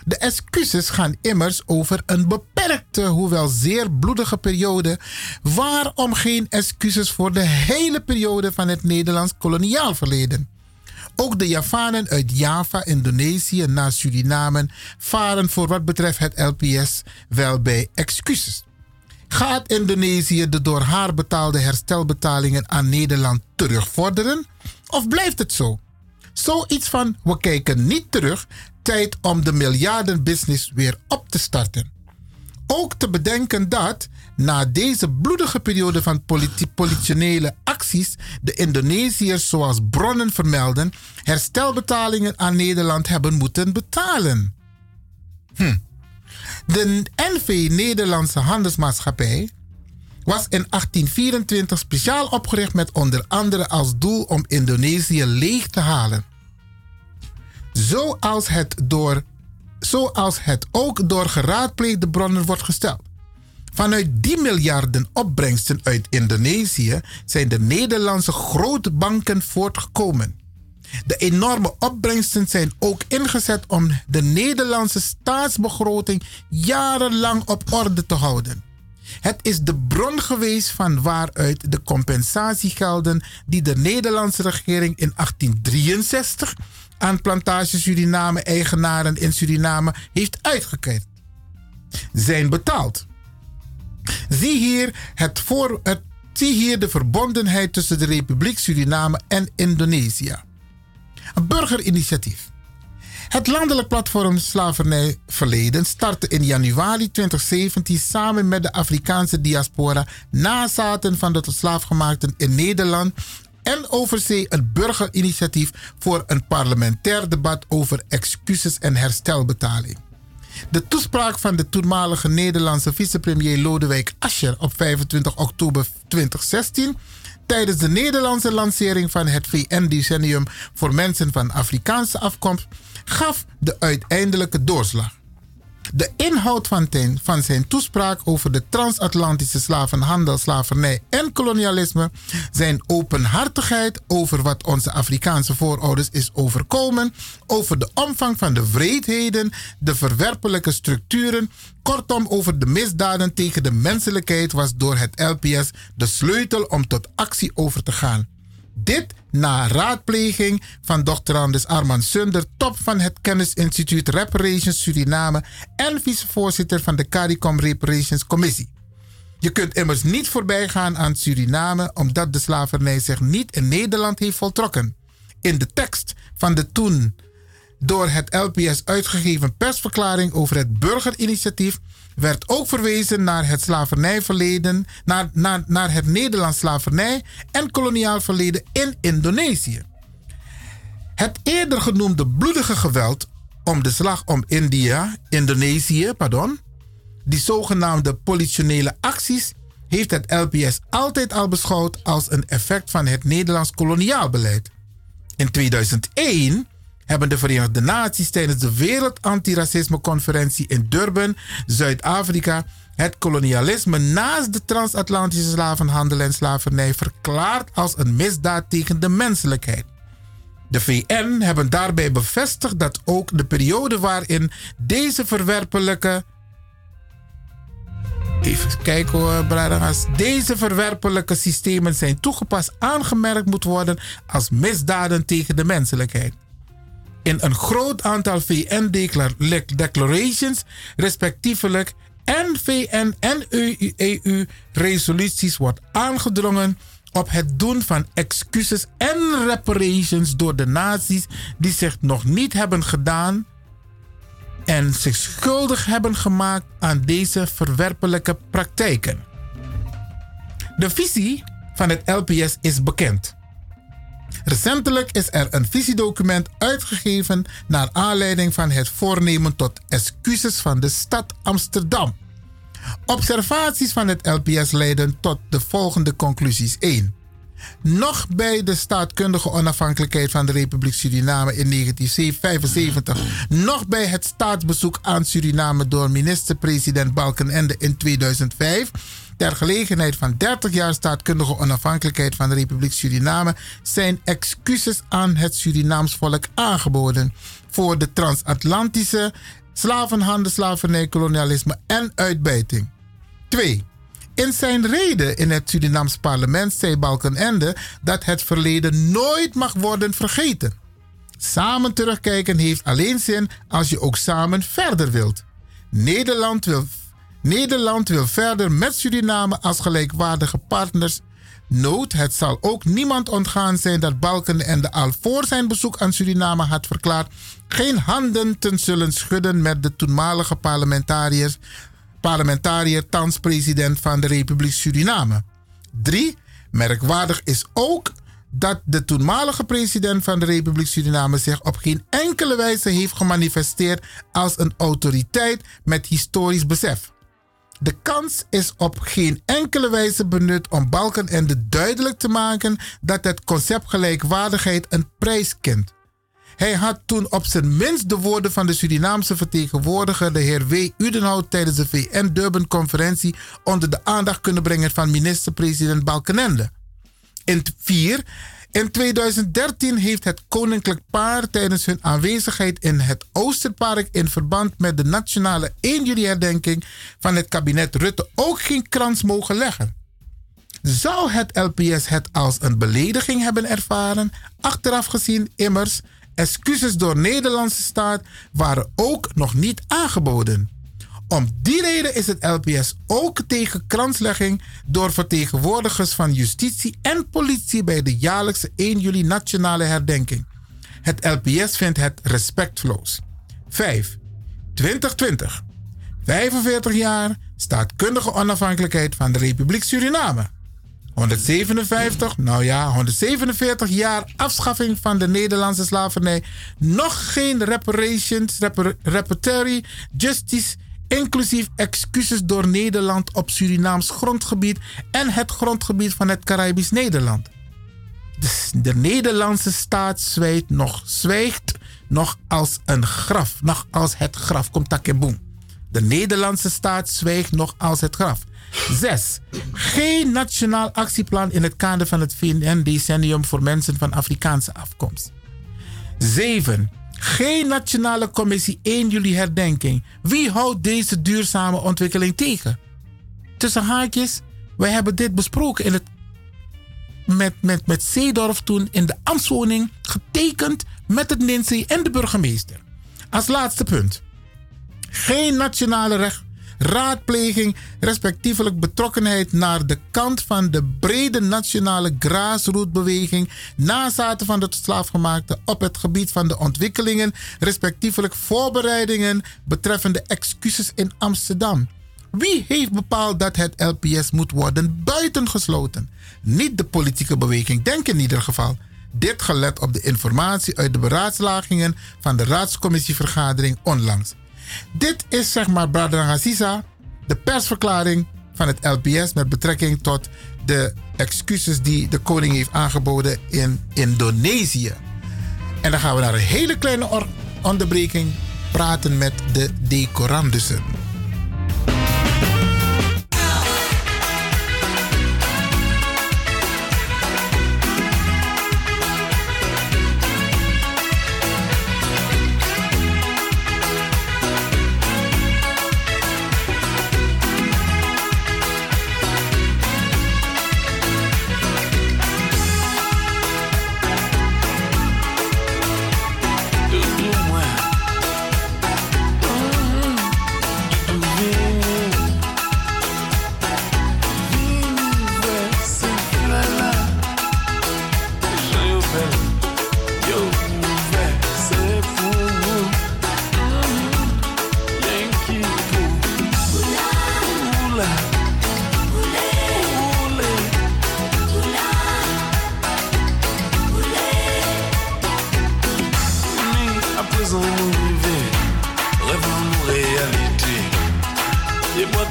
De excuses gaan immers over een beperkte, hoewel zeer bloedige periode. Waarom geen excuses voor de hele periode van het Nederlands koloniaal verleden? Ook de Javanen uit Java, Indonesië naar Suriname varen voor wat betreft het LPS wel bij excuses. Gaat Indonesië de door haar betaalde herstelbetalingen aan Nederland terugvorderen? Of blijft het zo? Zoiets van we kijken niet terug, tijd om de miljardenbusiness weer op te starten. Ook te bedenken dat na deze bloedige periode van politi- politionele acties de Indonesiërs, zoals bronnen vermelden, herstelbetalingen aan Nederland hebben moeten betalen. Hm. De NV Nederlandse Handelsmaatschappij was in 1824 speciaal opgericht met onder andere als doel om Indonesië leeg te halen. Zoals het, door, zoals het ook door geraadpleegde bronnen wordt gesteld. Vanuit die miljarden opbrengsten uit Indonesië zijn de Nederlandse grote banken voortgekomen. De enorme opbrengsten zijn ook ingezet om de Nederlandse staatsbegroting jarenlang op orde te houden. Het is de bron geweest van waaruit de compensatiegelden die de Nederlandse regering in 1863 aan plantage Suriname-eigenaren in Suriname heeft uitgekeerd. zijn betaald. Zie hier, het voor, het, zie hier de verbondenheid tussen de Republiek Suriname en Indonesië. Een burgerinitiatief. Het landelijk platform Slavernij Verleden startte in januari 2017 samen met de Afrikaanse diaspora nazaten van de tot slaafgemaakten in Nederland en overzee een burgerinitiatief voor een parlementair debat over excuses en herstelbetaling. De toespraak van de toenmalige Nederlandse vicepremier Lodewijk Asscher op 25 oktober 2016 tijdens de Nederlandse lancering van het VN-decennium voor mensen van Afrikaanse afkomst gaf de uiteindelijke doorslag. De inhoud van, van zijn toespraak over de transatlantische slavenhandel, slavernij en kolonialisme, zijn openhartigheid over wat onze Afrikaanse voorouders is overkomen, over de omvang van de wreedheden, de verwerpelijke structuren, kortom over de misdaden tegen de menselijkheid was door het LPS de sleutel om tot actie over te gaan. Dit na raadpleging van doctorandus Arman Sunder, top van het Kennisinstituut Reparations Suriname en vicevoorzitter van de CARICOM Reparations Commissie. Je kunt immers niet voorbij gaan aan Suriname omdat de slavernij zich niet in Nederland heeft voltrokken. In de tekst van de toen door het LPS uitgegeven persverklaring over het burgerinitiatief werd ook verwezen naar het slavernijverleden, naar, naar, naar het Nederlands slavernij en koloniaal verleden in Indonesië. Het eerder genoemde bloedige geweld om de slag om India, Indonesië, pardon, die zogenaamde politionele acties, heeft het LPS altijd al beschouwd als een effect van het Nederlands koloniaal beleid. In 2001 hebben de Verenigde Naties tijdens de Wereld Antiracisme Conferentie in Durban, Zuid-Afrika, het kolonialisme naast de transatlantische slavenhandel en slavernij verklaard als een misdaad tegen de menselijkheid. De VN hebben daarbij bevestigd dat ook de periode waarin deze verwerpelijke. Even kijken hoor, Bradagas. Deze verwerpelijke systemen zijn toegepast, aangemerkt moet worden als misdaden tegen de menselijkheid in een groot aantal VN-declarations, respectievelijk en VN en EU-resoluties wordt aangedrongen op het doen van excuses en reparations door de naties die zich nog niet hebben gedaan en zich schuldig hebben gemaakt aan deze verwerpelijke praktijken. De visie van het LPS is bekend. Recentelijk is er een visiedocument uitgegeven naar aanleiding van het voornemen tot excuses van de stad Amsterdam. Observaties van het LPS leiden tot de volgende conclusies 1. Nog bij de staatkundige onafhankelijkheid van de Republiek Suriname in 1975, nog bij het staatsbezoek aan Suriname door minister-president Balkenende in 2005 ter gelegenheid van 30 jaar staatkundige onafhankelijkheid van de Republiek Suriname zijn excuses aan het Surinaams volk aangeboden voor de transatlantische slavenhandel, slavernij, kolonialisme en uitbuiting. 2. In zijn reden in het Surinaams parlement zei Balkenende dat het verleden nooit mag worden vergeten. Samen terugkijken heeft alleen zin als je ook samen verder wilt. Nederland wil Nederland wil verder met Suriname als gelijkwaardige partners. Nood, het zal ook niemand ontgaan zijn dat Balkenende al voor zijn bezoek aan Suriname had verklaard geen handen te zullen schudden met de toenmalige parlementariërs, parlementariër, thans president van de Republiek Suriname. 3. Merkwaardig is ook dat de toenmalige president van de Republiek Suriname zich op geen enkele wijze heeft gemanifesteerd als een autoriteit met historisch besef. De kans is op geen enkele wijze benut om Balkenende duidelijk te maken dat het concept gelijkwaardigheid een prijs kent. Hij had toen op zijn minst de woorden van de Surinaamse vertegenwoordiger, de heer W. Udenhout, tijdens de VN Durban-conferentie onder de aandacht kunnen brengen van minister-president Balkenende. In 4. In 2013 heeft het koninklijk paar tijdens hun aanwezigheid in het Oosterpark in verband met de nationale 1 juli herdenking van het kabinet Rutte ook geen krans mogen leggen. Zou het LPS het als een belediging hebben ervaren? Achteraf gezien immers, excuses door Nederlandse staat waren ook nog niet aangeboden. Om die reden is het LPS ook tegen kranslegging door vertegenwoordigers van justitie en politie bij de jaarlijkse 1 juli nationale herdenking. Het LPS vindt het respectloos. 5. 2020. 45 jaar staatkundige onafhankelijkheid van de Republiek Suriname. 157, nou ja, 147 jaar afschaffing van de Nederlandse slavernij. Nog geen reparations, repar- reparatory justice, inclusief excuses door Nederland op Surinaams grondgebied en het grondgebied van het Caribisch Nederland. De Nederlandse staat zwijgt nog, zwijgt nog als een graf, nog als het graf. Komt takeboom. De Nederlandse staat zwijgt nog als het graf. 6. Geen nationaal actieplan in het kader van het VN-decennium voor mensen van Afrikaanse afkomst. 7. Geen nationale commissie 1 juli herdenking. Wie houdt deze duurzame ontwikkeling tegen? Tussen haakjes, wij hebben dit besproken in het, met, met, met Zeedorf toen in de ambtswoning, getekend met het NINSE en de burgemeester. Als laatste punt. Geen nationale recht, raadpleging, respectievelijk betrokkenheid naar de kant van de brede nationale grassrootbeweging, nazaten van de slaafgemaakte op het gebied van de ontwikkelingen, respectievelijk voorbereidingen betreffende excuses in Amsterdam. Wie heeft bepaald dat het LPS moet worden buitengesloten? Niet de politieke beweging, denk in ieder geval. Dit gelet op de informatie uit de beraadslagingen van de raadscommissievergadering onlangs. Dit is zeg maar Aziza, de persverklaring van het LPS met betrekking tot de excuses die de koning heeft aangeboden in Indonesië. En dan gaan we naar een hele kleine onderbreking praten met de decorandussen.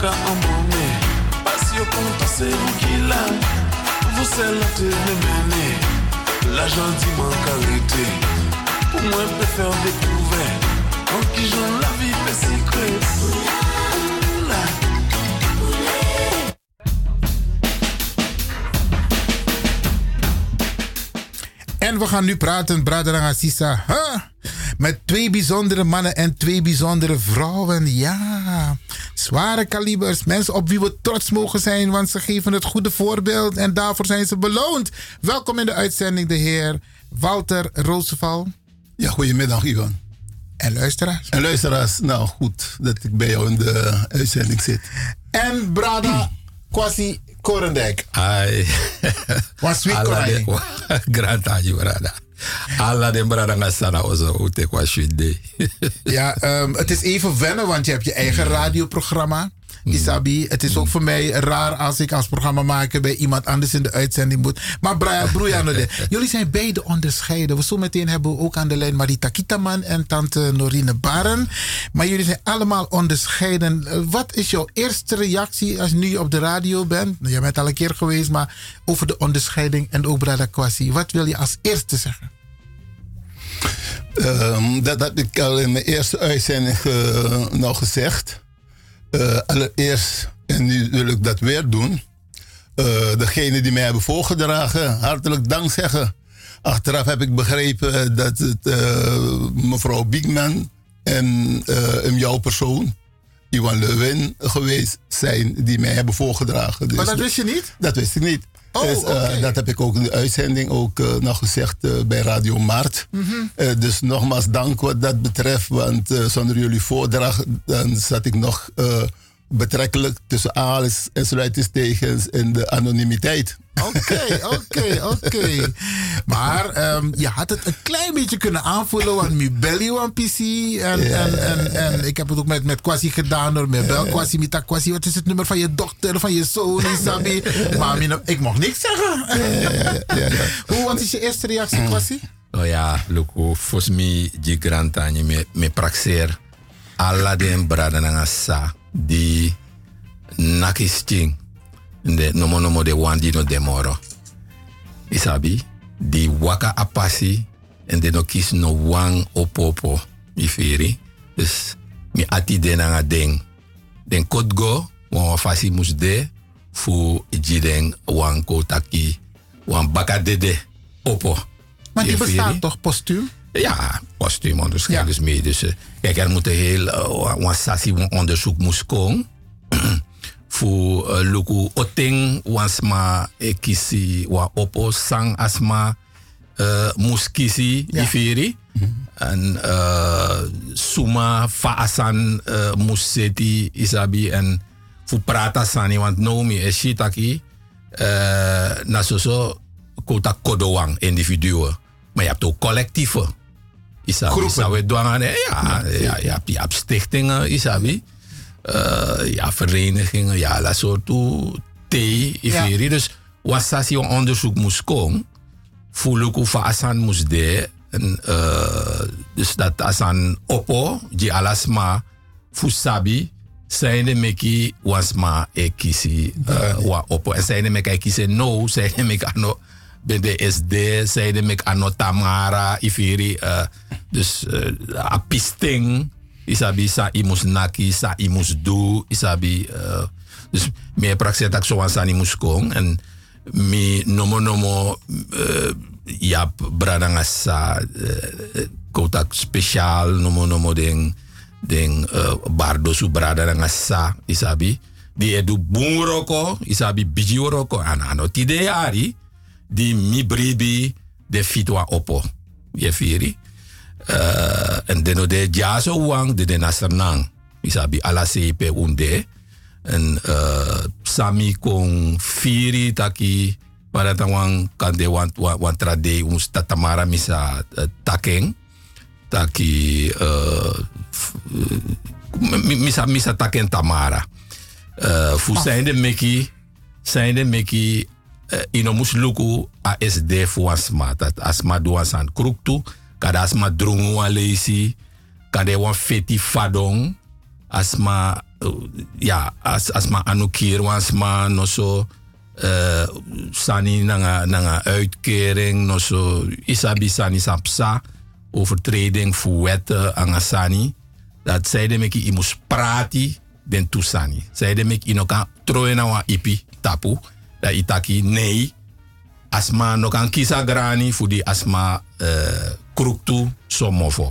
Et moi, qu'à emmener, passion compte, c'est vous qui l'a. Vous, c'est la mener. L'argent dit manque arrêté. Pour moi, je peux faire découvert. En qui j'en la vie, fait secret. Oula. En we gaan nu praten, Brother Assisa, huh? Met twee bijzondere mannen en twee bijzondere vrouwen. Ja, zware kalibers, mensen op wie we trots mogen zijn, want ze geven het goede voorbeeld en daarvoor zijn ze beloond. Welkom in de uitzending, de heer Walter Roosevelt. Ja, goedemiddag, Ivan. En luisteraars. En luisteraars, nou goed dat ik bij jou in de uitzending zit. En Brada Kwasi Korendijk. Ai. Was wie [LAUGHS] Aji brada. Alla de brada sana ozo ute kwa shwide. Ja, ehm, het is even wennen, want je hebt je eigen radioprogramma. Isabi, het is ook voor mij raar als ik als programmamaker bij iemand anders in de uitzending moet. Maar Brian, [LAUGHS] Broeiano, jullie zijn beide onderscheiden. We zo meteen hebben we ook aan de lijn Marita Kitaman en tante Norine Baren. Maar jullie zijn allemaal onderscheiden. Eh, Wat is jouw eerste reactie als nu op de radio bent? Nou, Je bent al een keer geweest, maar over de onderscheiding en ook Brada Kwasi. Wat wil je als eerste zeggen? Ehm, dat had ik al in mijn eerste uitzending eh, nou gezegd. Eh, allereerst, en nu wil ik dat weer doen. eh degene die mij hebben voorgedragen, hartelijk dank zeggen. Achteraf heb ik begrepen dat het eh, mevrouw Biekman en eh, jouw persoon, Iwan Lewin, geweest zijn die mij hebben voorgedragen. Dus Maar dat wist je niet? Dat wist ik niet. Dus, eh, Dat heb ik ook in de uitzending ook eh, nog gezegd eh, bij Radio Mart. Mhm. Dus nogmaals dank wat dat betreft, want zonder jullie voordracht dan zat ik nog betrekkelijk tussen aanhalingstekens en sluitingstekens in de anonimiteit. Oké, [LAUGHS] oké, oké. Maar ehm, je had het een klein beetje kunnen aanvoelen, want mi belly wan PC. En, en, en, en ik heb het ook met, met Kwasi gedaan hoor. Met bel Kwasi, met Kwasi. Wat is het nummer van je dochter, van je zoon, Isabi? [LAUGHS] Maar ik mocht niks zeggen. Hoe, wat is je eerste reactie, Kwasi? Oh ja, luku, fos mi di grantani me, me praxer alla den brada nanga sa di nakisting de nomo nomo de wandi no demoro. Isabi, di waka apasi en de no kis no wang opopo ifiri. Dus mi ati de nanga ding. Den kotgo, wan fasi mus de fu jiden wan kotaki wan baka dede opo. Maar die bestaat toch? Ja, postuum onderscheid dus mee. Dus, eh, kijk, er moet een heel uh, een onderzoek moest komen. [CLEARS THROAT] Voor uh, luku oting wansma e kisi wa opo sang asma uh, moest kisi ifiri. En uh, suma faasan uh, moest seti isabi en voor prata sani want no mi e shitaki uh, so kota kodowang individuen. Maar je hebt ook collectieven. Isabi. Isabi, dwangen, ja, ja, ja, je, je hebt stichtingen, Isabi. Eh, ja, verenigingen, ja, dat soort T, Iveri. Dus wasasi een onderzoek moest komen. Voel ik hoe asan moest de. En, eh, dus dat asan oppo, die alasma, fusabi, zijn de meki wasma e kisi eh, wa oppo. En zijn de meki kisi no, zijn de meki ano ben de SD, zijn de meki ano tamara, Iveri. eh, dus uh, apisting. Isabi sa imus naki, sa imus do, isabi. eh, dus meer praxis dat zo aan sani moest komen. En mi nomo nomo uh, ja bradanga sa uh, kotak speciaal nomo nomo ding ding uh, bardo su bradanga sa isabi. Die edu bunroko, isabi biji roko anano tide ari di mi bribi de fitwa opo. Je firi. Uh, en deno de jaso wang de de nasernang. Isabi ala CP unde. En uh, sami kong firi taki para tawang kande wan wan, wan trade uns tatamara misa uh, takeng taki uh, f- uh, misa misa taken tamara. Uh, fu zijnde meki zijnde meki uh, ino mus luku ASD fu asma dat asma do asan kruktu kada asma drungu wan leisi kada wan feti fadong asma uh, ja as, asma anukir no so uh, sani nanga nanga uitkering no so isabi sani sapsa overtreding anga sani. Dat zij de meki imus prati den tusani zij de meki inoka troe na wa ipi tapu da itaki nee asma no kan kisa grani voor die asma uh, kruktu somofo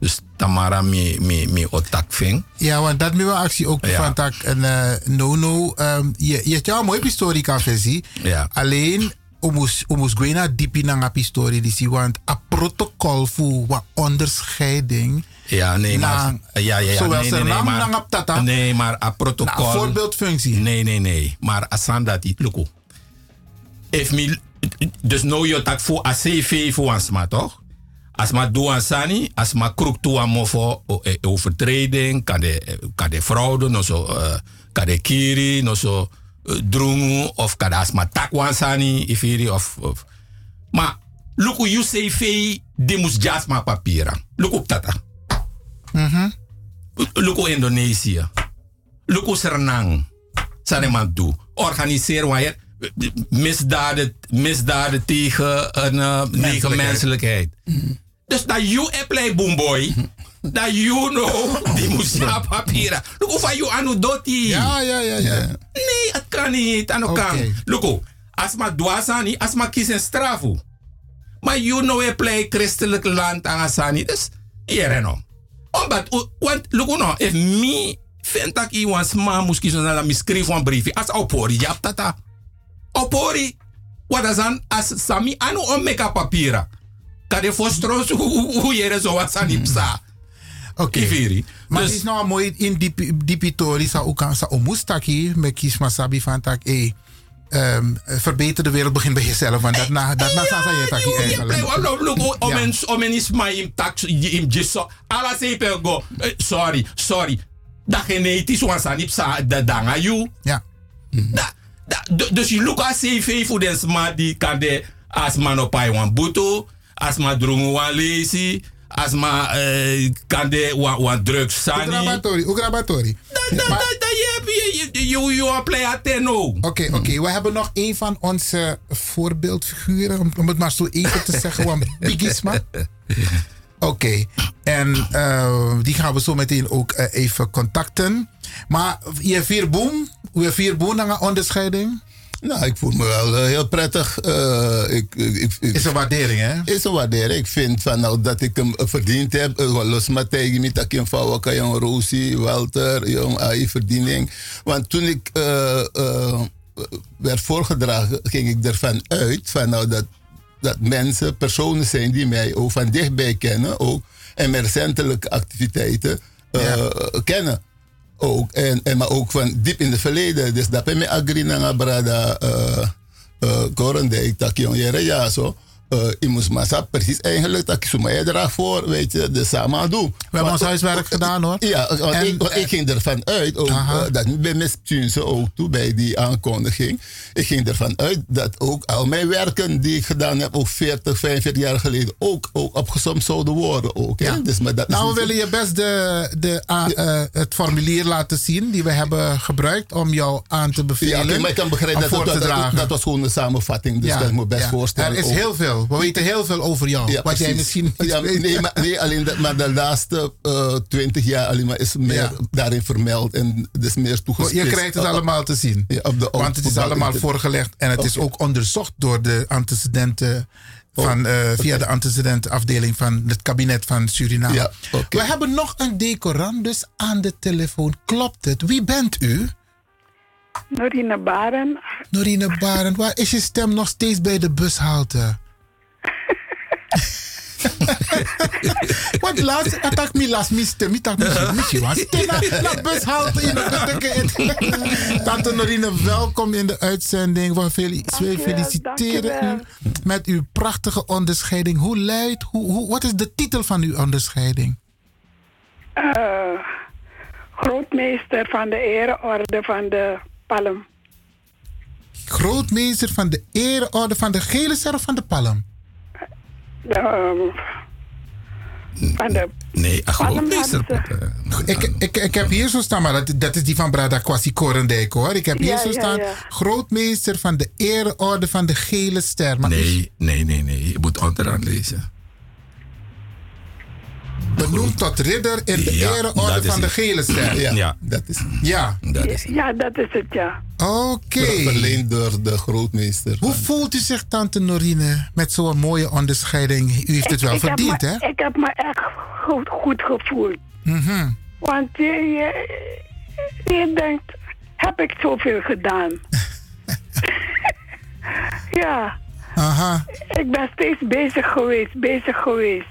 dus tamara mi mi mi otak ving Ja, want dat me wel actie ook Ja. van tak en eh, no no ehm, je je hebt jou een mooie historica versie. Ja. Alleen omus omus gwena dipi na nga historie die want a protocol voor wat onderscheiding. Ja, nee, maar... Na- Ja, ja, ja. zowel nee, nee, nee, maar, nang op tata. Nee, maar a protocol... Na voorbeeldfunctie. Nee, nee, nee. Maar asan dat niet. Luko. If me... Dus nou je tak voor a CV voor asma, toch? Asma doe aan sani, asma kroek toe aan mofo o- eh, overtreding, kan de, kan de fraude, no zo, eh, kan de kiri, no zo, eh, drungu, of kan de asma takwan sani, ifiri, of, of. Maar, luku you CV, die moest jasma papieren. Luku op tata. Luko Indonesië. Luko Sernang. Saneman toe. Organiseer waar misdaden, misdaden tegen een uh, tegen menselijkheid. Dus dat you apply boomboy. Dat you know, [LAUGHS] die moest ja papieren. Luko van you anu doti. Ja, ja, ja, ja. Nee, het kan niet. Ano Oké. kan. Luko, als ma dwasani, als ma kies strafu. Maar you know play christelijk land aan asani. Dus, hier no. Omdat, u- want, look no, if me vind dat ik iemand sma moest kiezen naar mijn schrijf van briefje. Als opori, ja, tata. Opori. Wat is dan as sami anu om meka papira. Kade fostros hoe je zo wat san ipsa. Oké. Iviri. Maar Dus- is nou mooi in die dipitori sa aan sa omustaki met kies masabi van tak eh ehm, verbeter de wereld begint bij jezelf want daarna daarna sa sa je taki Play, eigenlijk. no, om Ja. en om en is maar im tak im jisso. Ala sepe go. eh, Sorry, sorry. Dat genetisch was aan ipsa de danga you. Ja. Da, da, du- dus je look at CV voor den sma die kan de as man op ai wan buto, as ma drungu wan lesi, as ma eh, kan de wan, wan drugs sani. Ugrabatori, ugrabatori. Da, da, da, da, je hebt je, je, je, je, je. Oké, oké. We hebben nog een van onze voorbeeldfiguren, om, om het maar zo even te zeggen, want [LAUGHS] Bigisma. Oké, en eh, die gaan we zo meteen ook eh, even contacten. Maar je vier boom, we vier boom een onderscheiding? Nou, ik voel me wel eh, heel prettig. eh, ik, ik, ik- Is een waardering, hè? Is een waardering. Ik vind van, nou, dat ik hem verdiend heb. eh, Los maar tegen me, dat ik jong Rosie, Walter, jong AI verdiening. Want toen ik werd voorgedragen, ging ik ervan uit van, nou, dat, dat mensen, personen zijn die mij ook van dichtbij kennen. Ook, en mijn recentelijke activiteiten kennen ook. En, en maar ook van diep in het verleden. Dus dat ben ik agri naar brada uh, uh, Korendijk, dat jongeren ja zo. Uh, ik moest massa precies eigenlijk dat ik zo mij draag voor, weet je, de samen doen. We hebben ons huiswerk gedaan hoor. Ja, want, En- ik, want ik ging ervan uit, ook, eh, dat nu bij ook toe bij die aankondiging. Ik ging ervan uit dat ook al mijn werken die ik gedaan heb, ook 40, 45 jaar geleden, ook, ook opgesomd zouden worden. Ook, hè. Dus, maar dat Nou, we zo- willen je best de, de, eh, het formulier laten zien die we hebben gebruikt om jou aan te bevelen. Ja, maar ik kan begrijpen dat, dat, dat, was gewoon een samenvatting. Dus Ja, dat me best ja. voorstellen. Er is ook. heel veel. We weten heel veel over jou. Ja, wat jij misschien niet ja, weet. nee, maar, nee, alleen dat, maar de laatste twintig jaar alleen maar is meer Ja. daarin vermeld en is meer toegespitst. Je krijgt het allemaal te zien. Ja, op de, Want het is de- allemaal voorgelegd en het is ook onderzocht door de antecedenten. Van, eh, via de antecedentenafdeling van het kabinet van Suriname. Ja. We hebben nog een decorandus aan de telefoon. Klopt het? Wie bent u? Norine Baren. Norine Barend, waar is je stem nog steeds bij de bushalte? [LAUGHS] Wat laatst attack me last me stem, me tak me missie was. [LAUGHS] Na bushalte in de [LAUGHS] Tante Norine, welkom in de uitzending. We fel- we feliciteren u met uw prachtige onderscheiding. Hoe luidt, hoe, hoe, wat is de titel van uw onderscheiding? eh, grootmeester van de ereorde van de Palm. Grootmeester van de ereorde van de gele ster of van de palm? De, ehm, van de Nee, een grootmeester. Ik, ik, ik heb hier zo staan, maar dat, dat is die van Brada Kwasi Korendijk hoor. Ik heb hier Ja, zo ja, staan, ja. grootmeester van de ereorde van de gele ster. Maar Nee, nee, nee, nee. Je moet onderaan lezen. Benoemd tot ridder in de Ja, ereorde van de het. gele ster. Ja, Ja. dat is Ja. Dat is Ja, dat is het, ja. Oké. Verleend door de grootmeester. Hoe voelt u zich, tante Norine, met zo'n mooie onderscheiding? U heeft het wel verdiend, hè? Ik heb me echt goed, goed gevoeld. Mhm. Want je, je, je denkt, heb ik zoveel gedaan? [LAUGHS] ja, Aha. ik ben steeds bezig geweest, bezig geweest.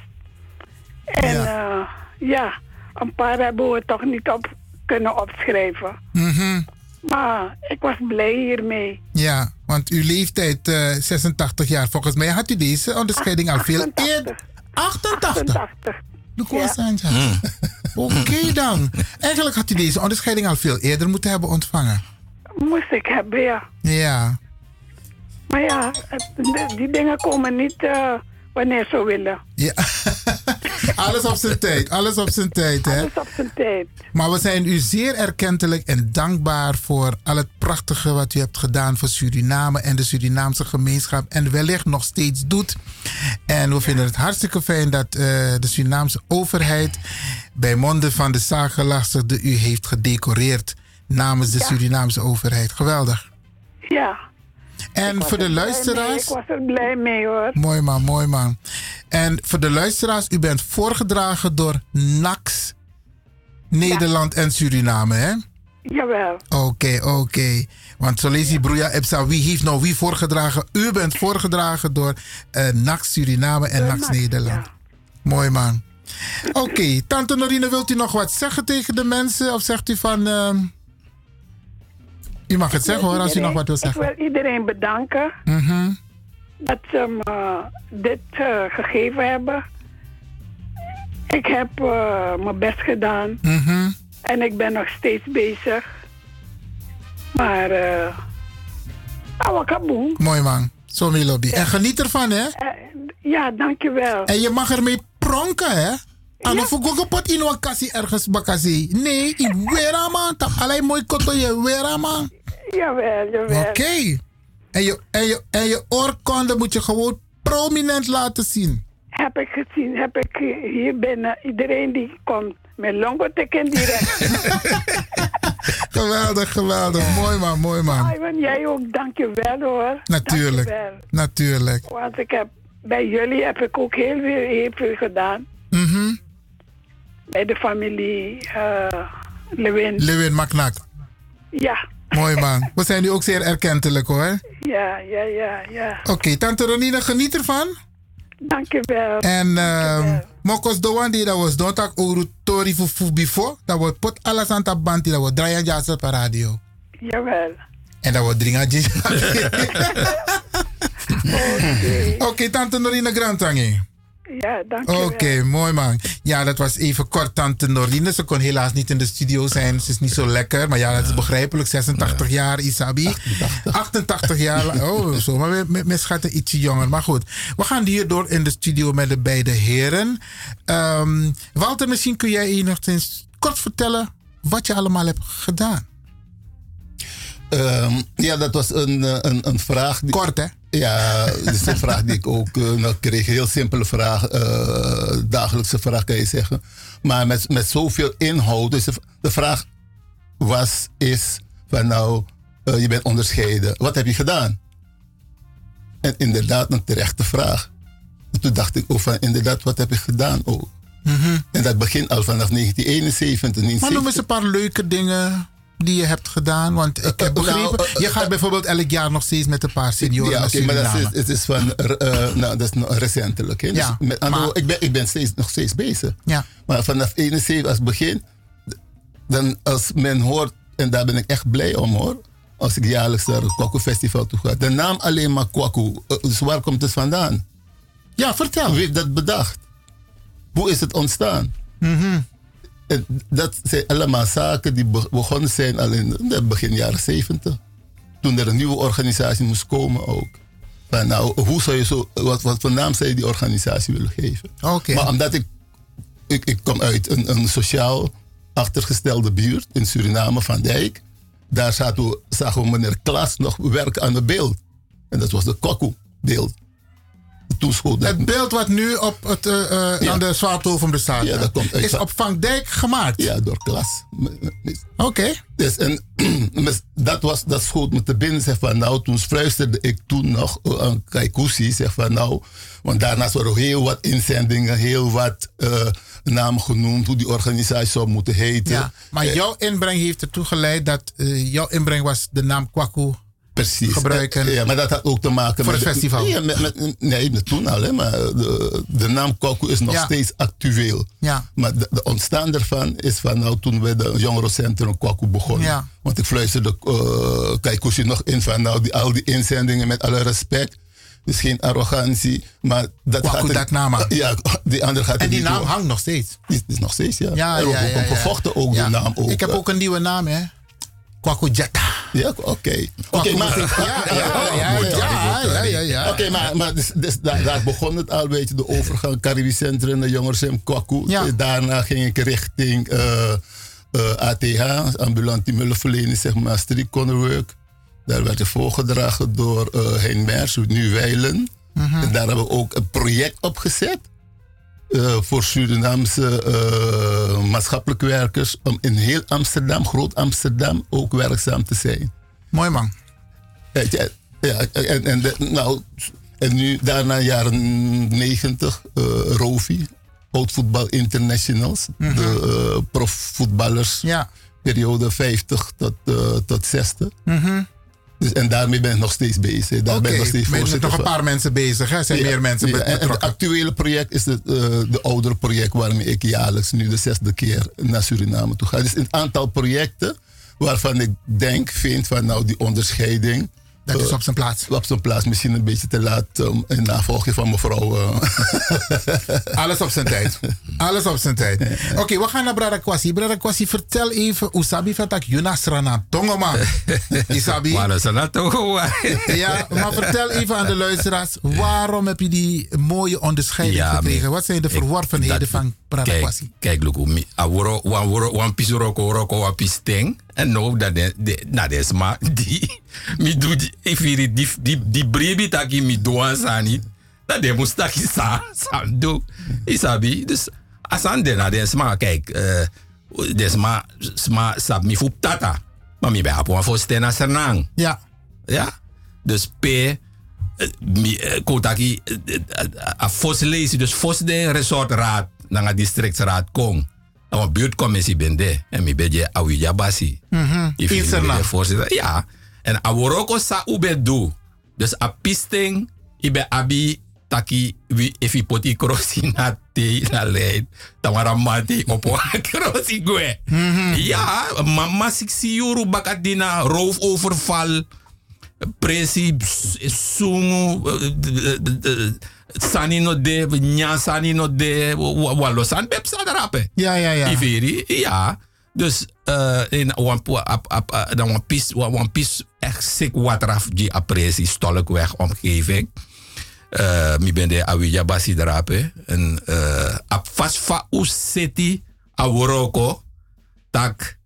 En ja, ja een paar hebben we toch niet op kunnen opschrijven. Mhm. Maar ik was blij hiermee. Ja, want uw leeftijd, eh, 86 jaar, volgens mij had u deze onderscheiding al veel eerder. 88? 88. Ja. [LAUGHS] Oké dan. Eigenlijk had u deze onderscheiding al veel eerder moeten hebben ontvangen. Moest ik hebben, ja. Ja. Maar ja, die dingen komen niet eh, wanneer ze willen. ja. [LAUGHS] alles op zijn tijd, alles op zijn tijd, hè? Alles op zijn tijd. Maar we zijn u zeer erkentelijk en dankbaar voor al het prachtige wat u hebt gedaan voor Suriname en de Surinaamse gemeenschap. En wellicht nog steeds doet. En we vinden het hartstikke fijn dat eh, de Surinaamse overheid bij monden van de zaakgelastigde u heeft gedecoreerd namens de Surinaamse overheid. Geweldig. Ja. En voor de luisteraars. Ik was er blij mee hoor. Mooi man, mooi man. En voor de luisteraars, u bent voorgedragen door NAX, Nederland en Suriname, hè? Jawel. Oké, oké. Want zo lees je broeia Epsa, wie heeft nou wie voorgedragen? U bent voorgedragen door eh NAX Suriname en NAX, Nederland. Mooi man. Oké, Tante Norine, wilt u nog wat zeggen tegen de mensen? Of zegt u van... ehm, u mag het zeggen hoor, als u nog wat wil zeggen. Ik wil iedereen bedanken Mhm. dat ze me dit eh, gegeven hebben. Ik heb eh, mijn best gedaan Mhm. en ik ben nog steeds bezig. Maar, eh awakaboom. Mooi man. Zo wil lobby. En geniet ervan, hè? Eh, ja, dankjewel. En je mag ermee pronken, hè? En of ik pot in een kassie ergens bakassie. Nee, ik wera man. Tap mooi koto je wera man. Jawel, jawel. Oké. En, je, en, je, en je oorkonde moet je gewoon prominent laten zien. Heb ik gezien, heb ik hier binnen. Iedereen die komt met longo teken direct. [LAUGHS] Geweldig, geweldig. Mooi man, mooi man. Ivan, jij ook, dankjewel hoor. Natuurlijk. Dankjewel. Natuurlijk. Want ik heb, bij jullie heb ik ook heel veel, heel veel gedaan. Mhm. Bij de familie eh Lewin. Lewin Maknak. Ja, Mooi man. We zijn nu ook zeer erkentelijk hoor. ja, ja, ja, ja. Oké, tante Ronine, geniet ervan. Dankjewel. En ehm mokos doan die dat was don't tak oru tori fu fu before. Dat wordt pot alles aan die dat wordt draaien jazz op radio. Jawel. En dat wordt drinken gin. Oké, tante Norine Grantangi. Ja, dankjewel. Oké, mooi man. Ja, dat was even kort tante Norine. Ze kon helaas niet in de studio zijn. Ze is niet zo lekker. Maar ja, dat is begrijpelijk. 86 jaar, Isabi. 88 jaar. Oh, zo. Maar we- we- mijn schat ietsje jonger. Maar goed, we gaan hierdoor in de studio met de beide heren. Ehm, Walter, misschien kun jij enigszins kort vertellen wat je allemaal hebt gedaan. Ehm, ja, dat was een, eh, een, een vraag. Die, Kort, hè? Ja, dat is een [LAUGHS] vraag die ik ook eh, nog kreeg. Een heel simpele vraag, eh, dagelijkse vraag kan je zeggen. Maar met, met zoveel inhoud. Dus de, vraag was, is van nou, je bent onderscheiden. Wat heb je gedaan? En inderdaad, een terechte vraag. Toen dacht ik ook van, inderdaad, wat heb ik gedaan ook? En dat begint al vanaf 1971. Maar noem eens een paar leuke dingen die je hebt gedaan. Want ik heb nou, begrepen, eh, je gaat bijvoorbeeld elk jaar nog steeds met een paar senioren Ja, maar dat is, het is van, eh, nou, dat is recentelijk. Hè? Ja, dus met andere maar- ik ben, ik ben steeds, nog steeds bezig. Ja. Maar vanaf 71 als begin, dan als men hoort, en daar ben ik echt blij om hoor, als ik jaarlijks naar het Kwaku Festival toe ga. De naam alleen maar Kwaku, eh, dus waar komt het vandaan? Ja, vertel. Wie heeft dat bedacht? Hoe is het ontstaan? Mhm. En dat zijn allemaal zaken die be- begonnen zijn al in de begin jaren 70. Toen er een nieuwe organisatie moest komen ook. Maar nou, hoe zou je zo, wat, wat voor naam zou je die organisatie willen geven? Oké. Maar omdat ik, ik, ik kom uit een, een sociaal achtergestelde buurt in Suriname, Van Dijk. Daar zaten we, zagen we meneer Klas nog werken aan het beeld. En dat was de Kwaku-beeld. Toen Het beeld wat nu op het, eh, eh, Ja. aan de Zwaartoven bestaat, Ja, dat komt uit is op Van Dijk gemaakt. Ja, door klas. Oké. Dus, en, [CLEARS THROAT] dat, was, dat schoot me te binnen. Zeg van, nou, toen fluisterde ik toen nog eh, aan Kaikousi. Zeg van, nou, want daarnaast waren heel wat inzendingen, heel wat namen genoemd, hoe die organisatie zou moeten heten. Ja, maar jouw inbreng heeft ertoe geleid dat jouw inbreng was de naam Kwaku Precies. gebruiken. Eh, Ja, maar dat had ook te maken Voor met... het festival. Ja, met, met, nee, toen al, hè, maar de, de naam Kwaku is nog Ja. steeds actueel. Ja. Maar de, de ontstaan ervan is van nou, toen we de jongerencentrum Kwaku begonnen. Ja. Want ik fluisterde uh, Kaikousi nog in van nou, die, al die inzendingen met alle respect. Dus geen arrogantie, maar dat Kwaku gaat... er- dat naam. Ja, die andere gaat er En die naam door. hangt nog steeds. Die is nog steeds, ja. Ja, er ja, ja, ook ja. gevochten ook Ja. de naam ook. Ik heb eh. ook een nieuwe naam, hè? Kwaku Jetta. Ja, oké. Oké, maar... Ja, ja, ja, ja, ja. Oké, maar, maar dus, dus daar, daar begon het al, weet je, de overgang Caribisch Centrum naar Jongerencentrum Kwaku. Ja. Daarna ging ik richting eh, eh, ATH, ambulante hulpverlening, zeg maar, street corner work. Daar werd ik voorgedragen door eh Hein Mers, nu Weilen. Mhm. En daar hebben we ook een project opgezet. Eh, voor Surinaamse eh, maatschappelijke werkers om in heel Amsterdam, Groot Amsterdam, ook werkzaam te zijn. Mooi man. Je, ja, en, en, de- nou, en nu daarna jaren 90, eh Rovi, Oud Voetbal Internationals, Mhm. de profvoetballers. Ja. periode 50 tot, tot 60. Mhm. Dus, en daarmee ben ik nog steeds bezig. Daar ben ik nog steeds voorzitter nog een paar mensen bezig. hè? Er zijn Ja, meer mensen ja, be- en- en Het betrokken. actuele project is het, eh, de oudere project waarmee ik jaarlijks nu de zesde keer naar Suriname toe ga. Dus een aantal projecten waarvan ik denk, vind van nou die onderscheiding. Dat is op zijn plaats. Op zijn plaats, misschien een beetje te laat um, in navolging van mevrouw. eh. [LAUGHS] Alles op zijn tijd. Alles op zijn tijd. Oké, we gaan naar Brada Kwasi. Brada Kwasi, vertel even, Usabi Fatak Yunas Rana Tongo, man. Isabi. Een. Ja, maar vertel even aan de luisteraars, waarom heb je die mooie onderscheiding Ja, gekregen? Wat zijn de ik- verworvenheden dat- van Brada Kijk, Kwasi? kijk, Luku, wan wan piso roko roko wan pis ting. En no dat de de na des ma [LAUGHS] die mi do die ifiri die die die brebi taki mi do an sani. Dat de mustaki sa sa do. Isabi dus asan de na des ma kijk eh des ma sma sab mi fup tata. Maar mi be apo voor stena sernang. Ja. Ja. Dus P eh, eh, kotaki eh, a fos lezen dus fos de resortraad na nga districtsraad kong. Een buurtcommissie ben de en mi beje awija basi. Mhm. If In you Sernang. de voorzitter. Ja. En aworoko sa ube do. Dus a pisting ibe abi taki wi if i poti crossi na te na leid. Tamara mati opo crossi gue. Ja, mama siksi euro bakadina roofoverval. Presi sungu sani no de nya sani no de walo san bep sadarape. Ja, ja, ja. Iveri, ja. Dus eh in pu- ap ap eh, dan pis wan wan pis echt sick water af die apresi stolkweg omgeving. Eh mi ben de awija basi drape en eh ap fast fa a woroko tak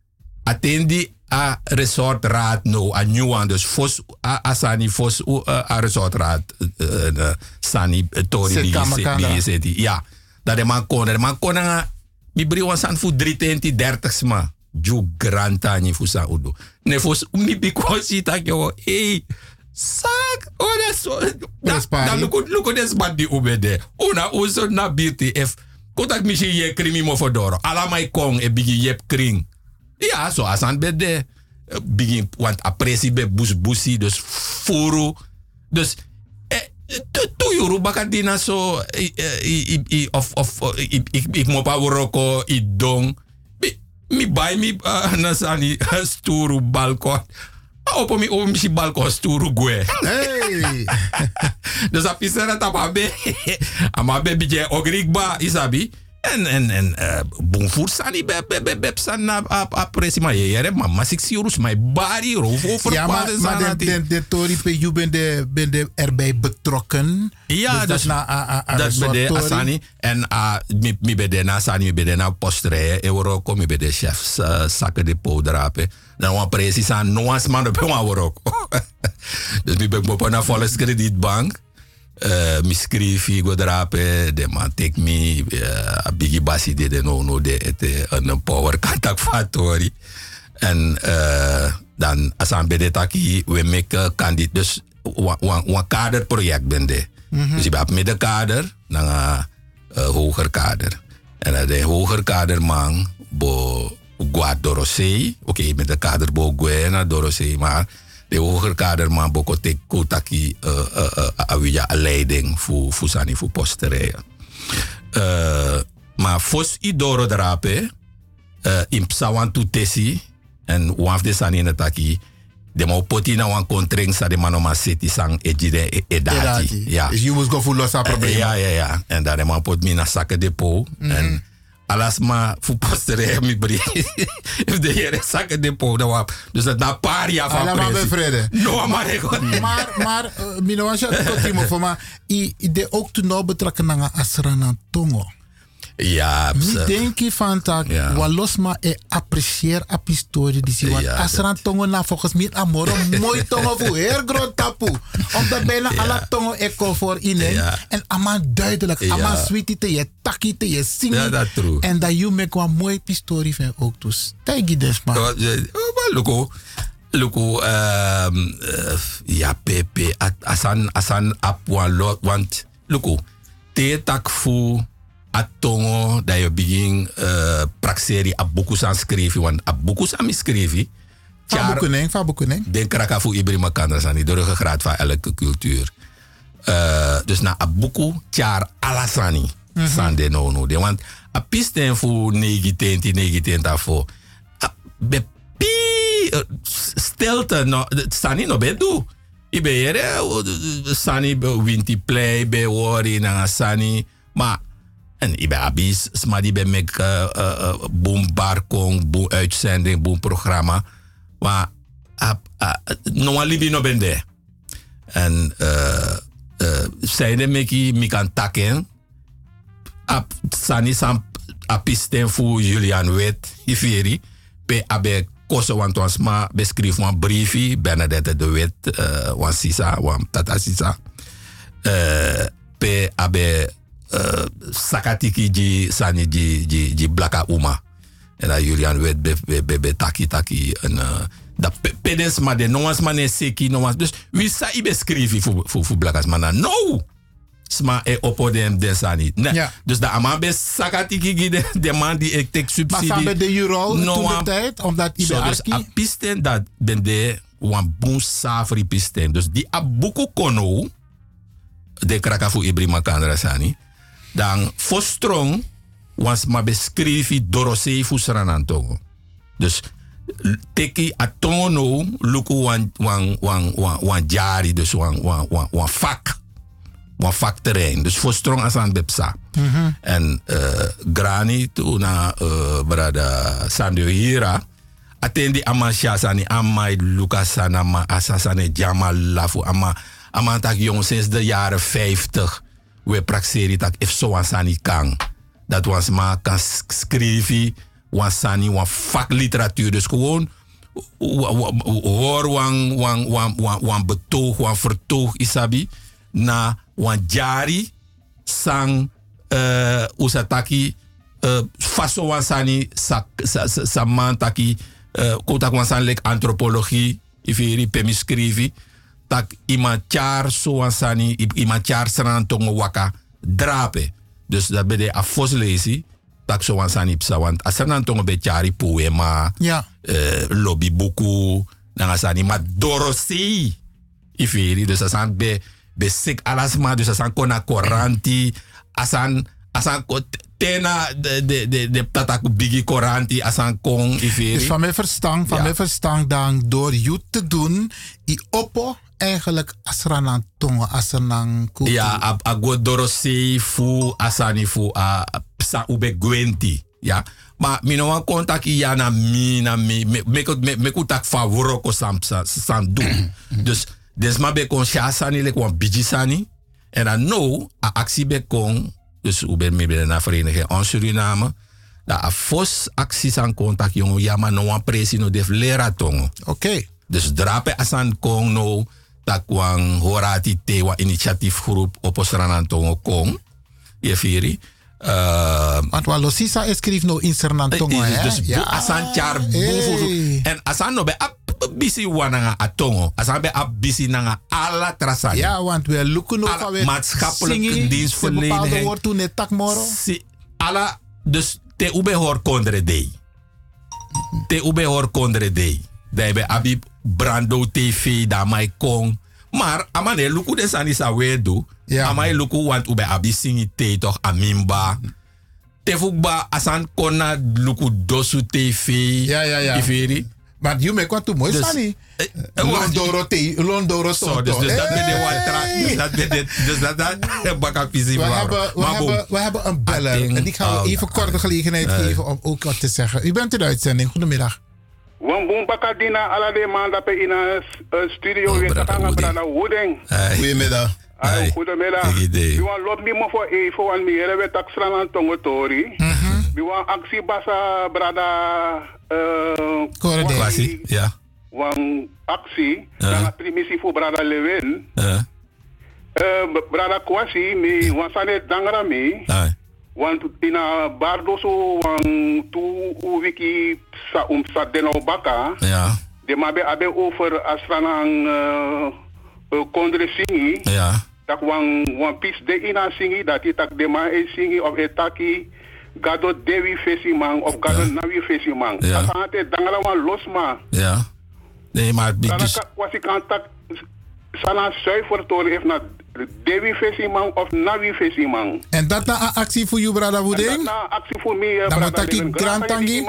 atendi a resort raad no a new one dus fos a, a sani fos u eh, a resort raad eh, eh, sani eh, tori di di seti ja. Dat de man kon de man kon nga mi bri wan san fu 320 30 sma ju granta ni fu sa udo ne fos mi bi ko si tak yo hey sak o da so da da luko luko des bad di ubede una uso na birti if kotak mi si ye krimi mo fodoro ala mai kong e bigi yep kring ja, zo asan be de eh, begin want apresi be bus busi dus furu dus eh, tu tu yuru bakadina so i, of of eh, ik mo pa woroko i dong. Mi, bai mi nasani [LAUGHS] sturu balkon. Opo mi opo mi si balkon sturu hey! [LAUGHS] Dus a pisera tapa be. [LAUGHS] Ama be bije ogrigba isabi en en en uh, bonfour sani be be be be san na a a presi ma ye yere ma ma six euros my body rof over Ja, maar, maar de, de, de Tori P, je bent, de, bent de erbij betrokken. Ja, dus, dus, na a, a, a dat bede Tori. asani. En a mi mi bede na asani mi bede na postre euro ko mi bede chef uh, sakke de podrape dan wan presi san noas man op [LAUGHS] wan worok [LAUGHS] dus mi bek mopo na kredietbank uh, mi go drape de man take me uh, a bigi basi de de no no de ete een power contact [LAUGHS] factory en uh, dan asan bede taki we make candid dus wan- wan kaderproject bende. Mhm. dus je hebt middenkader dan een uh, hoger kader. En uh, de hoger kader man bo guad dorosei. Oké met de kader bo guena dorosei maar de hoger kader man bo kote kotaki uh, uh, uh, awija a leiding fu fu sani fu posterijen uh, maar fos i doro drape uh, in psawan tu tesi en waf de sani na taki de mo poti na wan kontring sa de manoma city sang ejide e- edati. Edati. Ja. Dus je moest go voor losse problemen. Ja, ja, ja. En dan de man pot mi na sakke depot. Mhm. En alas ma fu postere mi bri. If [LAUGHS] de here sakke depot da wap. Dus dat na paar jaar van presi. bevrijden. No, maar ik [LAUGHS] Maar, maar, uh, Minoasja, tot Timo, voor mij, i de ook toen nou betrokken naar Asrana Tongo. Ja, Mi abs- denk je van dat, Ja. wa los maar e apprecieer ap historie die zie. Want Ja, Asrana Tongo na volgens mij amor [LAUGHS] mooi tongo voor heel groot tapu. Omdat bijna alle tongo echo voor in. Ja. En allemaal duidelijk, Ja. allemaal sweetie te je takkie te je zingen. Ja, dat true. En dat je met een mooi historie van ook dus. Dus maar. Oh, maar Luko, Luko, ehm, eh, ja, Pepe, a- asan, asan ap wan lot, want, Luko, te tak fu atongo dat je begin uh, praxeri a boeken aan schrijven want a boeken aan mi schrijven Fabukuning, fabukuning. Den krakafu ibri makandra sani, de ruggengraat van elke cultuur. Uh, dus na a boeku, tjar alasani. Mhm. Sande no no. De, want a pisten fu negi tenti, negi tenta fu. a- Be pi uh, stilte no, sani no be du. Ibe yere, uh, sani winti play, be wori na sani. Maar en ik ben abis, maar die ben met uh, uh, boom barkong, boom uitzending, boom programma. Maar uh, uh, no libi no ben there. En zijn er meki mi kan. Ap sani sam apisten fu Julian Wet, iferi. Pe abe koso want ons ma beschrijf een briefie, Bernadette de Wet, uh, wan sisa, wan tata sisa. Uh, pe abe uh, sakatiki ji sani ji, ji, ji blaka uma. En dan Julian Wet be, be, be, be taki taki. En uh, dat pe- pedens maar de noas man ne seki noas. Dus wie sa ibe skrivi fu, fu, fu blakas man? No! Sma e opo dem den sani. Nee. Ja. Dus dat ama be sakatiki gi de, de man die ik tek Maar subsidie. samen de euro No toen de tijd, omdat Ibe So, dus Arki... a pisten dat ben de wan boom safri pisten. Dus die a buku kono, de kraka fu ibri makandra sani, dan fostrong was ma beschrivi dorosei fu sranantongo. Dus teki a tono luku wan, wan, wan, wan, wan jari, dus wan, wan, wan, wan vak. Wan vakterrein. Dus fostrong asan bepsa. En uh, Grani toen na uh, brada Sandio Hira. Atendi ama shasani ama Lucas sana ma asasane jama lafu ama ama tak jong sinds de jaren 50 we praxeri tak if so ansani kang. Dat was ma kan schrijven wansani wan vakliteratuur dus gewoon hoor wan wan wan wan wan betoog wan vertoog isabi na wan jari sang uh, usataki uh, faso wan sani sa, sa, sa, sa man taki uh, kotak wan san lek antropologie ifiri skrivi tak ima char so wan sani i- ima char sanan tongo waka drape dus dat ben je a fos lezi tak so wan sani psa want asanan tongo be chari poema Ja. uh, lobby buku nanga sani ma dorosi ifiri dus asan be be sik alasma dus asan kona koranti asan asan tena de de de de tataku bigi koranti asan kong ifiri Dus van mijn verstand, van Ja. mijn verstand dan door you te doen, i oppo eigenlijk asranan tongo, asranan kutu. Ja, a, a go dorosi fu asani fu a psa ube gwenti. Ja. Maar mi no wan kontak iya na mi na mi me me ko- me me ku tak favoro ko sam sa- sam do. dus des ma be kon sha sani le kon biji sani. En dan no a actie be kon dus ube mi be na vereniging on Suriname. Da a fos acties aan contact jongen ja maar no wan presi no def lera tongo. Oké. Dus drape asan kong no tak wang horati te wa initiatiefgroep oposranan tongo kong. Je firi. Uh, Want wat Losisa schreef nou in Sernan tongo, hè? dus bu- asan char Hey. En asan no be ap bisi wananga atongo. Asan be ap bisi nanga ala trasani. Ja, want we loeken nog Alle alweer maatschappelijke dienstverlening. Woord toen net takmoro. Si, ala, dus te ube hor kondre dei. Te ube hor kondre dei. Dai be abi brando tv da mai kong. Maar amane luku de sani sa wedu. Ja. Amai luku want ube abi singi te toch amimba. Te fukba asan kona luku dosu tv. Ja, ja, ja. Iferi. Maar je maakt wat mooi, Dus, Sani. eh, Londoro te, Londoro Zo, dus, dus dat ben de wat tra- dus dat ben de, dus dat dat bakapisi We hebben, we, hebben, we hebben een beller. En die gaan we even korte gelegenheid Nee. geven om ook wat te zeggen. U bent in de uitzending. Goedemiddag. Wan boom bakadina ala de man dat in een studio in Katanga brada Wooding. Goedemiddag. Hallo, goedemiddag. Ik idee. We want loop niet meer voor even, want meer we tak slaan aan tongo tori. We want actie basa brada. eh, Kwasi, ja. Wan. Ja. Dan een primissie voor brada Lewin. Eh, Eh, brada Kwasi, mi wan sane dangra mi. ai. Want in a bardo so wan tu wiki sa um sa deno baka. Ja. De mabe abe over asranang uh, uh, kondre singi. Ja. tak wan wan pis de ina singi dat i tak de ma e singi of e taki gado dewi fesi man of gado nawi fesi man. Ja. Asa ate dangala wan los ma. Ja. Nee, maar dus, was ik aan tak sana zuiver toren heeft na dewi fesi man of nawi fesi man. En dat na een actie voor jou, brada Woeding? dat na actie voor mij, eh, Dan brada moet ik. Grand Tangi?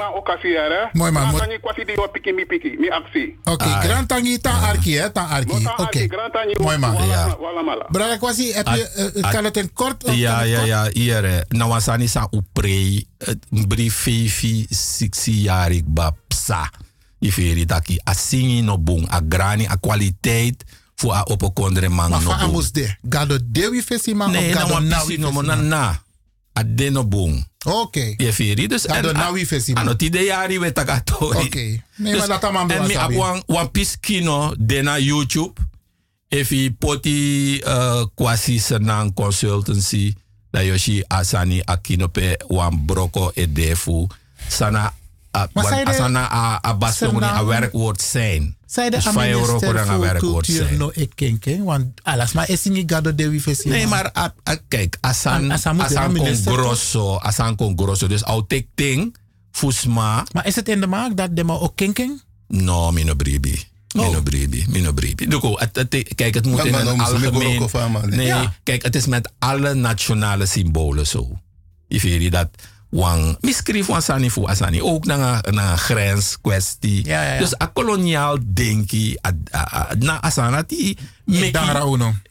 Mooi, man, Grand Tangi kwasi die op piki mi piki, mi actie. Oké, Grand Tangi, ta arki, hè? Ta arki. Oké. Grand Tangi, Mooi man. Brada Kwasi, heb je, eh, Ah, kan het in kort? Ja, ja, ja. Hier. Nou, was aan isa uprei. Brief fefi siksi jarik ba psa. Iferi taki. A singi no bung. A grani, a kwaliteit. Voor a opokondre man Maar no bung. Amos de. Gado dewi fesi man Nee, of nou, gado wan nawi pisi no mo fesi na man? na. A de no bung. Oké. Iferi. Dus Gado en- nawi fesi man. Ano ti de yari we taka tori. Oké. Nee, maar dat allemaal En mi ap wan, wan pis kino de na YouTube. If i poti uh, kwasi senang consultancy. Da yoshi asani akino pe wan broko e defu. Sana Maar de- asana a, a bastongi a werkwoord zijn. Zij de Dus minister voor een voor werkwoord cultuur zijn. no ik kenken, want alles maar is niet gado dewi fesi Nee, man. maar a, a, kijk, asan, An- asan de asan kon minister toch? grosso, asan kon grosso. Dus au tek ting, fusma, Maar is het in de maak dat de maar ook kenken? No, mino bribi. Mino bribi, mino bribi. Kijk, het moet in een algemeen... Nee, kijk, het is met alle nationale symbolen zo. Je weet dat wang miskrif wan sani fu asani ook na een grenskwestie. Ja, ja, ja. Dus a koloniaal denki a, a, a- na asana ti meki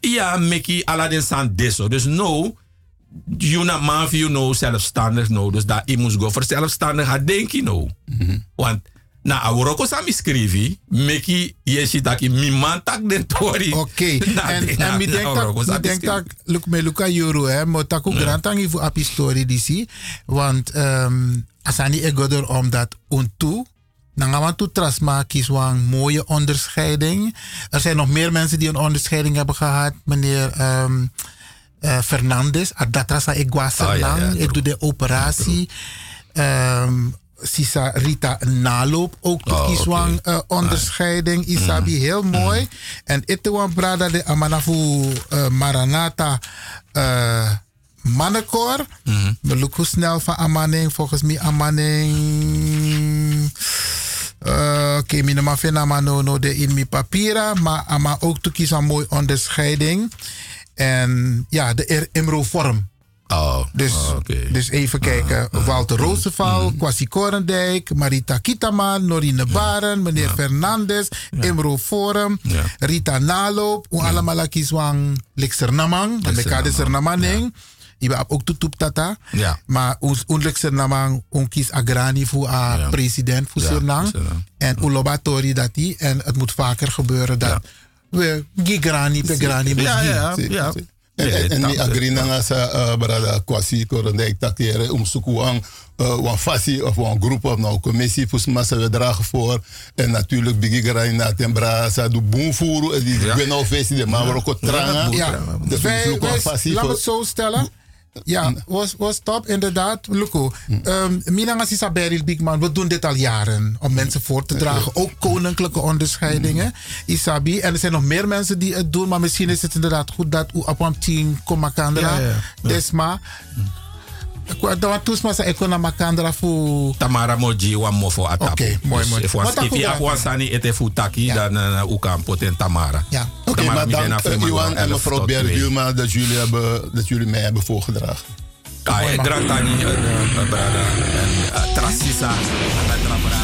ja meki ala den san deso. Dus no you na man you no zelfstandig no. Dus daar moest go voor zelfstandig ha denki no. Want na awuroko sami skrivi, meki yeshi taki mi man tak den tori. Oké, en, [LAUGHS] en mi denk dat, mi denk dat, look, me Luca Juru, hè, maar dat ook grand tangi voor api story die zie, want um, asani egoder omdat untu, toe trasma kieswang mooie onderscheiding. Er zijn nog meer mensen die een onderscheiding hebben gehad, meneer ehm eh, Fernandes, Adatrasa Egua ja, Sernang, ja, ik doe de operatie. Ehm Sisa Rita Naloop, ook de Oh, kieswang eh, onderscheiding. Isabi, heel mooi. En Itewan Brada de Amanafu eh, Maranata eh Mannekor. Look hoe snel van Amaning. Volgens mij Amaning. Eh, Oké, okay, mijn vind no, no de in mijn papieren. Maar ama ook kies een mooie onderscheiding. En ja, de er- Imro-vorm. Oh, Dus, dus even kijken. Walter Roosevelt, Kwasi Korendijk, Marita Kitaman, Norine Baren, meneer Fernandes, Imro Forum, Rita Naloop, hoe allemaal kieswang Lixernamang, de bekade Sernamaning. Je hebt ook tutup tata. Ja. Maar ons Lixernamang, on kies agrani voor a president voor Ja, Suriname. En Ulobatori dat die. En het moet vaker gebeuren dat we gigrani, Ja, ja, moet ja. En, en, en die agrina nga sa uh, brada kwasi korondijk takere om zoeken wan uh, wan fasi of wan groep of nou commissie voor massa we dragen voor. En natuurlijk bigi garai na tembra sa du boom voeren en die ben al feest de maar ook tranga Ja, dus wij, laten we voor het zo stellen. Ja, was, was top, inderdaad. Luko, um, Minanga Sisa Beryl Bigman, we doen dit al jaren om mensen voor te dragen. Ook koninklijke onderscheidingen. Isabi. En er zijn nog meer mensen die het doen, maar misschien is het inderdaad goed dat u op een team komt. Desma. Maar ik kon naar makandra voor. Tamara moji wan mofo atapu. Oké, mooi, mooi. If je aku wan sani ete futaki, dan uh, u kan poten Tamara. Ja. Oké, Tamara maar dank Iwan wan en 11 mevrouw. Bergulma dat jullie, hebben, dat jullie mij hebben voorgedragen. Kai grantani uh, uh, brada en trasisa brada.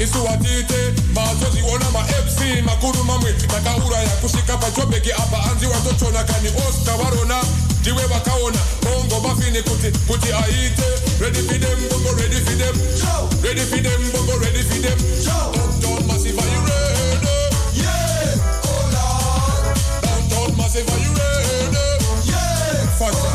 Mazoziona isuwatite mazoziona ma-fc makuru mamwe takauraya kusvika pachobheki apa anzi watotona kani oscar varona ndiwe vakaona bongo bafini kuti kuti aite. Ready for them bongo ready for them. Ready for them bongo ready for them. Downtown massive are you ready? Yeah. Oh lord downtown massive are you ready? Yeah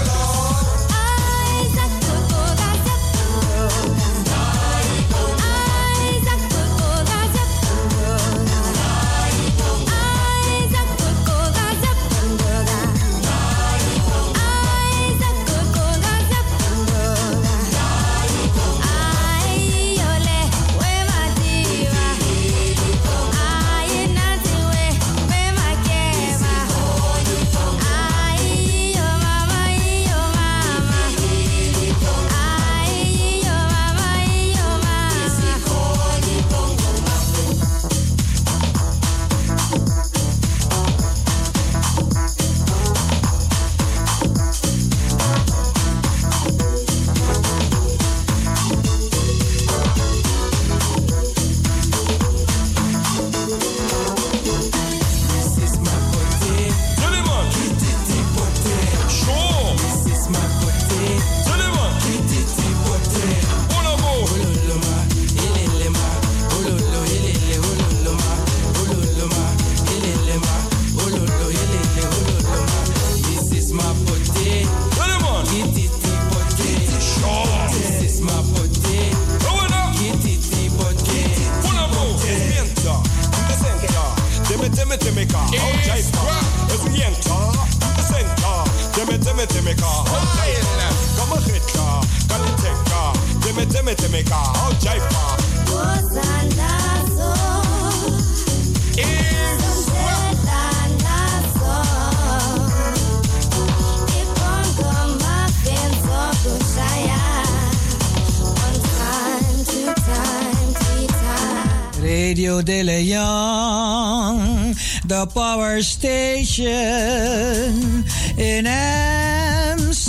Power station in Amsterdam.